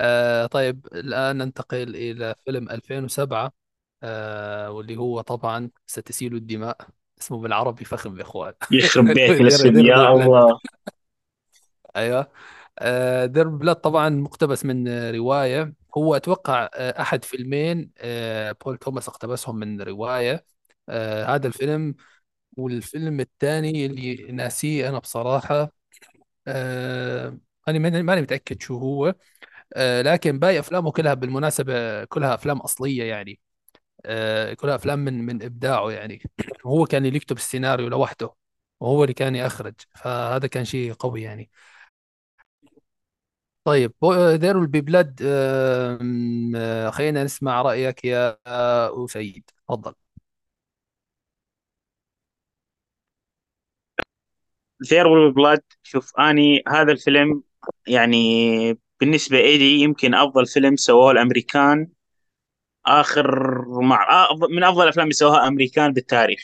آه طيب الآن ننتقل إلى فيلم 2007 آه واللي هو طبعا ستسيل الدماء. اسمه بالعربي فخم يا إخوان. يخرب بيت الاسم يا الله. أيوه. آه There Will Be Blood طبعا مقتبس من رواية. هو أتوقع آه أحد فيلمين آه بول توماس اقتبسهم من رواية. آه هذا الفيلم والفيلم الثاني اللي ناسيه أنا بصراحة آه أنا ماني متأكد شو هو آه لكن باقي أفلامه كلها بالمناسبة كلها أفلام أصلية يعني آه، كلها أفلام من من إبداعه يعني. هو كان اللي يكتب السيناريو لوحده وهو اللي كان يخرج فهذا كان شيء قوي يعني. طيب There Will Be Blood خلينا نسمع رأيك يا أسيد تفضل. Will Be Blood شوف أني هذا الفيلم يعني بالنسبة إلي يمكن أفضل فيلم سووه الأمريكان. آخر مع أفضل- من أفضل الافلام اللي سووها أمريكان بالتاريخ.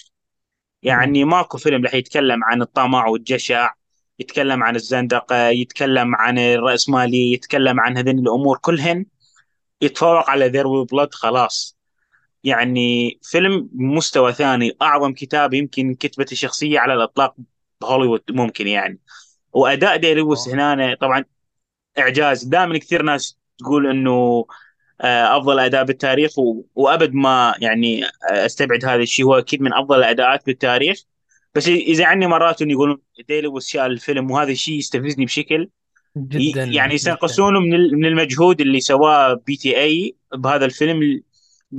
يعني ماكو فيلم رح يتكلم عن الطمع والجشع يتكلم عن الزندقة يتكلم عن الرأسمالية يتكلم عن هذين الأمور كلهن. يتفوق على ذير بلاد خلاص. يعني فيلم مستوى ثاني أعظم كتاب يمكن كتبته شخصية على الإطلاق بهوليوود ممكن يعني. وأداء دي لويس آه. هنا طبعا إعجاز. دائما كثير ناس تقول إنه آه، أفضل أداء بالتاريخ و... وأبد ما يعني آه، أستبعد هذا الشيء. هو أكيد من أفضل الأداءات بالتاريخ. بس يزعلني مرات إنه يقولون دي لويس شال الفيلم وهذا الشيء يستفزني بشكل جدا يعني جدا. ينقصونه من من المجهود اللي سواه PTA بهذا الفيلم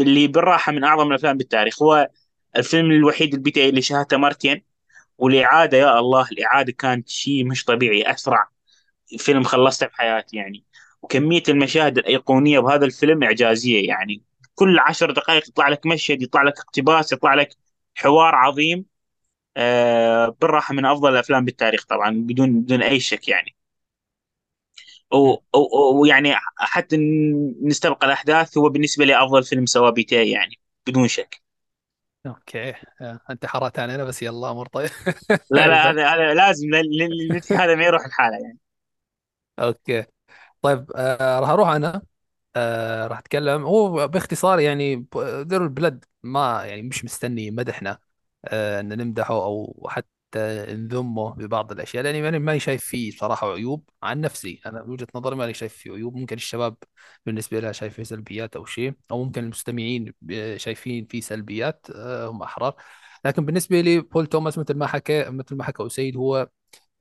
اللي بالراحة من أعظم الأفلام بالتاريخ. هو الفيلم الوحيد ال PTA اللي شاهدته مرتين والإعادة يا الله الإعادة كانت شيء مش طبيعي أسرع فيلم خلصته بحياتي يعني. وكمية المشاهد الأيقونية بهذا الفيلم إعجازية يعني. كل عشر دقائق يطلع لك مشهد يطلع لك اقتباس يطلع لك حوار عظيم. آه بالراحة من أفضل الأفلام بالتاريخ طبعا بدون بدون أي شك يعني. ويعني حتى نستبق الأحداث هو بالنسبة لي أفضل فيلم سواه بيتي يعني بدون شك. أوكي. آه، أنت حرقت علينا بس يلا أمور طيب. لا لا ب- هذا هذا لازم هذا ما يروح الحالة يعني. أوكي. طيب آه راح أروح أنا. آه راح أتكلم. هو باختصار يعني There Will Be Blood ما يعني مش مستني مدحنا آه أن نمدحه أو حتى نذمه ببعض الأشياء لأني ماني ماني شايف فيه صراحة عيوب عن نفسي. أنا بوجهة نظري ماني شايف فيه عيوب. ممكن الشباب بالنسبة لها شايف فيه سلبيات أو شيء أو ممكن المستمعين ب- شايفين فيه سلبيات آه هم أحرار. لكن بالنسبة لي بول توماس مثل ما حكى مثل ما حكى أسيد هو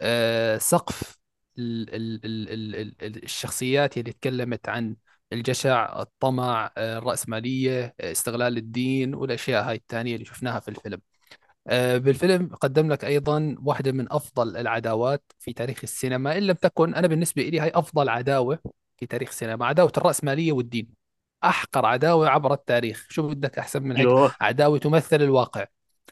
آه، سقف ال- ال- ال- ال- ال- ال- الشخصيات اللي تكلمت عن الجشع الطمع آه، الرأسمالية آه، استغلال الدين والأشياء هاي التانية اللي شفناها في الفيلم. آه، بالفيلم قدم لك أيضا واحدة من أفضل العداوات في تاريخ السينما إن لم تكن أنا بالنسبة لي هاي أفضل عداوة في تاريخ السينما عداوة الرأسمالية والدين أحقر عداوة عبر التاريخ. شو بدك أحسن من هيك عداوة تمثل الواقع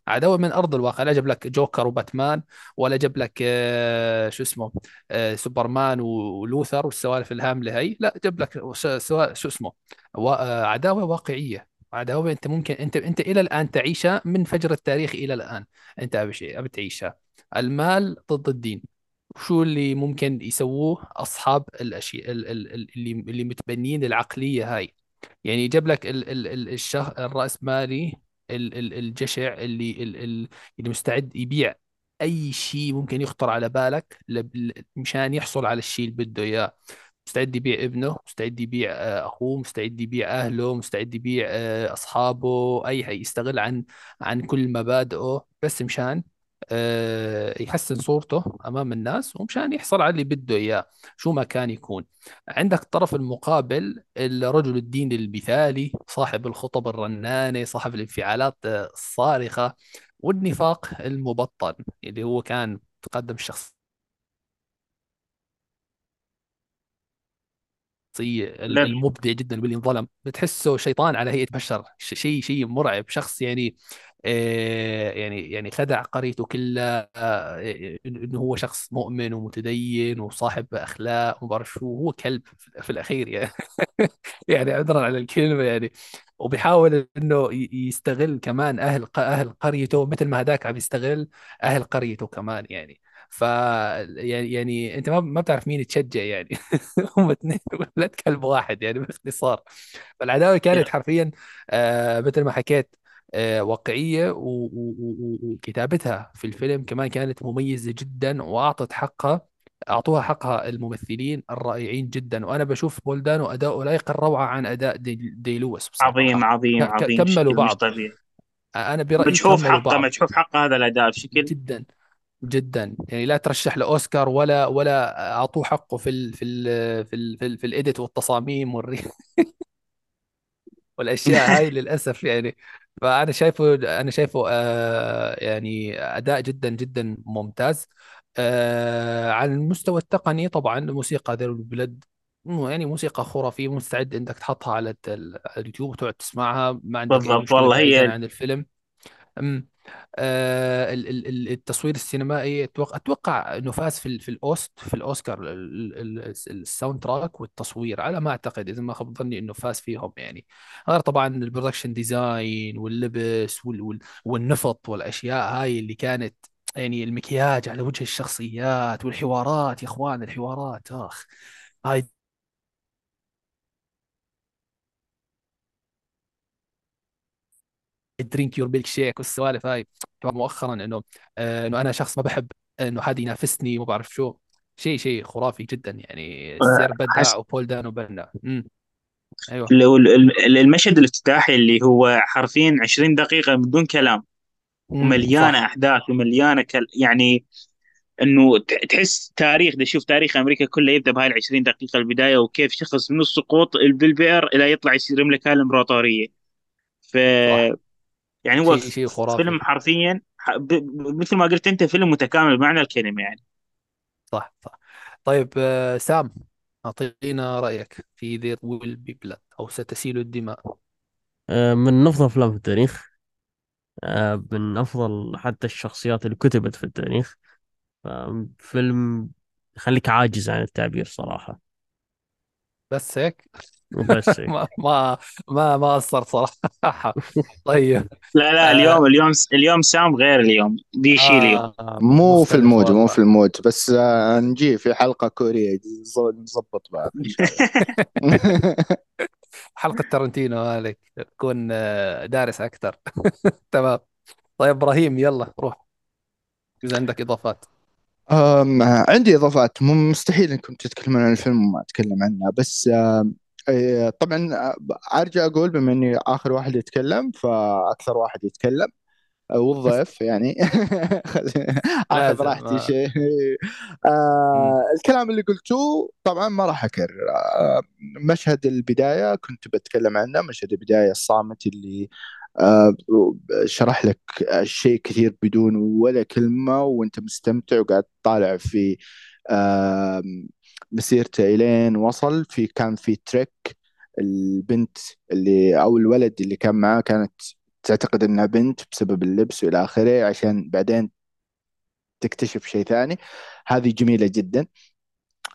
عداوة من أرض الواقع لا جاب لك جوكر وباتمان ولا جاب لك آه، شو اسمه آه، سوبرمان ولوثر والسوالف الهاملة هي لا جاب لك شو اسمه و- آه، عداوة أنت ممكن أنت أنت إلى الآن تعيشها من فجر التاريخ إلى الآن. أنت أبي شيء أبي تعيشها المال ضد الدين. شو اللي ممكن يسووه أصحاب الأشياء ال- ال- ال- اللي اللي متبنيين العقلية هاي؟ يعني يجيب لك ال ال ال الشه الرأسمالي ال ال الجشع اللي ال ال اللي مستعد يبيع أي شيء ممكن يخطر على بالك مشان يحصل على الشيء اللي بده إياه. مستعد يبيع ابنه مستعد يبيع آه، أخوه مستعد يبيع أهله مستعد يبيع آه، أصحابه أي شيء يستغل عن عن كل مبادئه بس مشان آه، يحسن صورته أمام الناس ومشان يحصل على اللي بده إياه شو ما كان يكون. عندك الطرف المقابل الرجل الدين المثالي صاحب الخطب الرنانة صاحب الانفعالات الصارخة والنفاق المبطن اللي هو كان تقدم الشخصية لا المبدع جدا واللي انظلم. بتحسه شيطان على هيئة بشر. شيء شيء مرعب. شخص يعني آه، يعني يعني خدع قريته كلها آه، إنه هو شخص مؤمن ومتدين وصاحب أخلاق وما بعرف شو هو كلب في الأخير يعني. يعني عذرا على الكلمة يعني. وبيحاول إنه يستغل كمان أهل أهل قريته مثل ما هداك عم يستغل أهل قريته كمان يعني. ف يعني يعني أنت ما ما بتعرف مين تشجع يعني. هم اثنين ولد كلب واحد يعني باختصار. فالعداوة كانت حرفيا آه مثل ما حكيت آه واقعية وكتابتها في الفيلم كمان كانت مميزة جدا وأعطت حقها أعطوها حقها الممثلين الرائعين جدا. وأنا بشوف بولدانو اداؤه لا يقل روعة عن أداء دي, دي لويس عظيم بصراحة. عظيم ك- عظيم كملوا مش بعض. طبيعي. أنا برأيي كملوا حقه مجحوف حقه هذا الأداء بشكل جدا. جدا. يعني لا ترشح لأوسكار ولا ولا أعطوه حقه في ال في ال في ال في, ال في الإيديت والتصاميم والري والأشياء هاي للأسف يعني. فأنا شايفه أنا شايفه آه يعني أداء جدا جدا ممتاز. آه على المستوى التقني طبعا موسيقى The Blood يعني موسيقى خرافية مستعد إنك تحطها على اليوتيوب وتقعد تسمعها ما عندك أي بالضبط مشكلة والله بعيدا هي عن الفيلم. أمم. آه ال- ال- ال- التصوير السينمائي أتوقع أتوقع إنه فاز في في الاوست في الأوسكار ال- ال- ال- ال soundtrack والتصوير على ما أعتقد إذا ما خاب ظني إنه فاز فيهم يعني. غير طبعا ال production design واللبس وال وال والنفط والأشياء هاي اللي كانت يعني المكياج على وجه الشخصيات والحوارات يا إخوان الحوارات أخ. I drink your milkshake والسوالف هاي. مؤخرا إنه آه، إنه أنا شخص ما بحب إنه حد ينافسني وما بعرف شو. شيء شيء خرافي جدا يعني. السير بدع حس وبول دانو امم أيوه. المشهد الافتتاحي اللي هو حرفيا 20 دقيقة بدون كلام ومليانة صح. أحداث ومليانة كل يعني إنه تحس تاريخ ده شوف تاريخ أمريكا كله يبدأ بهاي ال 20 دقيقة البداية وكيف شخص من السقوط بالبئر إلى يطلع يصير يملك هالامبراطوريه ف صح. يعني هو شيء شيء خرافي. فيلم حرفيا ب- مثل ما قلت أنت فيلم متكامل بمعنى الكلمة يعني. صح صح. طيب آه، سام أعطينا رأيك في There Will Be Blood أو ستسيل الدماء. آه، من أفضل أفلام في التاريخ. آه، من أفضل حتى الشخصيات اللي كتبت في التاريخ. آه، فيلم يخليك عاجز عن التعبير صراحة. بس هيك. ما ما ما ما قصرت صراحة. طيب. لا لا آه. اليوم اليوم اليوم سام غير اليوم. بيشيل اليوم آه مو في ال mood مو في ال mood. بس آه، نجي في حلقة كورية. ز- نظبط بعض حلقة تارنتينو هذيك. تكون آه، دارس أكثر. تمام. طيب إبراهيم يلا روح. إذا عندك إضافات. أم عندي إضافات. مو مستحيل إنكم تتكلمون عن الفيلم وما أتكلم عنها. بس طبعا آه، أرجع أقول بما إني آخر واحد يتكلم فأكثر واحد يتكلم والضيف يعني آخذ راحتي آه. شيء مم. آه الكلام اللي قلته طبعا ما راح أكرر آه مشهد البداية كنت بتكلم عنه مشهد البداية الصامت اللي آه شرح لك شيء كثير بدون ولا كلمة وأنت مستمتع وقاعد تطالع في آه مسيرته الين وصل في كان في تريك. البنت اللي أو الولد اللي كان معاه كانت تعتقد إنها بنت بسبب اللبس والى آخره عشان بعدين تكتشف شيء ثاني. هذه جميلة جدا.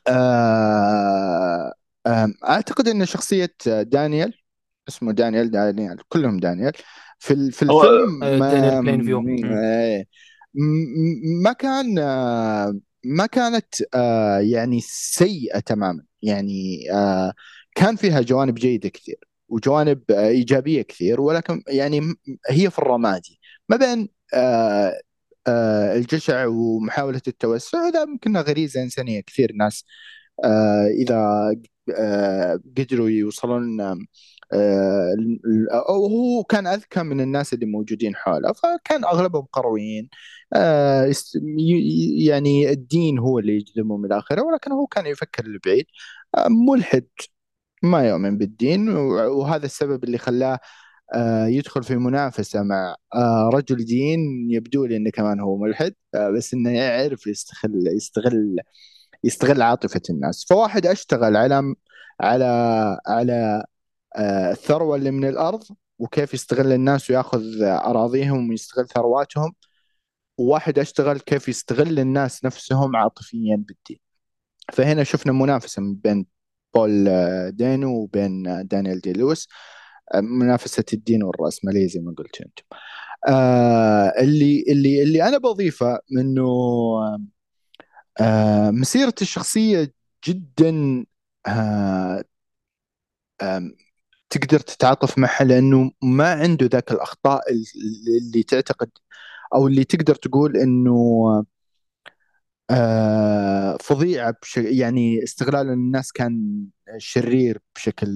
آه، أعتقد إن شخصية دانيال اسمه دانيال دانيال كلهم دانيال. في في الفيلم آه، ما. إيه. ما كان آه، ما كانت آه، يعني سيئة تماما. يعني آه، كان فيها جوانب جيدة كثير وجوانب آه، إيجابية كثير ولكن يعني هي في الرمادي. ما بين آه، آه، الجشع ومحاولة التوسع هذا يمكنها غريزة إنسانية كثير. ناس آه، إذا آه، قدروا يوصلون آه، ال- أو هو كان أذكى من الناس اللي موجودين حوله فكان أغلبهم قرويين. آه، يعني الدين هو اللي يجذبهم إلى آخره ولكن هو كان يفكر لبعيد. آه، ملحد ما يؤمن بالدين وهذا السبب اللي خلاه آه، يدخل في منافسة مع آه، رجل دين يبدو لي إنه كمان هو ملحد آه، بس إنه يعرف يستغل يستغل يستغل عاطفة الناس. فواحد أشتغل على على على آه، الثروة اللي من الأرض وكيف يستغل الناس ويأخذ أراضيهم ويستغل ثرواتهم. وواحد أشتغل كيف يستغل الناس نفسهم عاطفيا بالدين. فهنا شفنا منافسة من بين بول آه، دينو وبين آه، دانيال دي لويس. منافسة الدين والراسماليه زي ما قلت أنتم آه اللي اللي اللي أنا بضيفه إنه آه مسيرته الشخصية جدا آه تقدر تتعاطف معها لأنه ما عنده ذاك الأخطاء اللي تعتقد أو اللي تقدر تقول إنه آه فظيعه يعني استغلال الناس كان شرير بشكل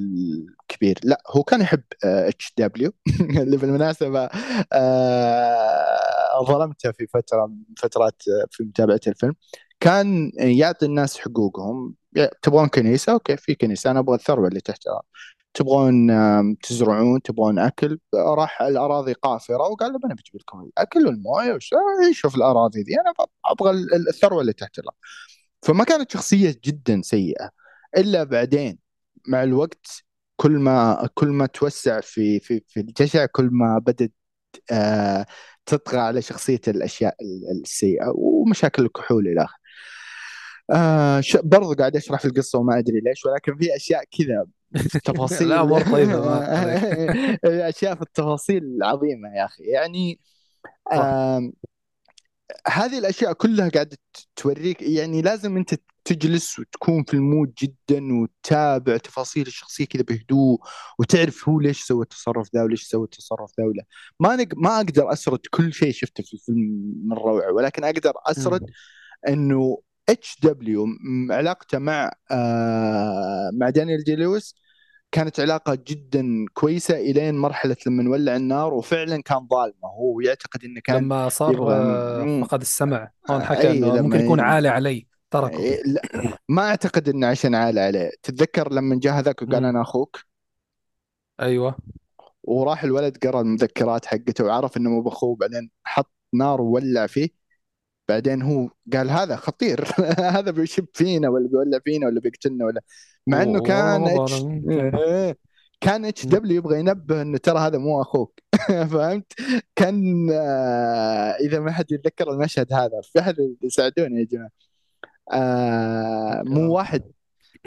كبير. لا هو كان يحب H.W. اللي بالمناسبة آه ظلمته في فترة من فترات آه، في متابعة الفيلم. كان يعطي الناس حقوقهم. تبغون كنيسة؟ okay في كنيسة. أنا أبغى الثروة اللي تحت تبغون تزرعون تبغون أكل راح الأراضي قافرة وقال له أنا بجيب لكم الأكل والموية عيشوا في الأراضي ذي أنا أبغى الثروة اللي تحت الأرض فما كانت شخصية جدا سيئة إلا بعدين مع الوقت كل ما كل ما توسع في في في الجشع كل ما بدت آه تطغى على شخصية الأشياء السيئة ومشاكل الكحول إلى آخره. آه برضو قاعد أشرح في القصة وما أدري ليش ولكن في أشياء كذا التفاصيل. لا مو طيبة اشياء في التفاصيل عظيمه يا أخي. يعني هذه الأشياء كلها قاعدة توريك يعني لازم أنت تجلس وتكون في ال mood جدا وتتابع تفاصيل الشخصية كذا بهدوء وتعرف هو ليش سوى التصرف ذا وليش سوى التصرف ذا ولا. ما نق... ما أقدر أسرد كل شيء شفته في الفيلم من روعه ولكن أقدر أسرد إنه H.W. علاقته مع آه مع دانيال دي لويس. كانت علاقة جدا كويسة إلين مرحلة لما ولع النار وفعلا كان ظالمة. هو يعتقد إنه كان لما صار آه، فقد السمع. هون حكى إنه ممكن يكون عالي علي تركه. لا ما أعتقد إنه عشان عالي عليه. تتذكر لما جاء هذاك وقال أنا أخوك؟ أيوه. وراح الولد قرأ المذكرات حقته وعرف إنه مو بأخوه بعدين حط نار وولع فيه. بعدين هو قال هذا خطير. هذا بيشب فينا ولا بيولع فينا ولا بيقتلنا ولا. مع إنه كان H. كان H.W. يبغى ينبه إنه ترى هذا مو أخوك. فهمت؟ كان آه إذا ما حد يتذكر المشهد هذا في أحد يساعدوني يا جماعة. آه مو واحد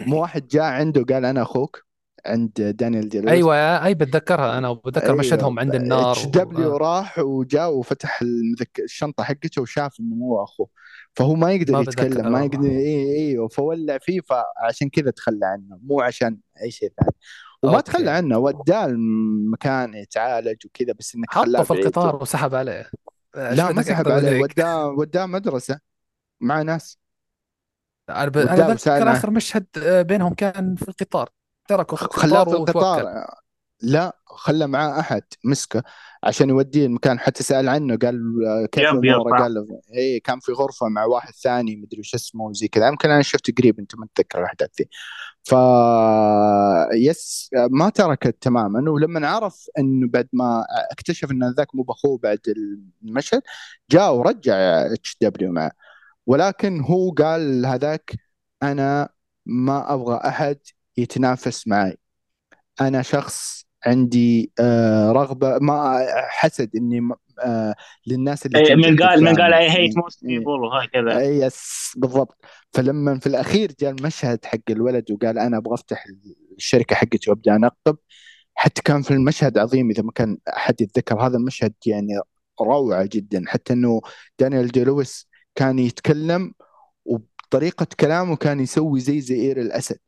مو واحد جاء عنده قال أنا أخوك. عند دانيال دي أيوه أي بتذكرها أنا وبتذكر أيوة. مشهدهم عند النار H.W. و... راح وجاء وفتح المذك... الشنطة حقته وشاف إنه مو أخوه. فهو ما يقدر ما يتكلم ما يقدر اي اي فولع فيه فعشان كذا تخلى عنه مو عشان أي شيء ثاني. وما أوكي. تخلى عنه وداه المكان يتعالج وكذا بس إنك حطه في القطار وسحب عليه. لا ما سحب عليه وداه وداه مدرسة مع ناس. أنا بتذكر آخر مشهد آه، بينهم كان في القطار. تركه في خلاه في القطار. لا خلى معاه أحد مسكه عشان يوديه المكان. حتى سأل عنه قال كيف الأمور قال اي كان في غرفة مع واحد ثاني مدري وش اسمه وزي كذا. يمكن أنا شفت قريب أنت ما تتذكر الأحداث ذي ف yes ما تركت تماما. ولما عرف إنه بعد ما اكتشف إن ذاك مو بأخوه بعد المشهد جاء ورجع H.W. معه. ولكن هو قال هذاك أنا ما أبغى أحد يتنافس معي. أنا شخص عندي آه رغبة ما حسد إني آه للناس اللي أي من قال من قال I hate most people وهكذا yes بالضبط. فلما في الأخير جاء المشهد حق الولد وقال أنا أبغى أفتح الشركة حقتي وأبدأ انقب حتى كان في المشهد عظيم إذا ما كان أحد يتذكر. هذا المشهد يعني روعة جدا. حتى إنه دانيال دي لويس كان يتكلم وبطريقة كلامه كان يسوي زي زئير الأسد.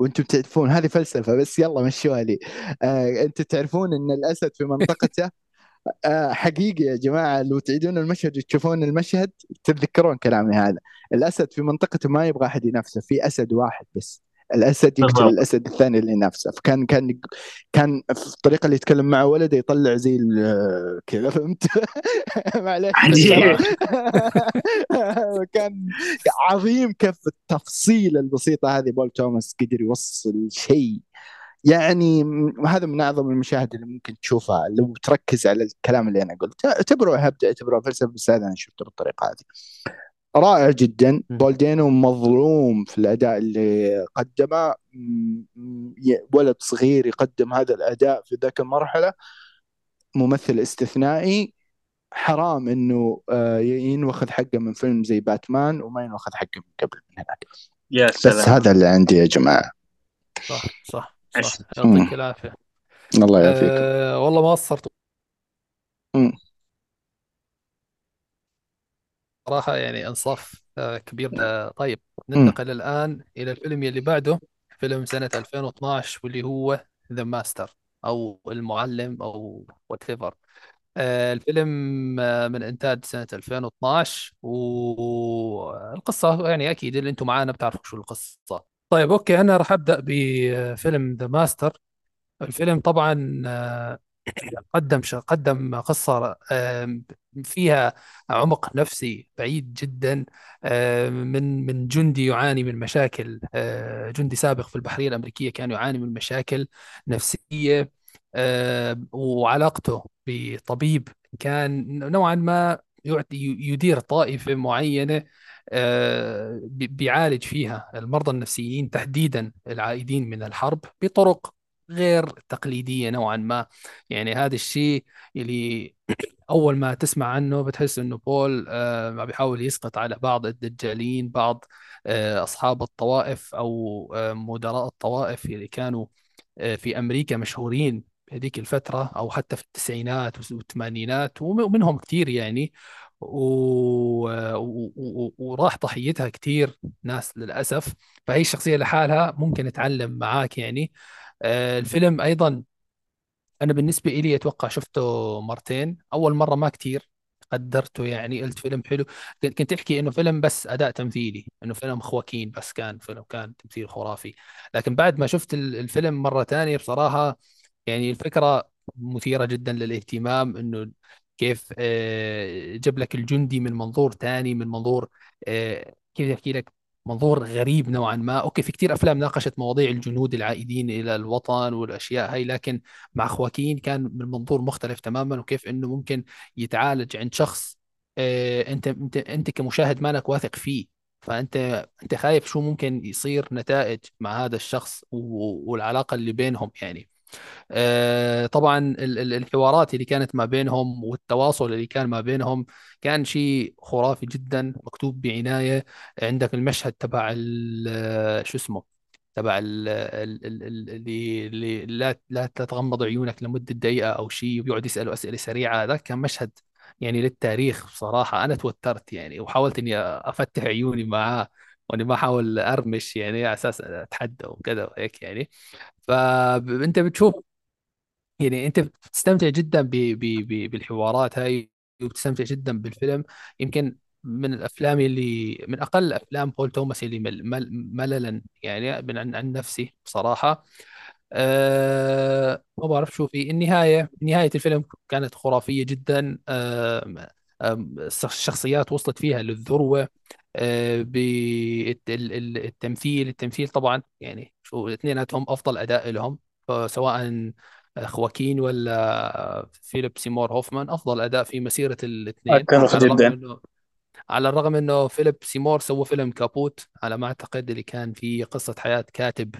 وأنتم تعرفون هذه فلسفة بس يلا مشوها لي آه أنتم تعرفون إن الأسد في منطقته آه حقيقي يا جماعة لو تعيدون المشهد وتشوفون المشهد تتذكرون كلامي هذا. الأسد في منطقته ما يبغى أحد ينافسه في أسد واحد بس. الأسد يقتل الأسد الثاني اللي نفسه فكان كان كان في الطريقة اللي يتكلم مع ولده يطلع زي كذا فهمت؟ معليش. كان عظيم كيف التفصيل البسيطة هذه. بول توماس قدر يوصل شيء. يعني هذا من أعظم المشاهد اللي ممكن تشوفها. لو تركز على الكلام اللي أنا قلته اعتبره هبدأ اعتبره فلسفة بس هذا أنا شفته بالطريقة هذه. رائع جدا. بولدينو مظلوم في الأداء اللي قدمه. ولد صغير يقدم هذا الأداء في ذاك المرحلة. ممثل استثنائي. حرام إنه آه، ينوخذ حقه من فيلم زي باتمان وما ينوخذ حقه من قبل من هناك. يا سلام. بس هذا اللي عندي يا جماعة. صح صح صح. يعطيك العافية. الله يعافيك. أه والله ما قصرت. صراحة يعني إنصاف أه كبير. ده طيب مم. ننتقل الآن إلى الفيلم اللي بعده فيلم سنة 2012 واللي هو The Master أو المعلم أو whatever آه، الفيلم آه، من إنتاج سنة 2012 والقصة يعني أكيد اللي أنتم معانا بتعرفوا شو القصة. طيب أوكي أنا راح أبدأ بفيلم The Master الفيلم طبعا آه، قدم قدم قصة فيها عمق نفسي بعيد جدا من من جندي يعاني من مشاكل آه، جندي سابق في البحرية الأمريكية كان يعاني من مشاكل نفسية وعلاقته بطبيب كان نوعا ما يدير طائفة معينة آه، بي- بيعالج فيها المرضى النفسيين تحديدا العائدين من الحرب بطرق غير تقليدية نوعا ما. يعني هذا الشيء اللي أول ما تسمع عنه بتحس إنه بول آه بيحاول يسقط على بعض الدجالين بعض آه أصحاب الطوائف أو آه مدراء الطوائف اللي كانوا آه في أمريكا مشهورين بهذيك الفترة أو حتى في التسعينات والثمانينات وم- ومنهم كثير يعني. و... و... وراح ضحيتها كثير ناس للأسف. فهي الشخصية لحالها ممكن تتعلم معاك يعني. الفيلم أيضا أنا بالنسبة لي أتوقع شفته مرتين. أول مرة ما كتير قدرته يعني قلت فيلم حلو. كنت أحكي إنه فيلم بس أداء تمثيلي إنه فيلم خواكين بس كان فيلم كان تمثيل خرافي. لكن بعد ما شفت ال- الفيلم مرة ثانية بصراحة يعني الفكرة مثيرة جدا للاهتمام إنه كيف آه، جاب لك الجندي من منظور ثاني من منظور آه، كيف احكي لك منظور غريب نوعا ما. أوكي في كثير أفلام ناقشت مواضيع الجنود العائدين إلى الوطن والأشياء هاي لكن مع خواكين كان من منظور مختلف تماما وكيف إنه ممكن يتعالج عند شخص آه، أنت أنت أنت كمشاهد مالك واثق فيه. فأنت أنت خايف شو ممكن يصير نتائج مع هذا الشخص والعلاقة اللي بينهم يعني. طبعا ال- ال- الحوارات اللي كانت ما بينهم والتواصل اللي كان ما بينهم كان شيء خرافي جدا مكتوب بعناية عندك المشهد تبع شو اسمه تبع ال- ال- ال- ال- اللي لا لا تغمض عيونك لمدة دقيقة أو شيء وبيقعد يسأله أسئلة سريعة. ذاك كان مشهد يعني للتاريخ بصراحة. أنا توترت يعني وحاولت إني أفتح عيوني معاه. وإني ما أحاول أرمش يعني على أساس أتحدى وكذا وهيك يعني. فأنت بتشوف يعني أنت بتستمتع جدا ب... ب... ب... بالحوارات هاي وبتستمتع جدا بالفيلم. يمكن من الأفلام اللي من أقل أفلام بول توماس اللي مل... مل... مللا يعني من عن, عن نفسي بصراحة. أه... ما بعرف شو في النهاية نهاية الفيلم كانت خرافية جدا. أه... الشخصيات وصلت فيها للذروة. بالتمثيل التمثيل طبعا يعني شو اثنيناتهم أفضل أداء لهم سواء خواكين ولا فيليب سيمور هوفمان أفضل أداء في مسيرة الاثنين اتفق على الرغم جدا. إنه على الرغم إنه فيليب سيمور سوى فيلم Capote على ما أعتقد اللي كان فيه قصة حياة كاتب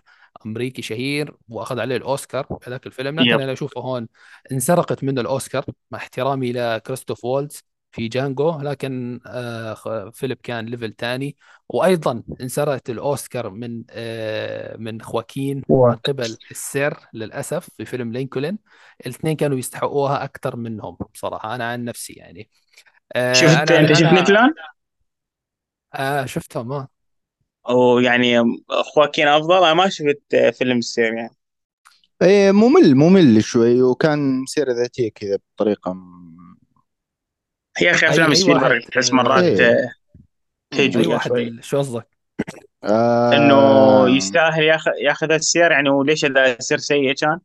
أمريكي شهير وأخذ عليه الأوسكار في هذاك الفيلم لكن yep. أنا أشوفه هون انسرقت منه الأوسكار مع احترامي لكريستوف وولتز. في جانجو لكن آه خ- فيليب كان level تاني. وأيضا انسرقت الأوسكار من آه من خواكين من قبل السير للأسف في فيلم لينكولن الاثنين كانوا يستحقوها أكثر منهم بصراحة أنا عن نفسي يعني. آه شفت أنت شفت لينكولن آه شفتهم آه. ويعني خواكين أفضل؟ أنا ما شفت فيلم السير يعني. إيه ممل ممل شوي وكان سيرة ذاتية كذا بطريقة يا أخي أفلام واحد. سبيلبرغ تحس مرات إيه. آه، أي واحد. ال- شو قصدك؟ إنه آه يستاهل ياخذ ياخذ السير يعني وليش السير سيء كان؟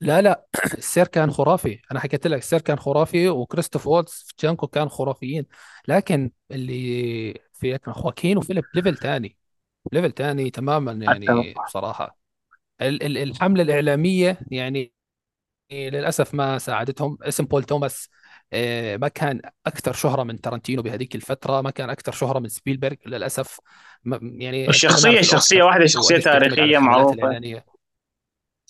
لا لا. السير كان خرافي. أنا حكيت لك السير كان خرافي وكريستوف وولتز في جانجو كان خرافيين. لكن اللي في خواكين وفيليب level تاني. level تاني تماما يعني أتفق. بصراحة. ال- ال- الحملة الإعلامية يعني للأسف ما ساعدتهم. اسم بول توماس آه، ما كان أكثر شهرة من تارانتينو بهذيك الفترة ما كان أكثر شهرة من سبيلبرغ للأسف. ما- يعني تعتمد على تاريخية الحملات معروفة. الإعلانية.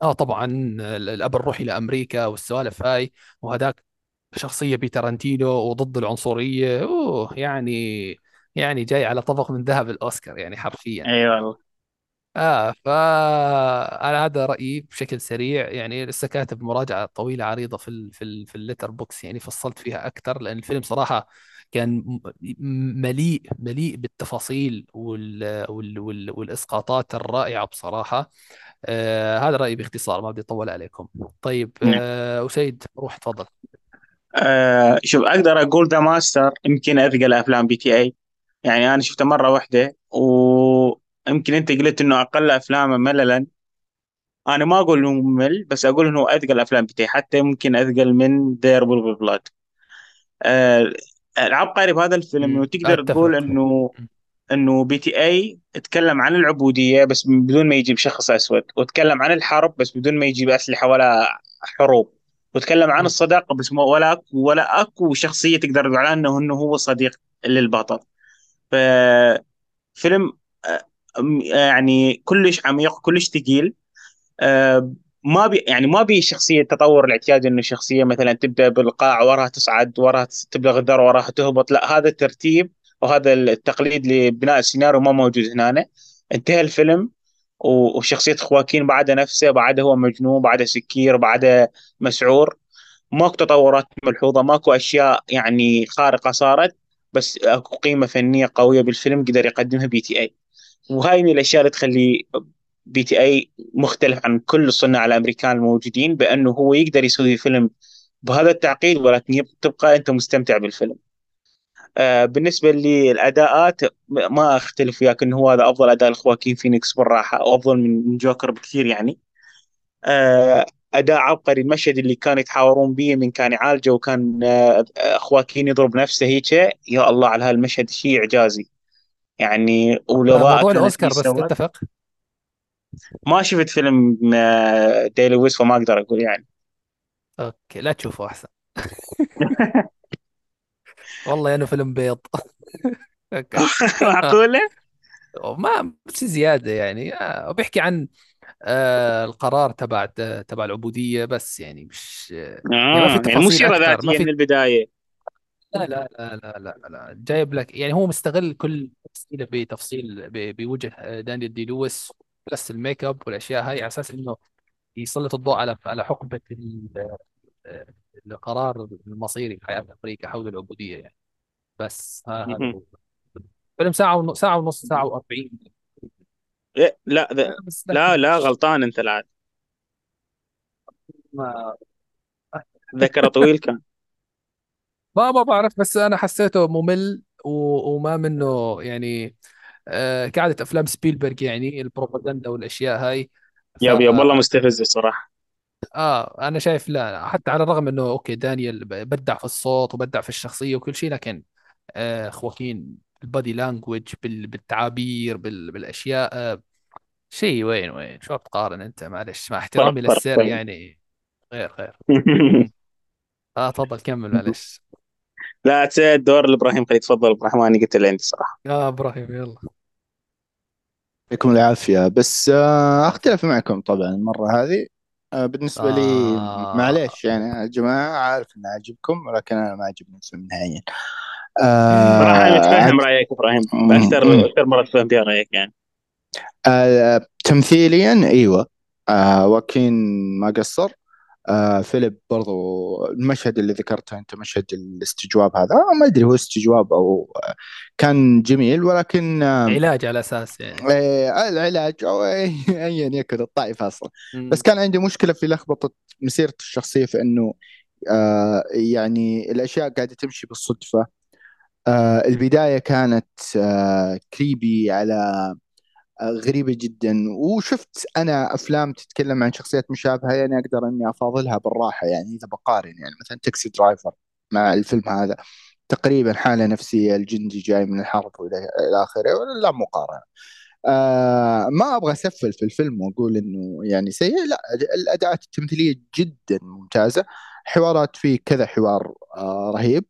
آه طبعا ال- الأب الروحي لأمريكا والسوالف هاي وهذاك شخصية بتارانتينو وضد العنصرية. أوه يعني يعني جاي على طبق من ذهب الأوسكار يعني حرفيا. أي والله. آه فانا هذا رأيي بشكل سريع. يعني لسه كاتب مراجعة طويلة عريضة في ال في ال في ال Letterboxd يعني فصلت فيها أكثر لأن الفيلم صراحة كان م- مليء مليء بالتفاصيل وال وال وال والإسقاطات الرائعة بصراحة. آه هذا رأيي باختصار ما بدي أطول عليكم. طيب آه وسيد روح تفضل. آه شوف أقدر أقول The Master يمكن أثقل أفلام PTA. يعني أنا شفته مرة واحدة ويمكن أنت قلت إنه أقل افلامه مللا. أنا ما أقول إنه ممل بس أقول إنه أثقل أفلام اي حتى ممكن أثقل من There Will Be Blood آه العبقري بهذا الفيلم انه مم، تقدر تقول إنه إنه PTA اتكلم عن العبودية بس بدون ما يجيب شخص أسود وتكلم عن الحرب بس بدون ما يجيب أسلحة ولا حروب وتكلم عن الصداقة بس ولا أكو ولا أكو شخصية تقدر تقول عنها إنه هو صديق للبطل. ففيلم آه، يعني كلش عميق كلش ثقيل. آه، ما بي يعني ما بي شخصية تطور الاعتيادي إنه شخصية مثلا تبدأ بالقاع وراها تصعد وراها تبلغ الذروه وراها تهبط. لا هذا الترتيب وهذا التقليد لبناء السيناريو ما موجود هنا. انتهى الفيلم وشخصية خواكين بعدها نفسه بعدها هو مجنون بعدها سكير بعدها مسعور. ماكو تطورات ملحوظة ماكو أشياء يعني خارقة صارت بس أكو قيمة فنية قوية بالفيلم قدر يقدمها PTA. وهاي من الأشياء اللي تخلي PTA مختلف عن كل الصناع الأمريكان الموجودين بأنه هو يقدر يسوي فيلم بهذا التعقيد ولكن تبقى أنت مستمتع بالفيلم. آه بالنسبة للأداءات ما أختلف وياك إنه هو هذا أفضل أداء لخواكين فينيكس بالراحة وافضل من جوكر بكثير يعني. آه أداء عبقري المشهد اللي كانوا يتحاورون به من كان يعالجه وكان آه، خواكين يضرب نفسه هيك يا الله على هالمشهد شيء إعجازي. يعني آه والاضاءه موضوع كانت الأوسكار بس تتفق ما شفت فيلم آه، دي لويس فما أقدر أقول يعني okay لا تشوفه أحسن والله انه فيلم بيض okay آه. معقوله؟ ما مش زيادة يعني آه. وبيحكي عن آه القرار تبع تبع العبودية بس يعني مش يعني ما في يعني تفاصيل أكثر ما ذاتيه من في البداية لا لا لا لا لا, لا. جايب لك يعني هو مستغل كل تفصيلة بتفصيل ب- بوجه دانيال دي لويس plus ال makeup والأشياء هاي على أساس إنه يسلط الضوء على على حقبة ال- القرار المصيري في حياة أمريكا حول العبودية يعني. بس ها- هذا مهم. هو. فيلم ساعة ونص ساعة ونص ساعة و40 إيه، لا ذا- بس لا. لكن لا غلطان أنت العاد ما طويل كان ما ما بعرف بس أنا حسيته ممل و- وما منه يعني آه، كعادة أفلام سبيلبرج يعني البروباغندا والأشياء هاي. ف yep yep والله مستفز الصراحة. آه أنا شايف لا حتى على الرغم إنه okay دانيال بدع في الصوت وبدع في الشخصية وكل شيء لكن آه خواكين ال body language بال... بالتعابير بال... بالأشياء آه شيء وين وين شو بتقارن أنت؟ معلش مع احترامي للسير يعني غير غير. آه تفضل كمل معلش. لا تسيد الدور لإبراهيم خليل. تفضل إبراهيم أنا قلت اللي عندي صراحة. آه إبراهيم يلا. يعطيكم العافية. بس آه، أختلف معكم طبعا المرة هذه. آه، بالنسبة لي آه. معليش يعني يا جماعة عارف إنه عجبكم ولكن أنا ما عجبني الفيلم نهائيا صراحة أنا آه، متفهم عد- رأيك إبراهيم. أكثر. أكثر مرة تفهم فيها رأيك يعني. آه، تمثيليا أيوة. آه، واكين ما قصر. آه، فيليب برضو المشهد اللي ذكرته أنت مشهد الاستجواب هذا. آه، ما أدري هو استجواب أو آه، كان جميل ولكن آه، علاج على أساس يعني. إيه، العلاج أو ايا يكن الطائفه أصلا. بس. كان عندي مشكلة في لخبطة مسيره الشخصية في إنه آه يعني الأشياء قاعدة تمشي بالصدفة. آه البداية كانت آه creepy على آه غريبة جدا. وشفت أنا أفلام تتكلم عن شخصيات مشابهة يعني أقدر إني أفاضلها بالراحة يعني إذا بقارن يعني مثلا Taxi Driver مع الفيلم هذا. تقريبا حالة نفسية الجندي جاي من الحرب وإلى آخره لا مقارنة. آه ما أبغى أسفل في الفيلم وأقول إنه يعني سيء. لا الأداءات التمثيلية جدا ممتازة. حوارات فيه كذا حوار آه رهيب.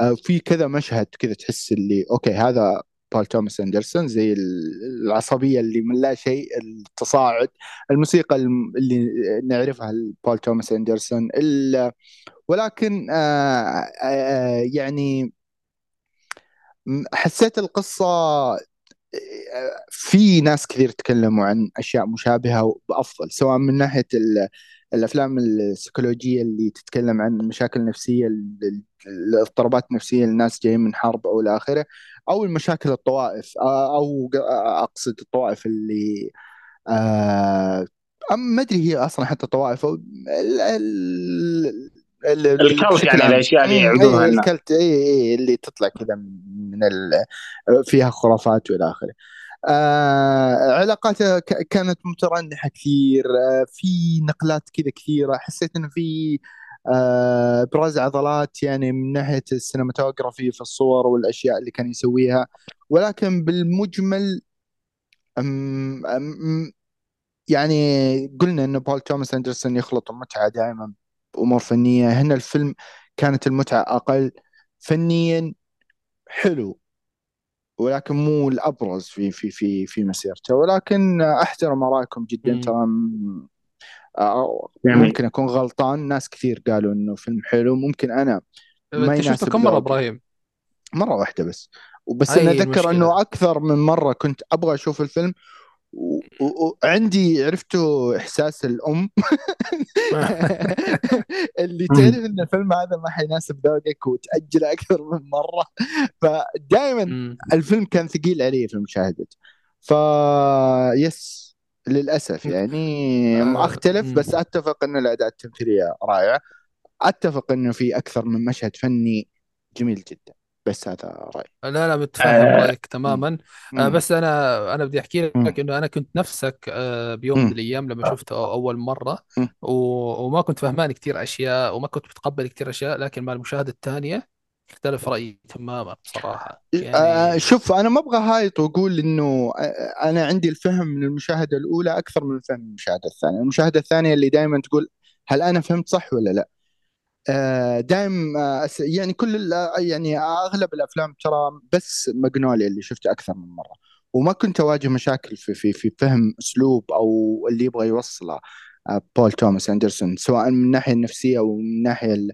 آه في كذا مشهد كذا تحس اللي أوكي هذا بول توماس أندرسون زي ال- العصبية اللي من لا شيء التصاعد الموسيقى الم- اللي نعرفها لبول توماس أندرسون. ولكن آه آه يعني م- حسيت القصة في ناس كثير تكلموا عن أشياء مشابهة وأفضل سواء من ناحية الأفلام السيكولوجية اللي تتكلم عن مشاكل نفسية ال- الاضطرابات النفسية للناس جايين من حرب أو إلى آخره أو المشاكل الطوائف أو أقصد الطوائف اللي آه، ما أدري هي أصلا حتى طوائف أو ال- ال- ال- ال cult يعني. الأشياء اللي يعبدوها اي الناس ال cult اي اي اللي تطلع كذا من ال... فيها خرافات وإلى آخره آه علاقاته كانت مترنحة كثير آه في نقلات كذا كثيرة. حسيت إنه في آه ابراز عضلات يعني من ناحية ال cinematography في الصور والأشياء اللي كان يسويها. ولكن بالمجمل أم أم يعني قلنا إنه بول توماس أندرسون يخلط المتعة دائما بأمور فنية. هنا الفيلم كانت المتعة أقل. فنيا حلو. ولكن مو الأبرز في في في في مسيرته ولكن أحترم آرائكم جدا. ترى جميل. ممكن أكون غلطان ناس كثير قالوا إنه فيلم حلو ممكن أنا ما انت شفته كم مرة. إبراهيم؟ مرة واحدة بس وبس أنا أتذكر. إنه أكثر من مرة كنت أبغى أشوف الفيلم و- وعندي عرفتوا إحساس الأم؟ اللي تعرف إن الفيلم هذا ما حيناسب ذوقك وتأجله أكثر من مرة. فدائما مم. الفيلم كان ثقيل علي في مشاهدته ف يس للأسف يعني آه، أختلف. بس أتفق ان الأداء التمثيلية رائع. أتفق إنه في أكثر من مشهد فني جميل جدا. بس هذا رأيي لا لا متفهم آه، رأيك تماما آه. بس أنا أنا بدي أحكي مم. لك إنه أنا كنت نفسك آه بيوم. من الأيام لما شفته أول مرة. و- وما كنت فهمان كثير أشياء وما كنت متقبل كثير أشياء لكن مع المشاهدة الثانية اختلف رأيي تماما بصراحة آه يعني شوف أنا ما أبغى هايط وأقول إنه آه، أنا عندي الفهم من المشاهدة الأولى أكثر من الفهم من المشاهدة الثانية، المشاهدة الثانية اللي دائما تقول هل أنا فهمت صح ولا لا؟ آه دائم آه يعني كل ال- يعني أغلب الأفلام ترى بس ماجنوليا اللي شفته أكثر من مرة وما كنت أواجه مشاكل في في في فهم أسلوب أو اللي يبغى يوصله آه بول توماس أندرسون سواء من الناحية النفسية أو من الناحية ال-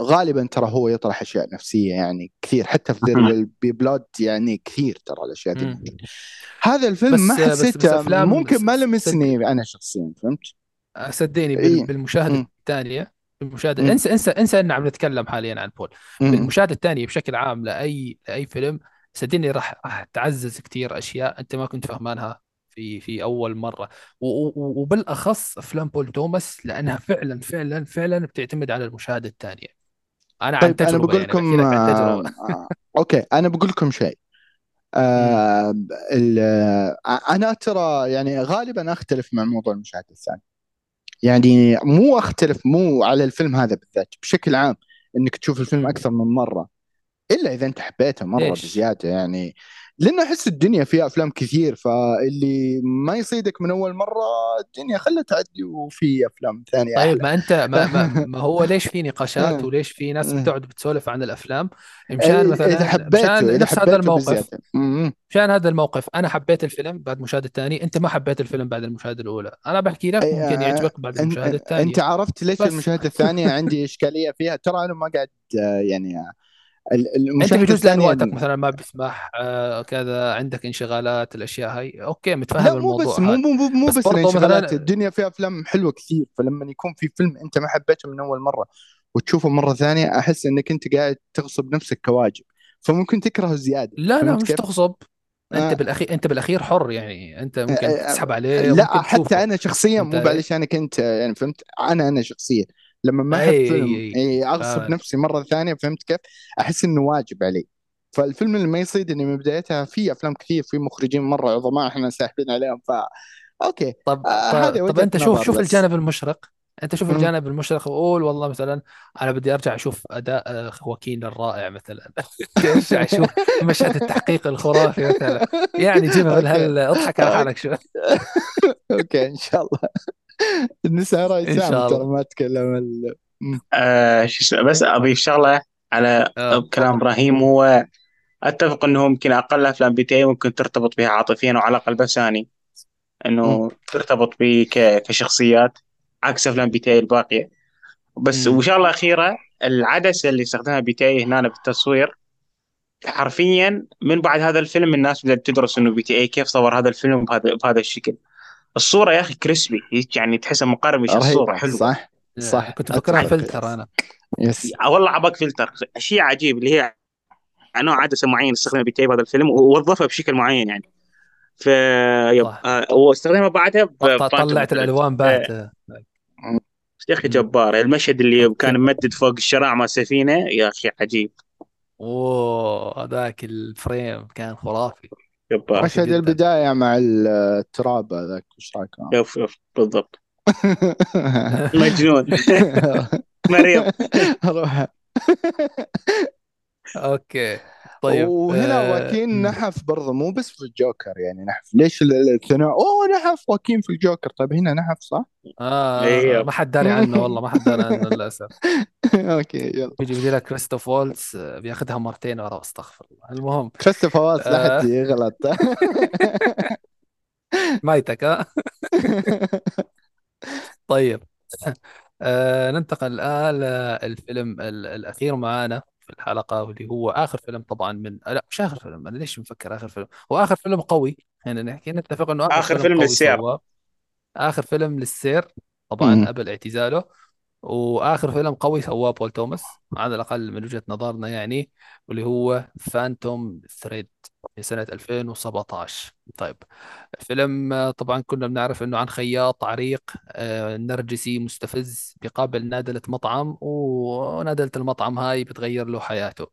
غالبا ترى هو يطرح أشياء نفسية يعني كثير حتى في ذير بلود يعني كثير ترى الأشياء دي. هذا الفيلم ما حسيته ممكن ما لمسني أنا شخصيا فهمت؟ صدقني. بال- بالمشاهدة. الثانية بالمشاهده مم. انسى انسى انسى ان عم نتكلم حاليا عن بول. مم. بالمشاهده الثانية بشكل عام لاي لأي فيلم صدقني راح تعزز كثير أشياء أنت ما كنت فهمانها في في أول مرة. وبالأخص أفلام بول توماس لأنها فعلا فعلا فعلا بتعتمد على المشاهدة الثانية. أنا عن طيب أنا بقول يعني لكم عن آه تجربة. آه okay أنا بقول لكم شيء. آه آه أنا ترى يعني غالبا أختلف مع موضوع المشاهدة الثانية. يعني مو أختلف مو على الفيلم هذا بالذات بشكل عام إنك تشوف الفيلم. أكثر من مرة إلا إذا أنت حبيته مرة ليش؟ بزيادة يعني لأنه أحس الدنيا فيها أفلام كثير فاللي ما يصيدك من أول مرة الدنيا خلها تعدي وفي أفلام ثانية طيب أحلى ما أنت ما, ما, ما هو ليش في نقاشات آه. وليش في ناس آه. بتقعد بتسولف عن الأفلام مشان مثلا إذا حبيته مشان نفس هذا الموقف. مشان هذا الموقف أنا حبيت الفيلم بعد المشاهدة الثانية أنت ما حبيت الفيلم بعد المشاهدة الأولى أنا بحكي لك ممكن يعجبك بعد المشاهدة الثانية أنت عرفت ليش. المشاهدة الثانية عندي إشكالية فيها ترى أنا ما قاعد آه، يعني آه، أنت بجوز لأن وقتك مثلا ما بيسمح آه كذا عندك انشغالات الأشياء هاي أوكي متفهم لا مو الموضوع بس مو هذا مو مو, مو بس بس برضو الانشغالات مثلاً- الدنيا فيها أفلام حلوة كثير فلما يكون في فيلم أنت ما حبيته من أول مرة وتشوفه مرة ثانية أحس إنك أنت قاعد تغصب نفسك كواجب فممكن تكرهه زياده لا لا مش؟ تغصب أنت آه. بالأخير أنت بالأخير حر يعني أنت ممكن آه، تسحب عليه لا حتى أنا شخصيا مو؟ علشانك انت يعني فهمت أنا أنا شخصيا لما ما أحب إي أغصب فاهمك. نفسي مرة ثانية فهمت كيف؟ أحس إنه واجب علي. فالفيلم اللي ما يصيدني من بدايتها في أفلام كثير في مخرجين مرة عظماء إحنا ساحبين عليهم ف أوكي. طب آه طب, طب أنت شوف شوف الجانب المشرق. أنت شوف. الجانب المشرق وقول والله مثلا أنا بدي أرجع أشوف أداء آه، خواكين الرائع مثلا. أرجع أشوف مشهد التحقيق الخرافي مثلا. يعني جيبها من. هال أضحك على حالك شوي؟ أوكي إن شاء الله. النساء رأي سام شاء ترى الله. ما أتكلم ال... آه بس اضيف شغلة على آه، كلام. إبراهيم هو أتفق إنه ممكن أقل أفلام بي تي أي ممكن ترتبط بها عاطفيا وعلى الاقل بساني إنه ترتبط به ك- كشخصيات عكس أفلام PTA الباقية بس مم. وشغلة أخيرة العدسة اللي استخدمها PTA هنا بالتصوير حرفيا من بعد هذا الفيلم الناس بدأت تدرس إنه PTA كيف صور هذا الفيلم بهذا بهذا الشكل الصورة يا أخي crispy هيك يعني تحسها مقرمشة الصورة رهيبة حلوة. صح؟ صح. كنت أتفق. فلتر أنا. yes. والله عباك فلتر. شيء عجيب اللي هي نوع عدسة معين استخدمها PTA بهذا الفيلم ووظفها بشكل معين يعني. ف. آه، واستخدمها بعدها طلعت. الألوان آه، باهته يا أخي. جبار. المشهد اللي. كان ممدد فوق الشراع مع سفينة يا أخي عجيب. أوه هذاك الفريم كان خرافي. جبار مشهد جداً. البداية مع التراب هذاك وش رايك؟ شوف شوف بالضبط. مجنون. مريض. روح. okay. طيب وهنا آه، واكين. نحف برضه مو بس في الجوكر يعني نحف. ليش ال- الثناء؟ أوه نحف واكين في الجوكر. طيب هنا نحف صح؟ آه إيه. ما حد داري عنه والله ما حد داري عنه للأسف. okay يلا. بيجي بيجي لك كريستوف وولتز آه، بياخذها مرتين ورا استغفر الله. المهم كريستوفر والتز لا آه. حد يغلط. مايتك ها طيب آه ننتقل الآن للفيلم ال- الأخير معانا. في الحلقة واللي هو آخر فيلم طبعا من لا مش آخر فيلم أنا ليش مفكر آخر فيلم هو آخر فيلم قوي خلينا نحكي نتفق إنه آخر, آخر فيلم قوي للسير. آخر فيلم للسير طبعا. قبل اعتزاله وآخر فيلم قوي سواه بول توماس على الأقل من وجهة نظرنا يعني واللي هو Phantom Thread في سنة 2017 طيب الفيلم آه، طبعا كنا بنعرف إنه عن خياط عريق آه، نرجسي مستفز بيقابل نادلة مطعم ونادلة المطعم هاي بتغير له حياته.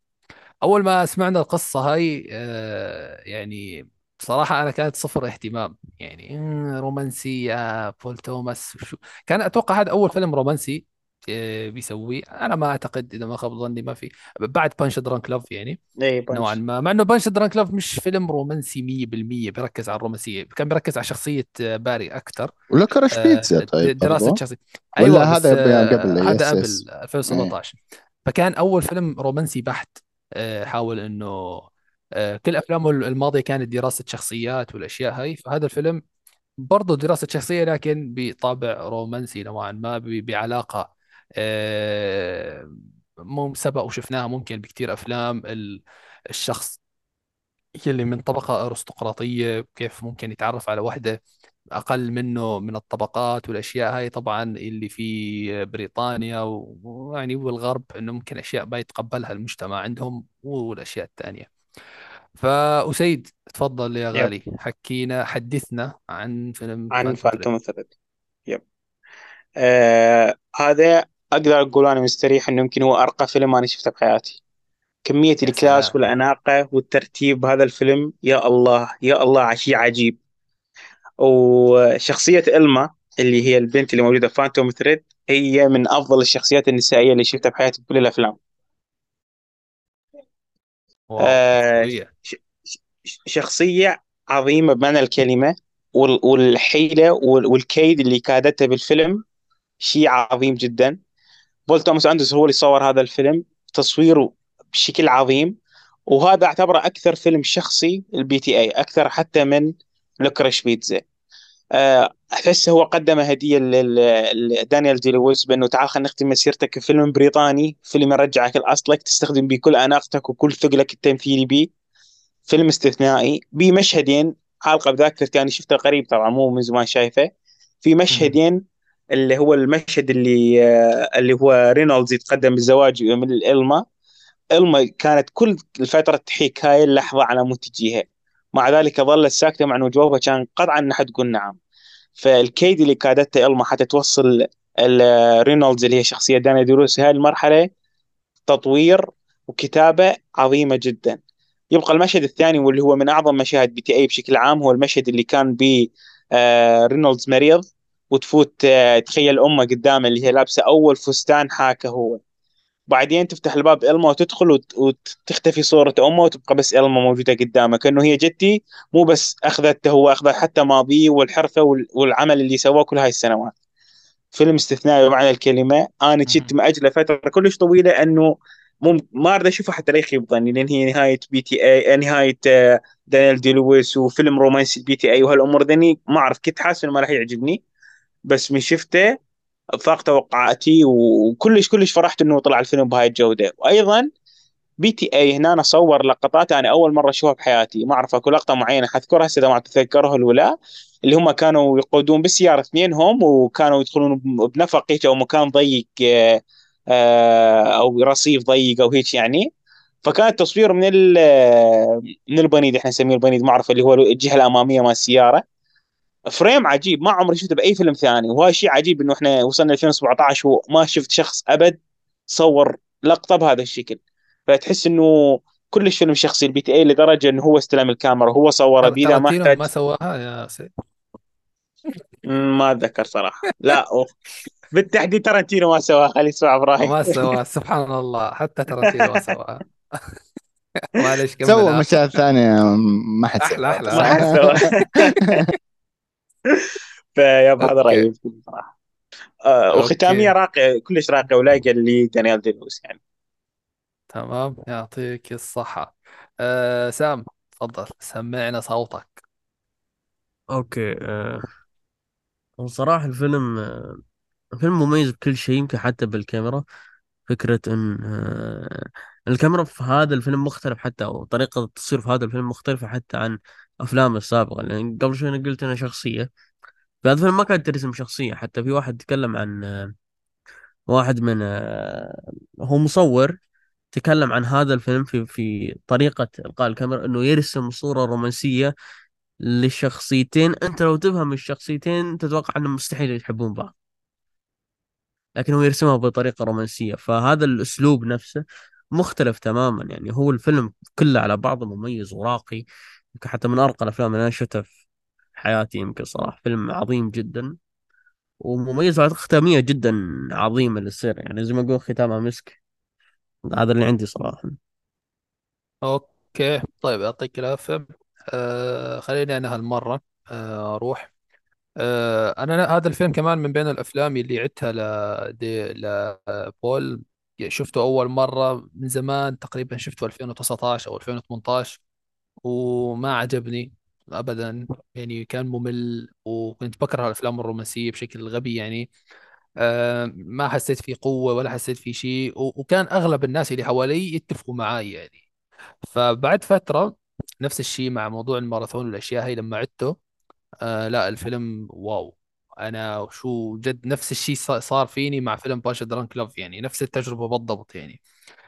أول ما سمعنا القصة هاي آه، يعني بصراحة أنا كانت صفر اهتمام. يعني رومانسية بول توماس وشو كان أتوقع هذا أول فيلم رومانسي بيسويه أنا ما أعتقد إذا ما خاب ظني ما في. بعد Punch-Drunk Love يعني. اي. نوعا ما. مع إنه Punch-Drunk Love مش فيلم رومانسي 100% بيركز على الرومانسية. كان بيركز على شخصية آه، باري أكثر و Licorice Pizza طيب دراسة. شخصية. ولا أيوه هذا بي- آه، قبل؟ هذا قبل yes. 2017 فكان أول فيلم رومانسي بحت. آه، حاول إنه آه، كل أفلامه الماضية كانت دراسة شخصيات والأشياء هاي. فهذا الفيلم برضه دراسة شخصية لكن بطابع رومانسي نوعا ما ب- بعلاقة آه، مو سبق وشفناها ممكن بكتير أفلام. ال- الشخص يلي من طبقة أرستقراطية كيف ممكن يتعرف على وحدة أقل منه من الطبقات والأشياء هاي. طبعا اللي في بريطانيا ويعني والغرب إنه ممكن أشياء ما يتقبلها المجتمع عندهم والأشياء الثانية فأسيد تفضل يا يب. غالي. حكينا حدثنا عن فيلم عن Phantom Thread يب. آه هذا أقدر أقول أنا مستريح إنه يمكن هو أرقى فيلم أنا شفته بحياتي كمية يا ال class سلام. والأناقة والترتيب بهذا الفيلم يا الله يا الله شيء عجيب. وشخصية إلما اللي هي البنت اللي موجودة في Phantom Thread هي من أفضل الشخصيات النسائية اللي شفتها بحياتي بكل الأفلام. wow آه، قوية ش- ش- شخصية عظيمة بمعنى الكلمة وال- والحيلة وال- والكيد اللي كادته بالفيلم شيء عظيم جدا. بول توماس أندرسون هو اللي صور هذا الفيلم تصويره بشكل عظيم وهذا أعتبره أكثر فيلم شخصي ال PTA أكثر حتى من Licorice Pizza. آه، أحس هو قدم هدية لل- لدانيال دي لويس بأنه تعال خلينا نختم مسيرتك كفيلم بريطاني فيلم يرجعك لأصلك تستخدم بيه كل أناقتك وكل ثقلك التمثيلي بيه. فيلم استثنائي. بمشهدين علقوا بذاكرتي أنا شفته قريب طبعا مو من زمان شايفه. في مشهدين اللي هو المشهد اللي آه، اللي هو رينولدز يتقدم بالزواج من الإلما إلما كانت كل الفترة تحيك هاي اللحظة على مود تجيها مع ذلك ظلت ساكتة مع انه جوابها كان قطعا إنها تقول نعم. فالكيد اللي كادته إلما حتى توصل ال- رينولدز اللي هي شخصية دانا دروس هاي المرحلة تطوير وكتابة عظيمة جدا. يبقى المشهد الثاني واللي هو من أعظم مشاهد PTA بشكل عام هو المشهد اللي كان ب آه، رينولدز مريض. وتفوت آه، تخيل أمه قدامه اللي هي لابسة أول فستان حاكه هو. بعدين تفتح الباب إلما وتدخل وت- وتختفي صورة أمه وتبقى بس إلما موجودة قدامك إنه هي جدتي مو بس أخذته هو أخذ حتى ماضيه والحرفة وال- والعمل اللي سواه كل هاي السنوات. فيلم استثنائي بمعنى الكلمة. أنا كنت مأجله فترة كلش طويلة إنه مو ما أريد أشوفه حتى لا يخيب ظني لأن هي نهاية PTA نهاية آه، دانيال دي لويس وفيلم رومانسي PTA وهالأمور ذني. ما أعرف كنت حاسس إنه ما راح يعجبني. بس من شفته فاق توقعاتي وكلش كلش فرحت إنه طلع الفيلم بهاي الجودة. وأيضا PTA هنا أنا صور لقطات أنا أول مرة أشوفها بحياتي. ما أعرف أكو لقطة معينة حذكرها هسه إذا ما تتذكرها ولا اللي هم كانوا يقودون بالسياره اثنينهم وكانوا يدخلون بنفق هيك أو مكان ضيق آه، أو رصيف ضيق أو هيك يعني. فكان التصوير من من البنيد إحنا نسميه البنيد ما أعرف اللي هو الجهة الأمامية مال السيارة. frame عجيب ما عمري شفته بأي فيلم ثاني. وهذا شيء عجيب إنه إحنا وصلنا 2017 وما شفت شخص أبد صور لقطة بهذا الشكل. فتحس إنه كلش فيلم شخصي البي تي إي لدرجة إنه هو استلم الكاميرا هو صوره بيده ما احتاج ما سواها يا سيد. ما أتذكر صراحة. لا أوه. بالتحديد ترنتينو ما سواها خلي يسمع إبراهيم. ما سواها سبحان الله حتى ترنتينو ما سواها. معلش كمل. سوى. مشاهد ثانية ما حد أحلى- سواها فيب هذا. رأيي صراحة آه. وختاميه راقيه كلش راقيه ولايقة لدانيال ديلوس يعني تمام يعطيك الصحة أه سام تفضل سمعنا صوتك أوكي آه. وصراحة الفيلم آه. فيلم مميز بكل شيء يمكن حتى بالكاميرا فكرة إن آه. الكاميرا في هذا الفيلم مختلف حتى أو طريقة التصوير في هذا الفيلم مختلفة حتى عن افلامه السابقة لأن قبل شوي أنا قلت انها شخصية في هذا الفيلم ما كانت ترسم شخصية حتى في واحد تكلم عن. واحد من. هو مصور تكلم عن هذا الفيلم في في طريقة إلقاء الكاميرا إنه يرسم صورة رومانسية للشخصيتين أنت لو تفهم الشخصيتين تتوقع أنهم مستحيل يحبون بعض لكن هو يرسمها بطريقة رومانسية فهذا الأسلوب نفسه مختلف تماما يعني هو الفيلم كله على بعضه مميز وراقي يمكن حتى من أرقى الأفلام اللي أنا شفتها في حياتي يمكن صراحة فيلم عظيم جدا ومميز ختامية جدا عظيمة للسير يعني زي ما أقول ختامها مسك. هذا اللي عندي صراحة. أوكي طيب يعطيك العافية. أه خليني أنا هالمرة أه أروح. أه أنا هذا الفيلم كمان من بين الأفلام اللي عدتها لدي لبول شفته أول مرة من زمان تقريبا شفته 2019 أو 2018 وما عجبني ابدا. يعني كان ممل وكنت بكره الأفلام الرومانسية بشكل غبي يعني. آه، ما حسيت فيه قوة ولا حسيت فيه شيء وكان أغلب الناس اللي حوالي يتفقوا معي يعني. فبعد فترة نفس الشيء مع موضوع الماراثون والأشياء هاي لما عدته آه لا الفيلم wow. أنا شو جد نفس الشيء صار فيني مع فيلم Punch-Drunk Love يعني نفس التجربة بالضبط يعني.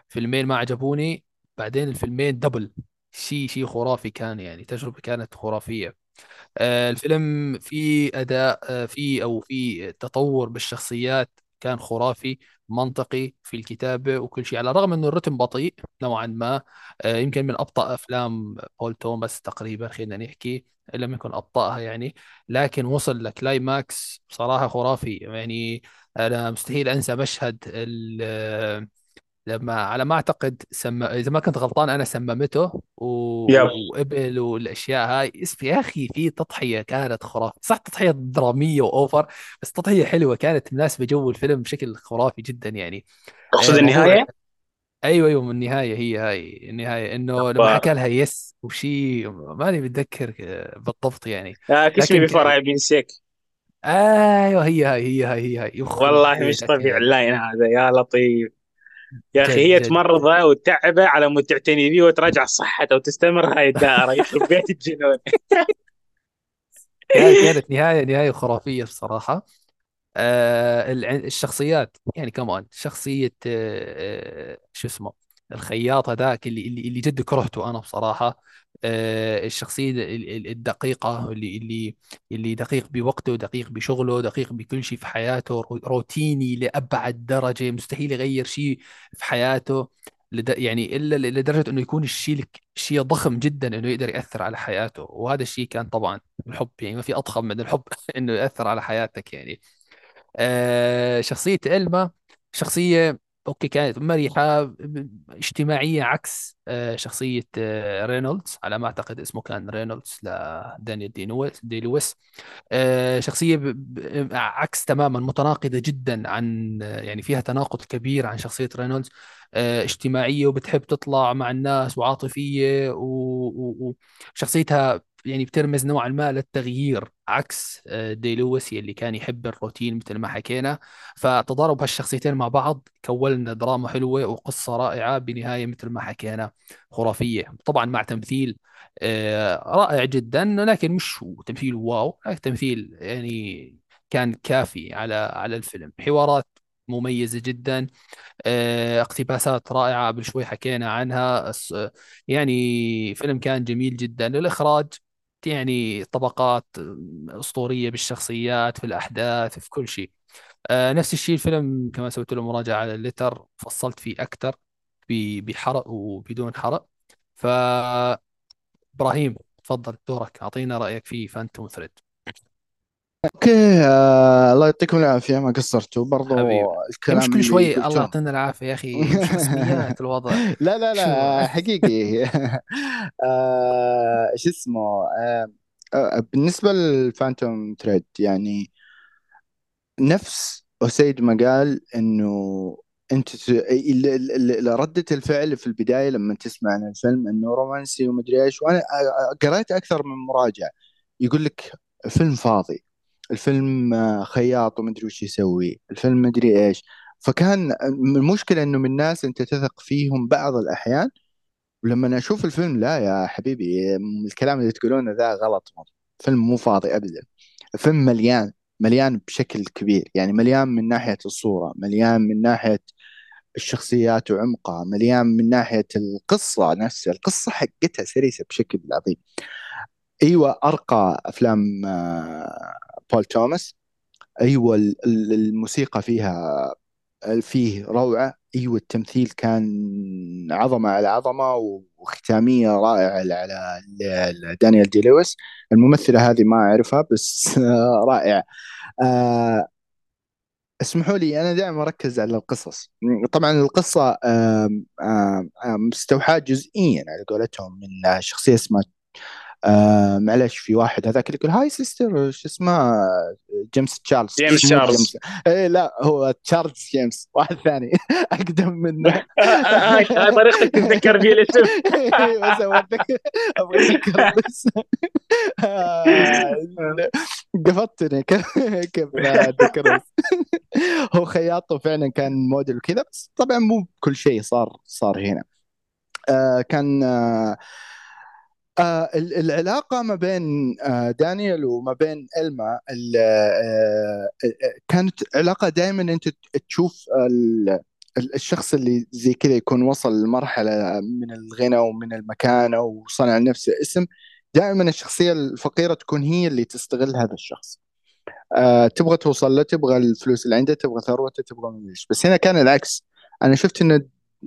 فيلمين ما عجبوني بعدين الفيلمين double شيء شيء خرافي كان يعني تجربة كانت خرافية. آه، الفيلم فيه أداء آه، فيه أو فيه تطور بالشخصيات كان خرافي منطقي في الكتابة وكل شيء. على الرغم أنه الرتم بطيء نوعا ما آه، يمكن من أبطأ أفلام بول توماس تقريبا خلينا نحكي لم يكن أبطأها يعني. لكن وصل لكلايماكس بصراحة خرافي يعني. أنا مستحيل أنسى مشهد لما على ما أعتقد سم... إذا ما كنت غلطان أنا سممته و... يب. وإبل والأشياء هاي. اسم يا أخي في تضحية كانت خرافية. صح تضحية درامية وأوفر بس تضحية حلوة كانت مناسبه جو الفيلم بشكل خرافي جدا يعني. تقصد آه، النهاية؟ أيوه أيوه من النهاية هي هاي النهاية إنه لما حكى لها يس وشي ماني متذكر بالضبط يعني. آه لكن before I'm sick. أيوه هي هاي هي هاي هي هاي. والله مش طبيعي. ال line هذا يا لطيف. يا أخي هي تمرضه وتتعبه على مود تعتني فيه وتراجع صحته وتستمر هاي الدائرة يخرب بيت الجنون. كان- كانت نهاية نهاية خرافية بصراحة. آه الشخصيات يعني كمان شخصية آه آه، شو اسمه؟ الخياط هذاك اللي اللي اللي جد كرهته أنا بصراحة. آه الشخصية ال- ال- الدقيقة اللي اللي اللي دقيق بوقته دقيق بشغله دقيق بكل شيء في حياته رو- روتيني لأبعد درجة مستحيل يغير شيء في حياته. يعني إلا لدرجة إنه يكون الشيء شيء ضخم جدا إنه يقدر يأثر على حياته. وهذا الشيء كان طبعا الحب يعني ما في أضخم من الحب إنه يأثر على حياتك يعني. آه شخصية إلما شخصية أوكي كانت مرحة اجتماعية عكس آه شخصية آه رينولدز على ما أعتقد اسمه كان رينولدز لدانيال دي نويس دي لويس آه. ب... عكس تماما متناقضة جدا عن يعني فيها تناقض كبير عن شخصية رينولدز اجتماعية وبتحب تطلع مع الناس وعاطفية وشخصيتها يعني بترمز نوعا ما للتغيير عكس آه، دي لويس اللي كان يحب الروتين مثل ما حكينا. فتضارب هالشخصيتين مع بعض كون لنا دراما حلوة وقصة رائعة بنهاية مثل ما حكينا خرافية. طبعا مع تمثيل آه، رائع جدا لكن مش تمثيل واو لكن تمثيل يعني كان كافي على على الفيلم. حوارات مميزة جدا آه، اقتباسات رائعة قبل شوي حكينا عنها. يعني فيلم كان جميل جدا. الإخراج يعني طبقات أسطورية بالشخصيات في الأحداث في كل شيء. آه، نفس الشيء الفيلم كما سويت له مراجعة على ال Letterboxd فصلت فيه أكثر ب- بحرق وبدون حرق. فإبراهيم تفضل دورك أعطينا رأيك في Phantom Thread أوكي آه الله يعطيكم العافية ما قصرتوا. برضو حبيبي. الكلام مش كل شوي الله يعطينا العافية يا أخي. مش رسميات الوضع؟ لا لا لا حقيقي. آه شو اسمه؟ آه آه بالنسبة للفانتوم ثريد يعني نفس أسيد ما قال إنه أنت ردة الفعل في البداية لما تسمع عن الفيلم إنه رومانسي ومدري إيش وأنا قريت أكثر من مراجع يقول لك فيلم فاضي. الفيلم آه، خياط ومدري وش يسوي. الفيلم مدري إيش. فكان المشكلة إنه من ناس أنت تثق فيهم بعض الأحيان. ولما أشوف الفيلم لا يا حبيبي الكلام اللي تقولونه ذا غلط. فيلم مو فاضي ابدا. الفيلم مليان مليان بشكل كبير. يعني مليان من ناحية الصورة مليان من ناحية الشخصيات وعمقها مليان من ناحية القصة نفسها. القصة حقتها سلسة بشكل عظيم. أيوة أرقى أفلام آه، بول توماس أيوة ال- ال- الموسيقى فيها فيه روعة. أيوة التمثيل كان عظمة على عظمة وختامية رائعة على دانيال دي لويس الممثلة هذه ما أعرفها بس آه، رائعة. آه، اسمحوا لي أنا دائما أركز على القصص. طبعا القصة مستوحاة جزئيا على قولتهم من شخصية اسمها آه معلش في واحد هذاك اللي يقول هاي سيستر شو اسمه؟ جيمس تشارلز. جيمس تشارلز. إيه لا هو تشارلز جيمس. واحد ثاني. أقدم منه. هاي هاي طريقتك تتذكر فيه الاسم بس أبغى أتذكر آه، قفطتني. كيف أتذكر هو خياط وفعلا كان موديل وكذا بس طبعا مو كل شيء صار صار هنا. آه كان آه آه ال- العلاقة ما بين آه دانيال وما بين إلما آه آه كانت علاقة دائما أنت تشوف ال- ال- الشخص اللي زي كذا يكون وصل لمرحلة من الغنى ومن المكانة وصنع لنفسه اسم دائما الشخصية الفقيرة تكون هي اللي تستغل هذا الشخص. آه تبغى توصل له تبغى الفلوس اللي عنده تبغى ثروته تبغى إيش. بس هنا كان العكس. أنا شفت إنه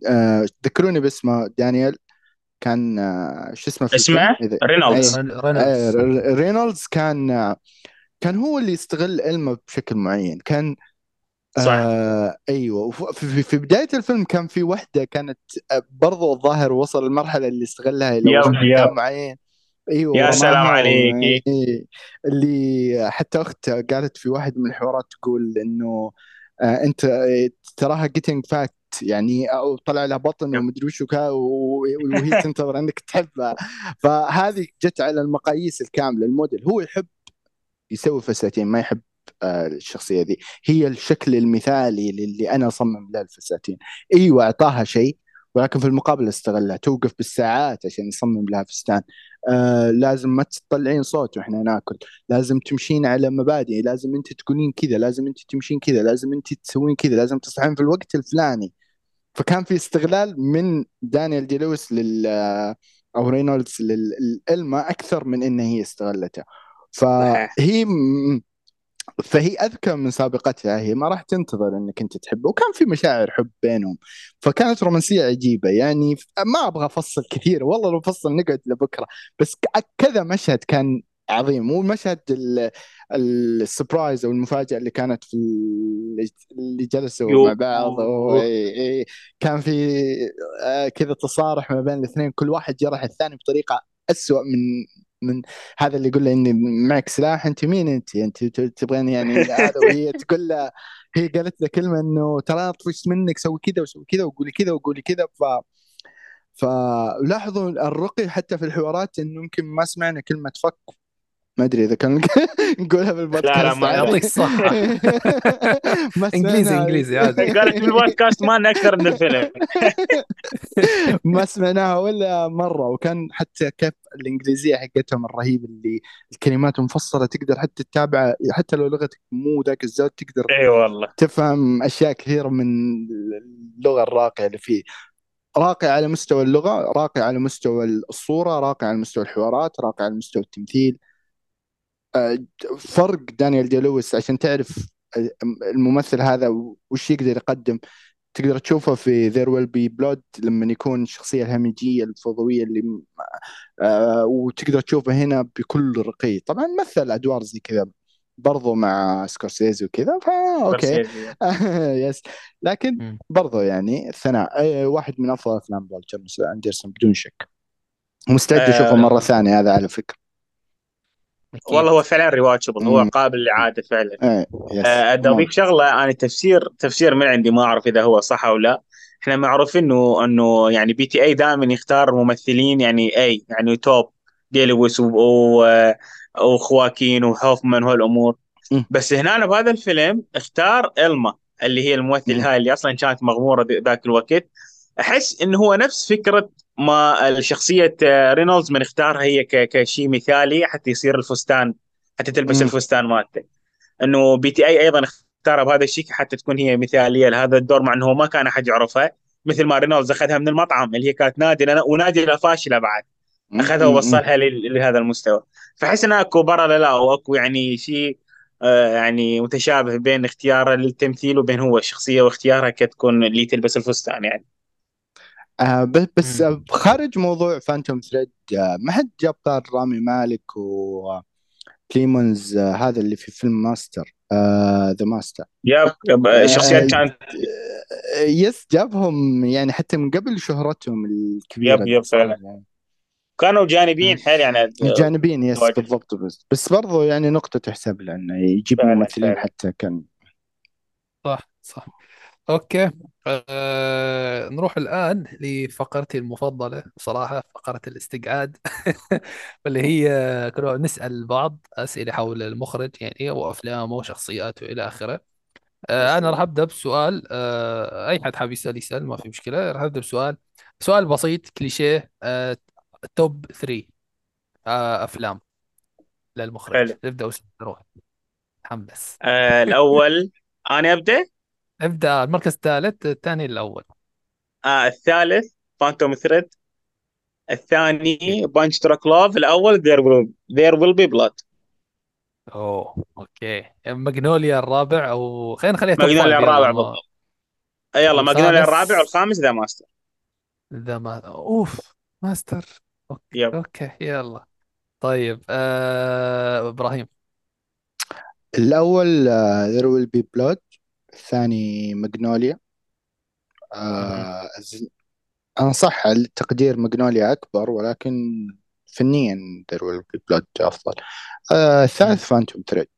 آه ذكروني باسمه دانيال كان شو اسمه في اسمه؟ رينولدز. رينولدز. رينولدز. كان كان هو اللي يستغل إلما بشكل معين. كان صح. آه أيوه. في, في, في بداية الفيلم كان في وحدة كانت آه، برضو الظاهر وصل المرحله اللي استغلها إلى yep، معين. أيوه يا سلام عليك. إيه. اللي حتى اختها قالت في واحد من الحوارات تقول إنه آه أنت آه، تراها جيتنج فات يعني أو طلع لها بطن. ومدري وش وهي تنتظر إنك تحبها فهذه جت على المقاييس الكاملة. الموديل هو يحب يسوي فساتين ما يحب آه، الشخصية ذي. هي الشكل المثالي للي أنا أصمم له الفساتين إيوه أعطاها شيء ولكن في المقابل استغلها. توقف بالساعات عشان يصمم لها فستان. آه لازم ما تطلعين صوت وإحنا ناكل. لازم تمشين على مبادئ. لازم أنت تقولين كذا لازم أنت تمشين كذا لازم أنت تسوين كذا لازم تصحين في الوقت الفلاني. فكان في استغلال من دانيال دي لويس لل أو رينولدز للإلما أكثر من ان هي استغلته. فهي فهي أذكى من سابقتها. هي ما راح تنتظر إنك أنت تحبه. وكان في مشاعر حب بينهم. فكانت رومانسية عجيبة. يعني ما أبغى أفصل كثير. والله لو أفصل نقعد لبكرة. بس كذا مشهد كان عظيم ال- ال surprise أو المفاجأة اللي كانت في ال- اللي جلسوا. مع بعض إيه- إيه. كان في آه، كذا تصارح ما بين الاثنين كل واحد جرح الثاني بطريقة أسوأ من من هذا اللي يقول له إني معك سلاح أنت مين أنت؟ أنت تبغين يعني هذا وهي تقول له هي قالت له كلمة إنه ترى طفشت منك سوي كذا وسوي كذا وقولي كذا وقولي كذا ف فلاحظوا الرقي حتى في الحوارات إنه يمكن ما سمعنا كلمة فك ما أدري إذا كان نقولها بالبودكاست لا لا ما. يعطيك الصحة إنجليزي. إنجليزي عادي. قالت في البودكاست ما أكثر من الفيلم. ما سمعناها ولا مرة وكان حتى كيف الإنجليزية حقتهم الرهيب اللي الكلمات مفصلة تقدر حتى تتابع حتى لو لغتك مو ذاك الزود تقدر إي والله. تفهم أشياء كثيره من اللغة الراقية اللي فيه. راقي على مستوى اللغة راقي على مستوى الصورة راقي على مستوى الحوارات راقي على مستوى التمثيل. فرق دانيال دي لويس عشان تعرف الممثل هذا وش يقدر يقدم. تقدر تشوفه في There Will Be Blood لما يكون الشخصية الهمجية الفوضوية اللي آه وتقدر تشوفه هنا بكل رقي. طبعا مثل أدوار زي كذا برضو مع سكورسيزي وكذا فا أوكي. yes لكن. برضو يعني الثناء واحد من أفضل أفلام بول أندرسون بدون شك. مستعد أشوفه آه. مرة ثانية هذا على فكرة. أكيد. والله هو فعلا rewatchable هو. قابل للإعادة فعلا إيه آه، أدي أضيف شغلة أنا تفسير تفسير من عندي ما أعرف إذا هو صح أو لا إحنا معروف إنه إنه يعني PTA دائما يختار ممثلين يعني أي يعني top دي لويس وخواكين وهوفمان وهالأمور مم. بس هنا بهذا الفيلم اختار ألما اللي هي الممثل مم. هاي اللي أصلا كانت مغمورة ذ- ذاك الوقت أحس إنه هو نفس فكرة ما الشخصية آه، رينولدز من اختارها هي كشيء مثالي حتى يصير الفستان حتى تلبس. الفستان مالته إنه PTA أيضا اختارها بهذا الشيء حتى تكون هي مثالية لهذا الدور مع إنه هو ما كان أحد يعرفها مثل ما رينولدز أخذها من المطعم اللي هي كانت نادله ونادله فاشلة بعد. أخذها. ووصلها لهذا المستوى. فأحس ان أكو لا أو اكو يعني شيء آه، يعني متشابه بين اختياره للتمثيل وبين هو الشخصية واختيارها كتكون اللي تلبس الفستان يعني. آه بس بس مم. آه، خارج موضوع Phantom Thread آه ما حد جاب طاري رامي مالك وبليمونز آه هذا اللي في فيلم Master The Master yep yep الشخصيات كانت yes جابهم يعني حتى من قبل شهرتهم الكبيرة yep- yep فعلا. يعني. كانوا جانبيين حيل يعني جانبيين yes واجد. بالضبط بس بس برضو يعني نقطة تحسب له انه يجيب ممثلين. حتى كان صح صح okay. أه نروح الآن لفقرتي المفضلة. بصراحة فقرة الاستقعاد. واللي هي كنا نسأل بعض أسئلة حول المخرج يعني وأفلامه وشخصياته إلى آخره. أه أنا راح أبدأ بسؤال أه أي حد حاب يسأل يسأل ما في مشكلة. راح أبدأ بسؤال. سؤال بسيط كليشيه أه top 3 أه أفلام للمخرج. حلو. ابدا أسأل. روح تحمس آه الأول أنا أبدأ؟ أبدأ المركز الثالث الثاني الأول. آه الثالث Phantom Thread الثاني Punch-Drunk Love الأول There Will There Will Be Blood أوه okay. Magnolia الرابع أو خلينا نخليها ماجنوليا الرابع بالضبط. يلا ماجنوليا؟ الرابع والخامس The Master The Ma أوف Master okay yep. okay يلا. طيب آه... إبراهيم. الأول There Will Be Blood الثاني ماجنوليا. آه ز- أنا صح التقدير ماجنوليا أكبر ولكن فنيا Will Be Blood أفضل. آه الثالث Phantom Thread.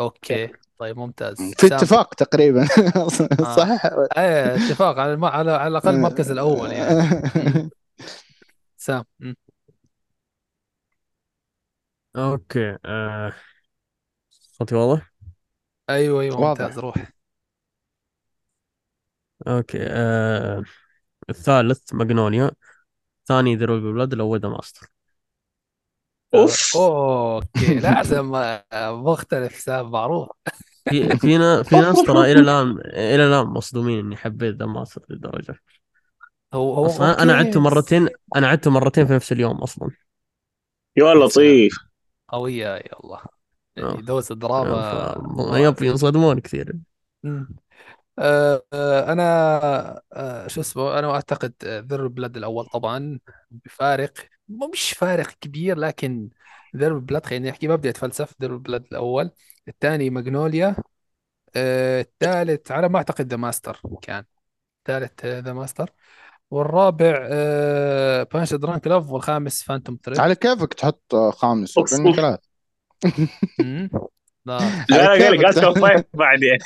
okay طيب ممتاز. في اتفاق تقريبا. آه. صح إيه اتفاق على الم... على على الأقل المركز الأول يعني. سام. okay آه. صوتي واضح؟ أيوه أيوه واضح. ممتاز روح. أوكي آه. الثالث ماجنوليا ثاني There Will Be Blood الأول The Master. أوف. okay لا مختلف سام معروف. في في نا- في ناس ترى إلى الآن إلى الآن مصدومين إني حبيت The Master للدرجة. هو هو أصلا أنا okay. عدته مرتين أنا عدته مرتين في نفس اليوم أصلا. يا لطيف. قوية يا الله. يعني آه. دوس الدراما ف- yep ينصدمون كثير. آه، آه، أنا شو اسمه أنا أعتقد There Will Be Blood الأول طبعا بفارق مو مش فارق كبير لكن There Will Be Blood خلينا نحكي ما بدي أتفلسف There Will Be Blood الأول الثاني ماجنوليا الثالث على ما أعتقد The Master كان الثالث The Master والرابع Punch-Drunk Love والخامس Phantom Thread على كيفك تحط خامس. ثلاث. لا. لا قال قال top five بعدين.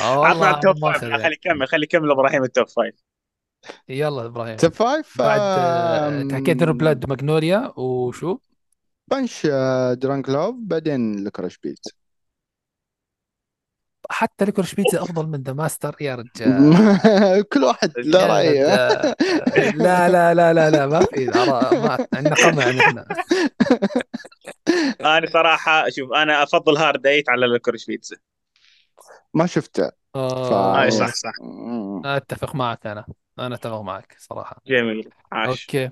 آه عطنا ال top five خلي. يكمل خلي يكمل إبراهيم ال top five. يلا إبراهيم. top five؟ بعد آه، حكيت Blood Magnolia وشو؟ Punch-Drunk Love بعدين Licorice Pizza. حتى Licorice Pizza أفضل من The Master يا رجال. كل واحد له رجال. لا لا لا لا لا ما في عندنا قمع نحن أنا صراحة شوف أنا أفضل Hard Eight على Licorice Pizza ما شفته. آه، اي ف- صح صح. أتفق معك أنا. أنا أتفق معك صراحة. جميل. عاش. okay.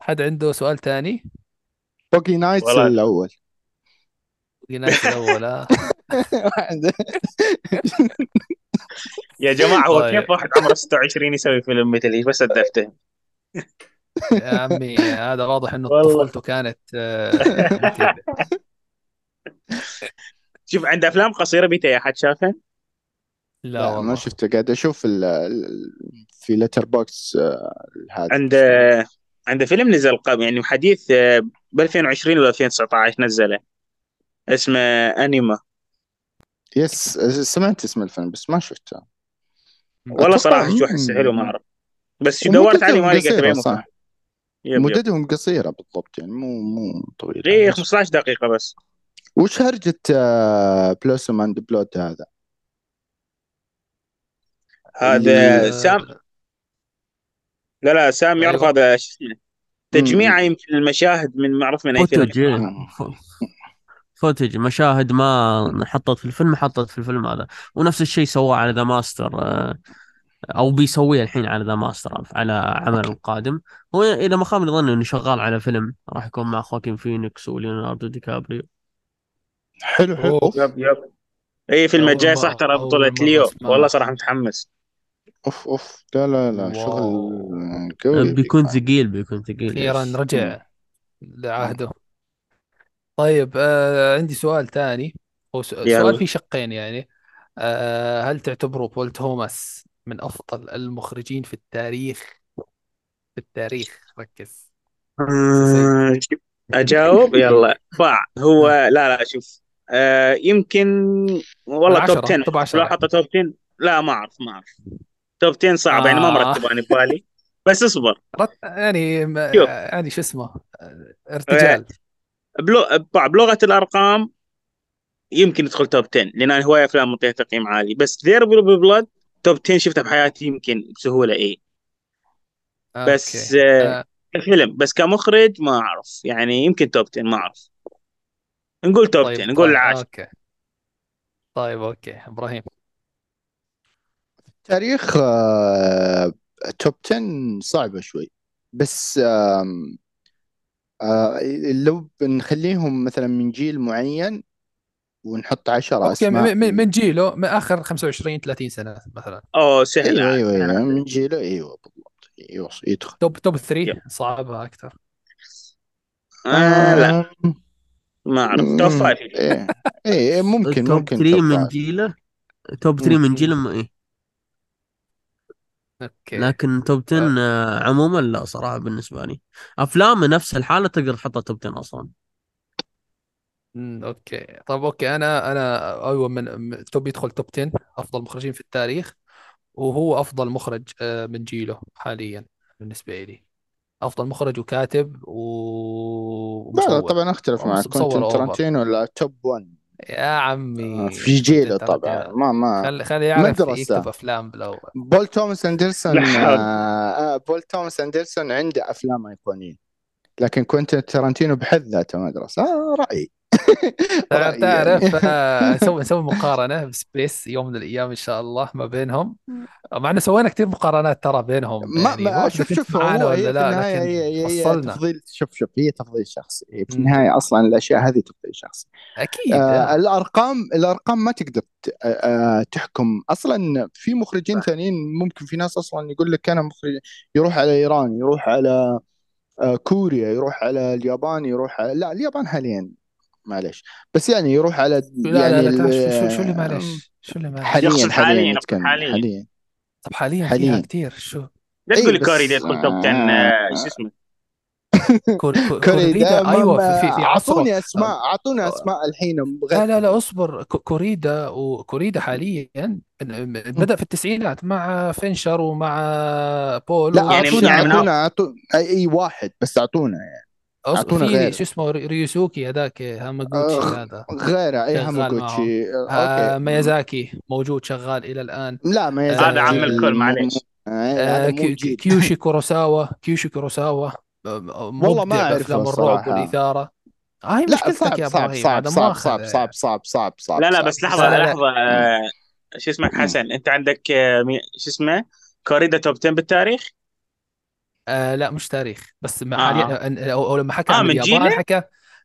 حد عنده سؤال ثاني؟ Boogie Nights والله. الأول. ناس الأول آه. يا جماعة هو طيب. كيف واحد عمره 26 يسوي فيلم مثل إيش بس افتهم يا عمي هذا واضح إنه والله. طفولته كانت آه،. شوف عنده أفلام قصيرة بيتا أحد شافها؟ لا لا ما شفته. قاعد أشوف ال- ال- في Letterboxd هذا. عنده عنده فيلم نزل قبل يعني حديث ب 2020 ولا 2019 نزله. اسمه Anima yes سمعت اسم الفيلم بس ما شفته. والله صراحة شو أحسه حلو ما أعرف. بس دورت عليه ما بأي صح. مدتهم قصيرة بالضبط يعني مو مو طويلة. إيه 15 دقيقة بس. وش هرجة Blossoms and Blood هذا؟ هذا سام لا لا سام يعرف أيوة. هذا شو اسمه؟ تجميعه يمكن المشاهد من معروف من أي فيلم. footage مشاهد ما حطت في الفيلم حطت في الفيلم هذا. ونفس الشيء سواه على The Master أو بيسويه الحين على The Master على عمل القادم. هو إذا ما خاب ظني إنه شغال على فيلم. راح يكون مع خواكين فينيكس وليوناردو دي كابريو. حلو حلو. yep yep. أي فيلم الجاي صح ترى بطولة ليو. والله صراحة متحمس. أوف أوف. لا لا لا. شغل قوي بيكون ثقيل بيكون ثقيل أخيرا. رجع لعهده. طيب آه عندي سؤال ثاني هو س- يلا. سؤال فيه شقين يعني. آه هل تعتبروا بول توماس من أفضل المخرجين في التاريخ؟ في التاريخ ركز. آه، شوف، أجاوب؟ يلا. باع هو لا لا شوف. آه يمكن والله من توب عشرة، 10 توب لو عشرة. حط توب 10 لا ما أعرف ما أعرف. توب 10 صعب يعني ما آه. مرتب أنا ببالي. بس اصبر. رت... يعني شوف. يعني شو اسمه؟ آه، ارتجال. بلغة الأرقام يمكن يدخل top 10 لأن أنا هواية أفلام منطيه تقييم عالي. بس There Will Be Blood top 10 شفتها بحياتي يمكن بسهولة إيه. بس okay. آه، آه. الفيلم بس كمخرج ما أعرف يعني يمكن top 10 ما أعرف. نقول top طيب 10 نقول طيب العاشر. okay. طيب okay. إبراهيم. تاريخ آه، top 10 صعبة شوي. بس آه، لو بنخليهم مثلا من جيل معين ونحط عشرة okay أسماء م- م- من جيله من آخر 25 30 سنة مثلا. أوه سهل أيوه. أيوه أيوه أنا- من جيله إيوه بالضبط. يوص- يدخل. top top 3 yep. صعبها أكثر آه لا. ما أعرف. top 5 إيه إيه ممكن top ممكن 3 top من five. جيله؟ top 3 من جيله ما إيه؟ okay. لكن top 10 آه، عموما لا صراحة بالنسبة لي. أفلام نفس الحالة تقدر تحطها top 10 أصلا. okay. طب okay. أنا أنا أيوه من top يدخل top 10 أفضل مخرجين في التاريخ وهو أفضل مخرج آه، من جيله حاليا بالنسبة لي. أفضل مخرج وكاتب و- لا طبعا أختلف معك. over. ترنتينو ولا top 1 يا عمي. في جيله طبعا. ما ما خلي خلي يعرف مدرسة. يكتب أفلام بالاول بول توماس أندرسون. آه آه، بول توماس أندرسون عنده أفلام أيقونية. لكن كوينتين ترنتينو بحد ذاته مدرسه آه رأيي. تعرف رأيي تعرف يعني. آه، نسوي نسوي مقارنة ب space يوم من الأيام إن شاء الله ما بينهم مع إنه سوينا كثير مقارنات ترى بينهم ما يعني ما شوف شوف معانا ولا هي لا لكن هي هي تفضيل شوف شوف هي تفضيل شخصي هي في. النهاية أصلا الأشياء هذه تفضيل شخصي أكيد آه آه. الأرقام الأرقام ما تقدر آه آه، تحكم أصلا في مخرجين ثانيين ممكن في ناس أصلا يقول لك أنا مخرج يروح على إيران يروح على كوريا يروح على اليابان يروح على لا اليابان حاليا معلش بس يعني يروح على لا يعني لا لا شو شو اللي معلش شو اللي معلش حاليا يقصد حاليا حالياً، حالياً. حاليا. طب حاليا حالياً. فيها كثير شو؟ لا إيه تقول لي كوري؟ ده يدخل top 10 آه، شو اسمه؟ كور... كور... كوريدا أيوه في في, في عصره أعطوني أسماء أعطوني أسماء الحين. لا لا لا. أصبر. كو- كوريدا وكوريدا حاليا بدأ في التسعينات مع فينشر ومع بول. لا يعني- أعطونا يعني أعطونا اعطونا أي واحد بس أعطونا يعني. أعطونا في غير. شو اسمه ري- ريوسوكي هذاك هاماغوتشي أخ. هذا. غيره. اي شغال هاماغوتشي. آه okay. ميازاكي موجود شغال إلى الآن. لا ميازاكي. هذا عم الكل،. آه، آه جيل كيوشي كوروساوا. كيوشي كوروساوا. والله ما مبدع أعرفه بأفلام الرعب. والإثارة. هاي لا مشكلتك صعب يا صعب إبراهيم صعب صعب صعب صعب صعب صعب صعب لا لا. بس لحظة لا، لا. لحظة آه، شو اسمك. حسن؟ أنت عندك آه، شو اسمه؟ كوريدا top 10 بالتاريخ؟ آه لا مش تاريخ. بس ما آه، حاليا أو, أو لما حكى آه، عن من اليابان جيلة؟ حكى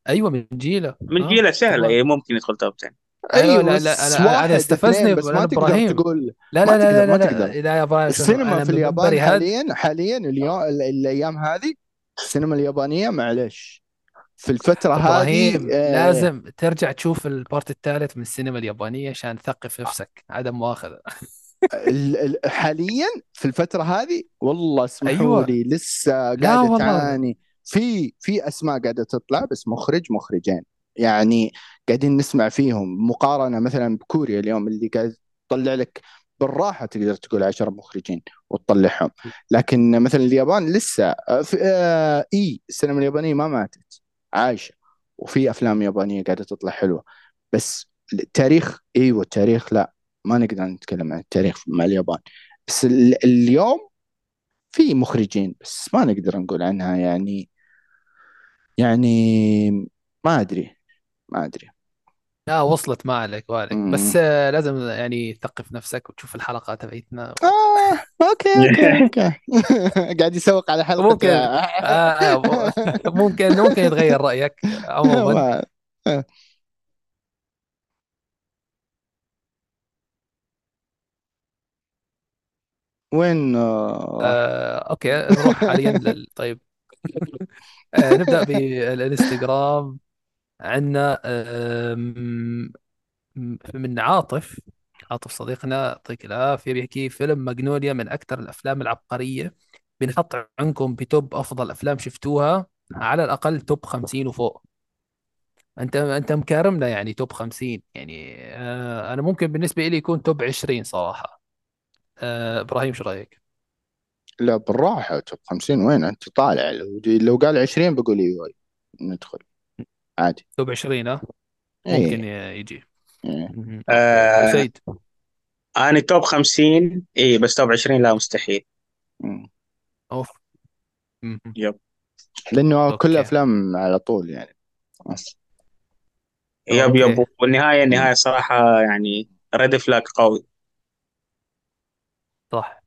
أيوه من جيلة. من آه، جيلة سهلة. إيه، ممكن يدخل top 10 أيوة، أيوه لا، لا، بس أنا- أنا واحد استفزني بس ما تقدر إبراهيم. تقول لا لا لا لا لا, تقدر. لا, لا يا إبراهيم السينما في اليابان حاليا حاليا اليوم ال- الأيام هذه السينما اليابانية معلش في الفترة هذه إبراهيم آه، لازم ترجع تشوف البارت الثالث من السينما اليابانية عشان تثقف نفسك. عدم ال- حاليا في الفترة هذه والله اسمحوا أيوة. لي لسه قاعدة. تعاني. في في أسماء قاعدة تطلع بس مخرج مخرجين. يعني قاعدين نسمع فيهم. مقارنة مثلا بكوريا اليوم اللي قاعد تطلع لك بالراحة تقدر تقول عشرة مخرجين وتطلعهم. لكن مثلا اليابان لسه آه، في آه إي السينما اليابانية ما ماتت. عايشة. وفي أفلام يابانية قاعدة تطلع حلوة. بس التاريخ إيوه التاريخ لا. ما نقدر نتكلم عن التاريخ مع اليابان. بس ال- اليوم في مخرجين بس ما نقدر نقول عنها يعني يعني ما أدري ما أدري. لا وصلت ما عليك وعليك مم. بس آه، لازم يعني تثقف نفسك وتشوف الحلقات تبعتنا آه okay okay okay. قاعد يسوق على حلقة ممكن. آه آه، ممكن ممكن يتغير رأيك عموما. وين؟ آه، آه، okay نروح حاليا لل... طيب. آه، نبدأ بالانستغرام. عندنا آم، من عاطف عاطف صديقنا يعطيك العافية بيحكي فيلم ماجنوليا من أكثر الأفلام العبقرية بنحط عندكم بتوب أفضل أفلام شفتوها على الأقل توب 50 وفوق. أنت أنت مكارمنا يعني توب 50 يعني آه أنا ممكن بالنسبة لي يكون توب 20 صراحة. آه إبراهيم شو رأيك؟ لا بالراحة top 50 وين أنت؟ طالع. لو, لو قال 20 بقول أيوه ندخل. عادي. top 20 ها؟ إيه. ممكن ي- يجي. إيه. مهم. آه. سيد أنا top 50 إي بس top 20 لا مستحيل. مم. أوف. مهم. yep. لأنه okay. كل أفلام على طول يعني. yep yep. okay. والنهاية النهاية صراحة يعني red flag قوي. صح.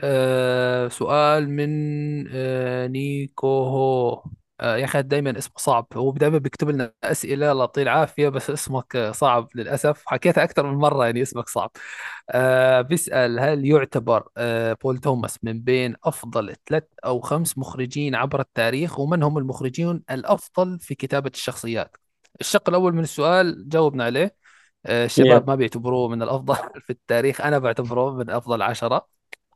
آه سؤال من آه نيكو هو آه يا أخي دائما اسمه صعب. هو دائما بيكتب لنا أسئلة الله يعطيه العافيه بس اسمك آه، صعب للأسف. حكيتها أكثر من مرة يعني اسمك صعب. آه بيسأل هل يعتبر آه بول توماس من بين أفضل ثلاث أو خمس مخرجين عبر التاريخ ومن هم المخرجين الأفضل في كتابة الشخصيات؟ الشق الأول من السؤال جاوبنا عليه. الشباب Yeah. ما بيعتبروه من الأفضل في التاريخ. أنا بعتبره من أفضل عشرة.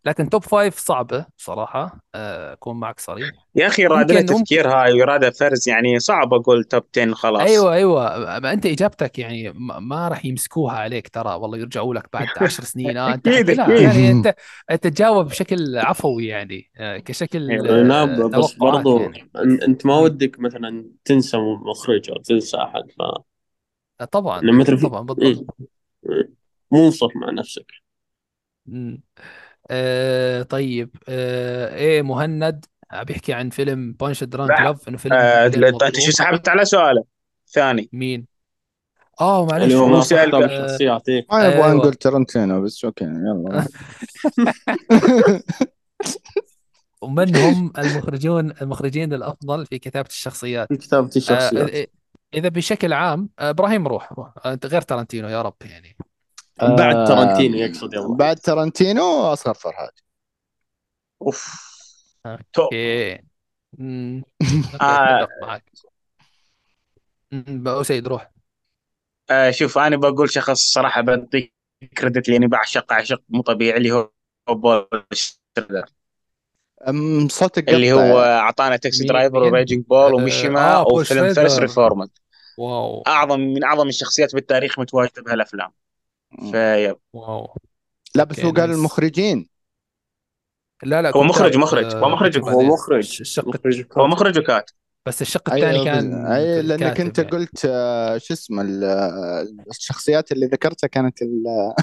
لكن top five صعبة صراحة آه، أكون معك صريح. يا أخي رادنا ممكن- تفكير هاي ورادة فرز يعني صعب أقول top 10 خلاص. أيوة أيوة. ما أنت إجابتك يعني ما راح يمسكوها عليك ترى. والله يرجعوا لك بعد عشر سنين. آه أنت أكيد، لا. يعني أنت أنت تجاوب بشكل عفوي يعني آه، كشكل آه، لا ب- بس توقعات برضو يعني. أنت ما. ودك مثلا تنسى مخرج أو تنسى أحد ف آه، طبعا لما طبعا بالضبط إيه. منصف مع نفسك. آه طيب آه إيه مهند بيحكي عن فيلم Punch-Drunk لا. Love إنه فيلم آه أنت شو. سحبت على سؤاله ثاني مين؟ آه معلش اللي هو ما. سألك- آه،. ما نبغى أيوة. نقول ترنتينو بس أوكي يلا ومن هم المخرجون المخرجين الأفضل في كتابة الشخصيات؟ في كتابة الشخصيات آه إذا بشكل عام آه، إبراهيم روح. روح انت غير تارانتينو يا رب يعني. بعد آه، ترنتينو يقصد يلا. بعد ترنتينو أصغر فرهاد. أوف. top. okay آه. معك سيد روح. آه شوف أنا بقول شخص صراحة بديك credit لأني بعشق عشق مو طبيعي اللي هو بول شردر أم، صوتك اللي هو أعطانا Taxi Driver و Raging Bull آه, وميشيما آه بول وفيلم فيرست ريفورمد واو. اعظم من أعظم الشخصيات بالتاريخ متواجدة بهالأفلام. vibe wow. لا بس هو قال المخرجين. لا لا هو مخرج كتاب مخرج. هو آه مخرج كتب هو مخرج. الش- الشق مخرج هو. مخرج وكاتب. بس الشق الثاني اي كان اي لانك انت يعني. قلت آه، شو اسمه ال- الشخصيات اللي ذكرتها كانت ال-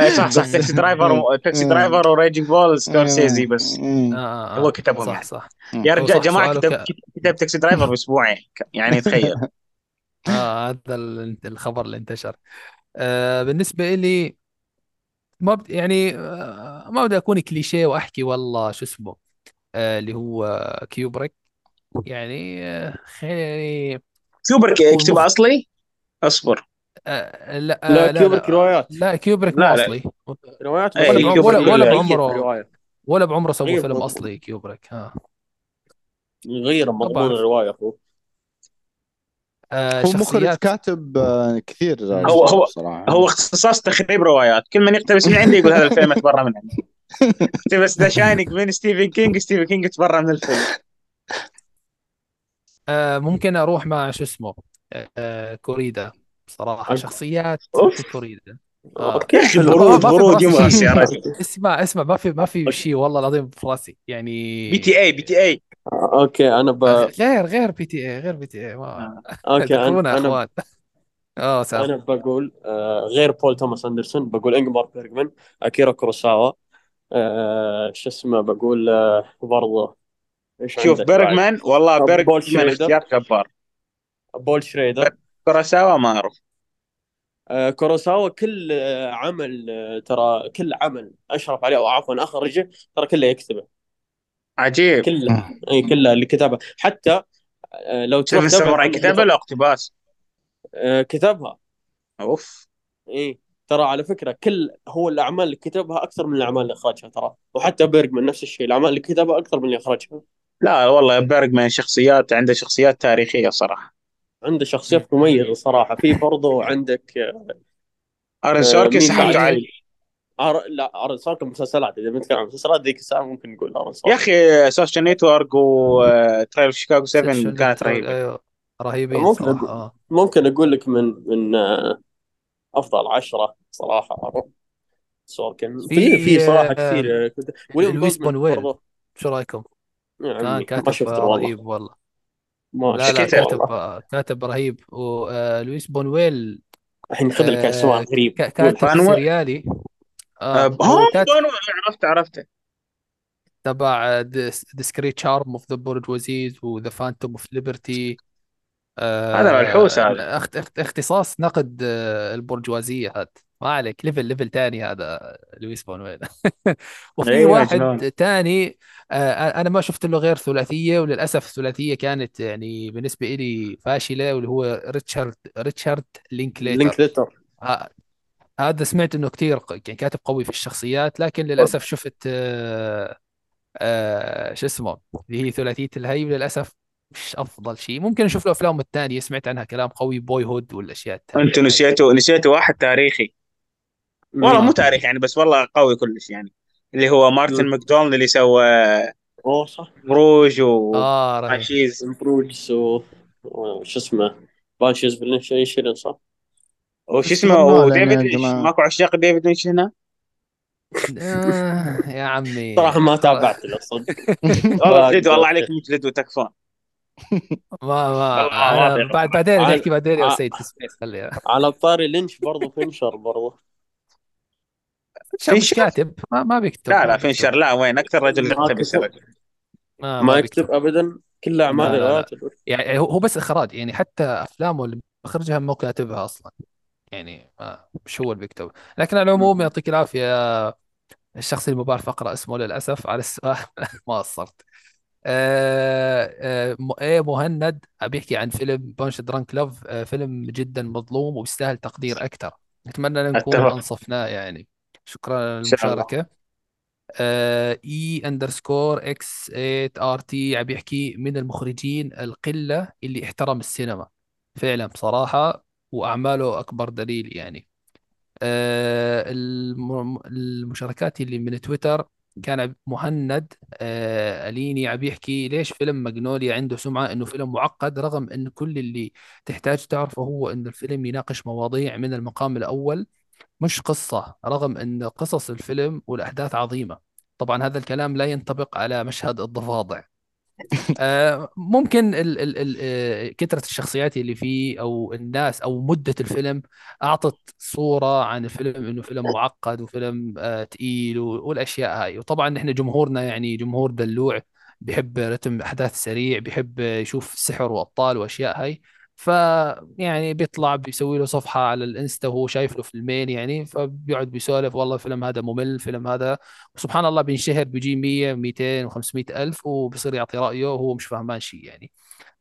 اي صح صح تاكسي درايفر و... تاكسي. درايفر وريجنج بول سكورسيزي بس. آه. هو كتبهم صح يعني. صح. يا هو رجال جماعة كتب ك- كتب Taxi Driver بأسبوعين يعني تخيل. آه هذا ال- الخبر اللي انتشر. آه بالنسبة لي ما بد... يعني آه ما بدي أكون كليشيه وأحكي والله شو اسمه آه اللي هو كيوبريك. يعني آه خليني كيوبرك هو اكتب المخ... أصلي؟ أصبر. آه لا لا آه لا. كيوبريك لا روايات. لا كيوبريك لا مو لا أصلي. روايات إيه، ولا بعم... ولا كيوبريك ولا بعمره. ولا بعمره غير فيلم مضمون أصلي كيوبريك ها. غير ما مضمون بعرف الرواية أخوه آه هو مخرج كاتب آه، كثير. هو هو بصراحه هو اختصاص تخريب روايات. كل من يقتبس من عندي يقول هذا الفيلم اتبرى من عندي اقتبس The Shining من ستيفن كينج ستيفن كينج اتبرى من الفيلم. آه ممكن أروح مع شو اسمه آه كوريدا. أنت شخصيات كوريدا. يمغص شيء يا رجل اسمع اسمع ما في ما في شيء والله العظيم في راسي. يعني بي تي اي بي تي اي أوكي أنا ب... غير غير بي تي اي غير بي تي اي ما آه. يا أنا أخوان. آه سام أنا بقول آه غير بول توماس أندرسون بقول إنجمار بيرجمان أكيرا كوروساوا آه شو اسمه بقول آه برضه شوف بيرجمان والله آه، بول بيرجمان شريدر؟ اختيار جبار. بول شريدر؟ كوراساوا ما أعرف. آه كوروساوا كل آه عمل آه ترى كل عمل أشرف عليه أو عفوا أخرجه ترى كله يكتبه. عجيب. كله. أي كله اللي كتبه. حتى آه لو تروح تبحث ساموراي عن كتابه لا اقتباس. آه كتبها. أوف. إي ترى على فكرة كل هو الأعمال اللي كتبها أكثر من الأعمال اللي أخرجها ترى. وحتى بيرجمان نفس الشيء الأعمال اللي كتبها أكثر من اللي أخرجها. لا والله بيرجمان شخصيات عنده شخصيات تاريخية صراحة. عنده شخصيات مميزة صراحة. في برضو عندك آرن آه سوركن مين سحبته بعد علي؟ أر... لا آرن سوركن مسلسلات إذا بنتكلم عن مسلسلات ذيك الساعة ممكن نقول آرن يا سوركن أخي Social Network و Trial Chicago 7 سيشن كانت رهيبة. أيوه رهيبين ممكن صراحة أقول... آه. ممكن أقول لك من من آه، أفضل عشرة صراحة. سوركن في في صراحة آه كثير. آه، لويس بونويل. برضو. شو رأيكم؟ يا كان كاتب آه، رهيب والله. ما لا لا. كاتب والله آه، كاتب رهيب. ولويس بونويل الحين خذ لك آه غريب. ك- قول. كاتب سريالي آه آه هو كاتب بونو عرفت عرفته تبع Discreet Charm of the Bourgeoisie و The Phantom of Liberty هذا ملحوس هذا. اخت اخت اختصاص نقد آه، البرجوازية هذا. ما عليك level level تاني هذا لويس بونويل. وفي أيوه واحد آه، أنا ما شفت له غير ثلاثية وللأسف الثلاثية كانت يعني بالنسبة لي فاشلة واللي هو ريتشارد ريتشارد لينكليتر. لينك ليتر ه- هذا سمعت إنه كثير يعني كاتب قوي في الشخصيات لكن للأسف شفت آه، آه شو اسمه اللي هي ثلاثية الهي وللأسف مش أفضل شيء ممكن أشوف له أفلام الثانية سمعت عنها كلام قوي Boyhood والأشياء الثانية. أنتوا نسيتوا نسيتوا واحد تاريخي. والله آه. مو تاريخي يعني بس والله قوي كلش يعني. اللي هو مارتن. ماكدونالد اللي سوى أوه صح بروج آه رهيب وعشيز امبروجز و وش اسمه بانشيز بالانشيشن صح؟ وش اسمه وديفيد لينش. ماكو عشاق ديفيد لينش هنا آه يا عمي صراحة ما خلاص. تابعت له صدق والله جد والله. عليك مجلد وتكفون ما ما. بعد بعدين نحكي بعدين يا سيد سبيس خليها على طاري لينش برضو فينشر مش فينشر؟ كاتب ما ما بيكتب لا ما لا. فينشر لا وين؟ أكثر رجل ما يقتبس كتب. الرجل ما, ما يكتب ابدا. كل اعمال لا، لا، لا. روايات يعني هو هو بس إخراج يعني حتى أفلامه اللي بخرجها مو كاتبها أصلا. يعني ما مش هو اللي بيكتب. لكن على العموم يعطيك العافية. الشخص اللي ما بعرف أقرأ اسمه للأسف على السؤال ما قصرت. آه آه م- إيه مهند بيحكي عن فيلم Punch-Drunk Love آه فيلم جدا مظلوم وبيستاهل تقدير أكثر. نتمنى أن نكون. أنصفناه يعني. شكرا إن شاء الله. للمشاركة. A underscore X 8 R T عم بيحكي من المخرجين القلة اللي احترم السينما. فعلا بصراحة وأعماله أكبر دليل يعني. آه، الم- المشاركات اللي من تويتر كان مهند آه، أليني عم يحكي ليش فيلم ماجنوليا عنده سمعة إنه فيلم معقد رغم إنه كل اللي تحتاج تعرفه هو إنه الفيلم يناقش مواضيع من المقام الأول. مش قصة رغم أن قصص الفيلم والأحداث عظيمة. طبعا هذا الكلام لا ينطبق على مشهد الضفادع. آه، ممكن آه، كثرة الشخصيات اللي فيه أو الناس أو مدة الفيلم أعطت صورة عن الفيلم إنه فيلم معقد وفيلم آه، تقيل والأشياء هاي. وطبعا نحن جمهورنا يعني جمهور دلوع بيحب رتم أحداث سريع بيحب يشوف سحر وأبطال وأشياء هاي. ف يعني بيطلع بيسوي له صفحة على الإنستا وهو شايف له فيلمين يعني فبيقعد بيسولف والله الفيلم هذا ممل الفيلم هذا وسبحان الله بينشهر بيجي 100 200 و500 ألف وبصير يعطي رأيه وهو مش فاهمان شيء يعني.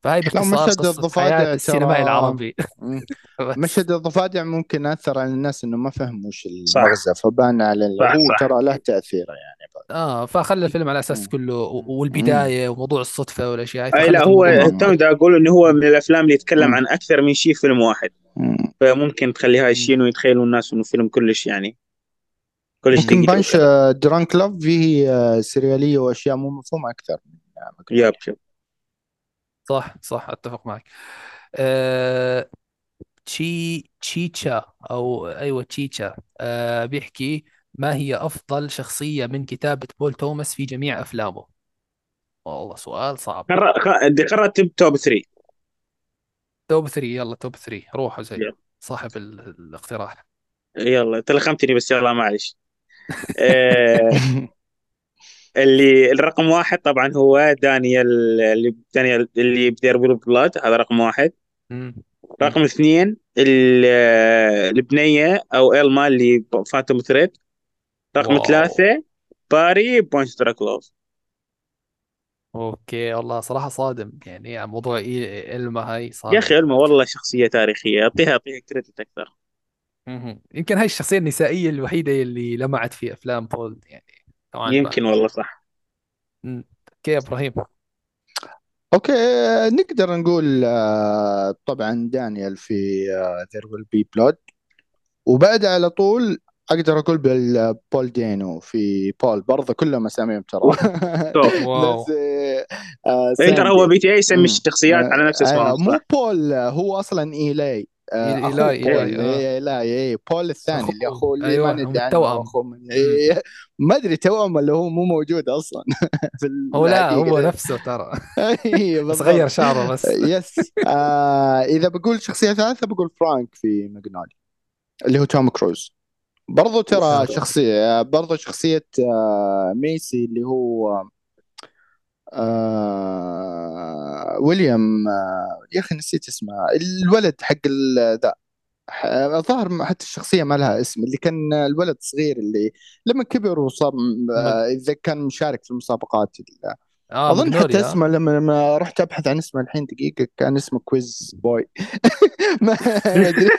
فهي باختصار مشهد الضفادع السينمائي العربي. مشهد الضفادع ممكن أثر على الناس إنه ما فهموا وش المغزى فبان على هو ترى له تأثير يعني. آه فخلى الفيلم على أساس. كله و- مم. والبداية وموضوع الصدفة والأشياء. هاي اي لا هو دا أقول إنه هو من الأفلام اللي يتكلم مم. عن أكثر من شيء في فيلم واحد. مم. فممكن تخلي هاي. الشيء انه يتخيلوا الناس إنه فيلم كلش يعني كلش ممكن دقيق. بانش وكذا Drunk Love فيه آه، سريالية وأشياء مو مفهومة أكثر من yup Magnolia yup صح صح أتفق معك. آه تشي تشيتشا أو أيوه تشيتشا. آه بيحكي ما هي أفضل شخصية من كتابة بول توماس في جميع أفلامه؟ والله سؤال صعب. قرر خ- بدي قررت توب 3 توب 3 يلا توب 3 روحوا زي يلا. صاحب ال- الاقتراح. يلا تلخمتني بس يلا معلش آه اللي الرقم واحد طبعا هو دانيال اللي دانيال اللي بدير بلاد هذا رقم واحد. مم. رقم اثنين ال- البنية أو إلما اللي Phantom Thread رقم wow. ثلاثة باري Punch-Drunk Love. okay والله صراحة صادم. يعني موضوع إيه إلما هاي يا صادم أخي إلما والله شخصية تاريخية. اعطيها أعطيها credit أكثر. يمكن هاي الشخصية النسائية الوحيدة اللي لمعت في أفلام بول يعني ما يمكن والله صح. okay يا إبراهيم. okay آه، نقدر نقول آه، طبعا دانيال في There Will Be Blood وبعد على طول أقدر أقول بال Paul Dano في بول برضه كلهم أساميهم ترى. wow. آه، آه، إيه ترى هو ساندي PTA يسمي مم. الشخصيات على آه، نفس اسمهم. آه، مو صح بول آه، هو أصلا ايلاي آه، إي- إيلاي بول. إيلاي إيلاي إيه بول الثاني اللي أخوه. أخوه اللي ما أيوه هم ندري عنه مم. إيه ما أدري توأم ولا هو مو موجود أصلا في هو لا هو. نفسه ترى. اي بس غير شعره بس. yes آه إذا بقول شخصية ثالثة بقول فرانك في ماجنولي اللي هو توم كروز. برضو ترى. شخصية برضو شخصية آه ميسي اللي هو آه ويليام آه يا أخي نسيت اسمه الولد حق ال- ذا الظاهر حتى الشخصية ما لها اسم اللي كان الولد صغير اللي لما كبر وصار. آه إذا كان مشارك في المسابقات آه أظن حتى ماجنوليا اسمه لما لما رحت أبحث عن اسمه الحين دقيقة كان اسمه Quiz Boy. ما أدري.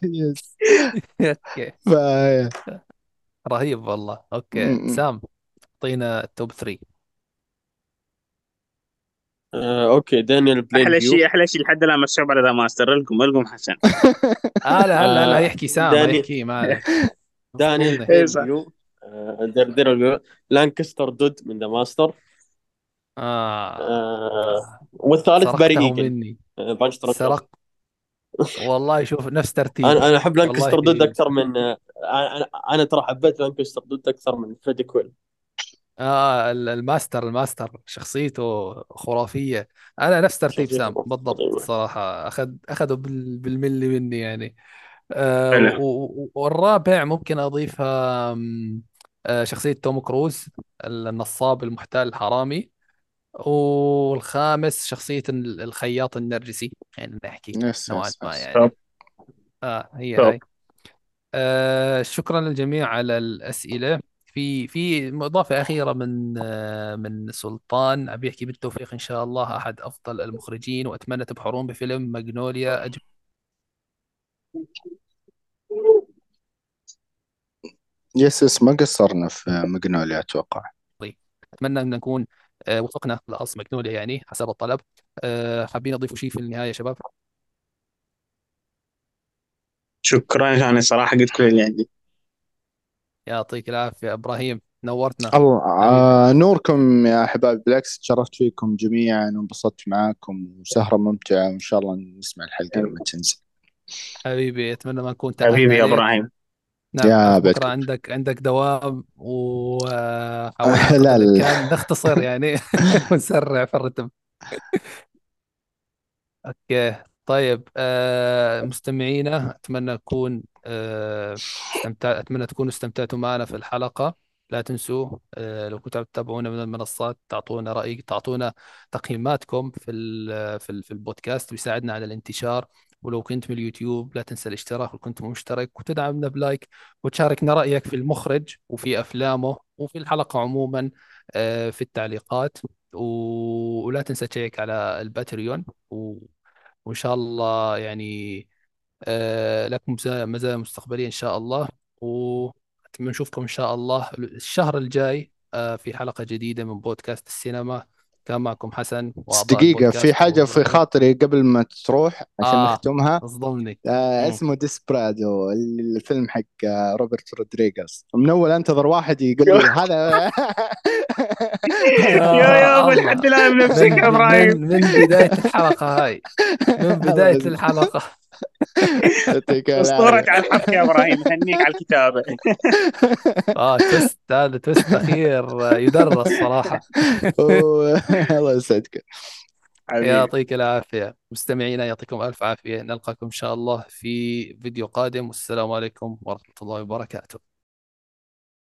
yes رهيب والله. okay. سام. اعطينا ال top 3 آه okay دانيال بلين أحلى شيء أحلى شيء لحد الآن مسحوب على The Master. القم القم حسن. هلا هلا هلا آه يحكي سام داني يحكي ما عليك دانيال صح. آه دير دير الفيو. لانكستر دود من The Master. آه. آه والثالث باري سرقته مني. آه Punch سرق. والله شوف نفس ترتيبي أنا أنا أحب والله لانكستر دود أكثر من آه أنا أنا ترى حبيت لانكستر دود أكثر من فريدي كويل آه ال- ال Master ال Master شخصيته خرافية. أنا نفس ترتيب شخصيته سام بالضبط صراحة أخذ أخذوا بال- بالملي مني يعني. آه حلو. و- و- والرابع ممكن أضيفها آم، آه شخصية توم كروز النصاب المحتال الحرامي. والخامس شخصية ال- الخياط النرجسي يعني نحكي yes نوعا yes ما yes. top يعني آه هي top هاي. آه شكرا للجميع على الأسئلة. في في إضافة أخيرة من من سلطان. عم بيحكي بالتوفيق إن شاء الله أحد أفضل المخرجين وأتمنى تبحرون بفيلم ماجنوليا. أجمل يس يس ما قصرنا في ماجنوليا أتوقع. أتمنى أن نكون آه وفقنا لقص ماجنوليا يعني حسب الطلب. آه حابين أضيفوا شيء في النهاية يا شباب؟ شكرا يعني صراحة قلت كل اللي عندي يعطيك العافية إبراهيم نورتنا. الله حبيبي آه نوركم يا أحباب بالعكس تشرفت فيكم جميعا وانبسطت معاكم وسهرة ممتعة وإن شاء الله نسمع الحلقة لما تنزل. حبيبي أتمنى ما نكون حبيبي تعبنا يا عليك. إبراهيم. نعم يا بكرة عندك عندك دوام وحاولنا قدر لا لا. الإمكان نختصر يعني. ونسرع في الرتم. أوكي طيب آه مستمعينا أتمنى اكون آه استمتع أتمنى تكونوا استمتعتوا معنا في الحلقة. لا تنسوا آه لو كنتوا تتابعونا من المنصات تعطونا رأي تعطونا تقييماتكم في في ال في البودكاست ويساعدنا على الانتشار. ولو كنت من اليوتيوب لا تنسى الاشتراك. وكنت مشترك وتدعمنا ب like وتشاركنا رأيك في المخرج وفي أفلامه وفي الحلقة عموما آه في التعليقات. ولا تنسى check على ال Patreon. وإن شاء الله يعني آه، لكم مزايا مستقبلية إن شاء الله ونشوفكم إن شاء الله الشهر الجاي آه، في حلقة جديدة من بودكاست السينما. كان معكم حسن دقيقة في حاجة في خاطري قبل ما تروح عشان آه نختمها اصدمني آه. اسمه Desperado الفيلم حق آه، روبرت رودريغاز من أول أنتظر واحد يقول لي هذا. يا يا أبو الله. الحد الآن بنفسك من يا إبراهيم. من بداية الحلقة هاي. من بداية الحلقة. اسطورك على الحبكه يا إبراهيم هنيك على الكتابة. آه تويست هذا تويست أخير آه، يدرس صراحة. و- الله يسعدك. يعطيك العافية. مستمعينا يعطيكم ألف عافية. نلقاكم إن شاء الله في فيديو قادم. والسلام عليكم ورحمة الله وبركاته.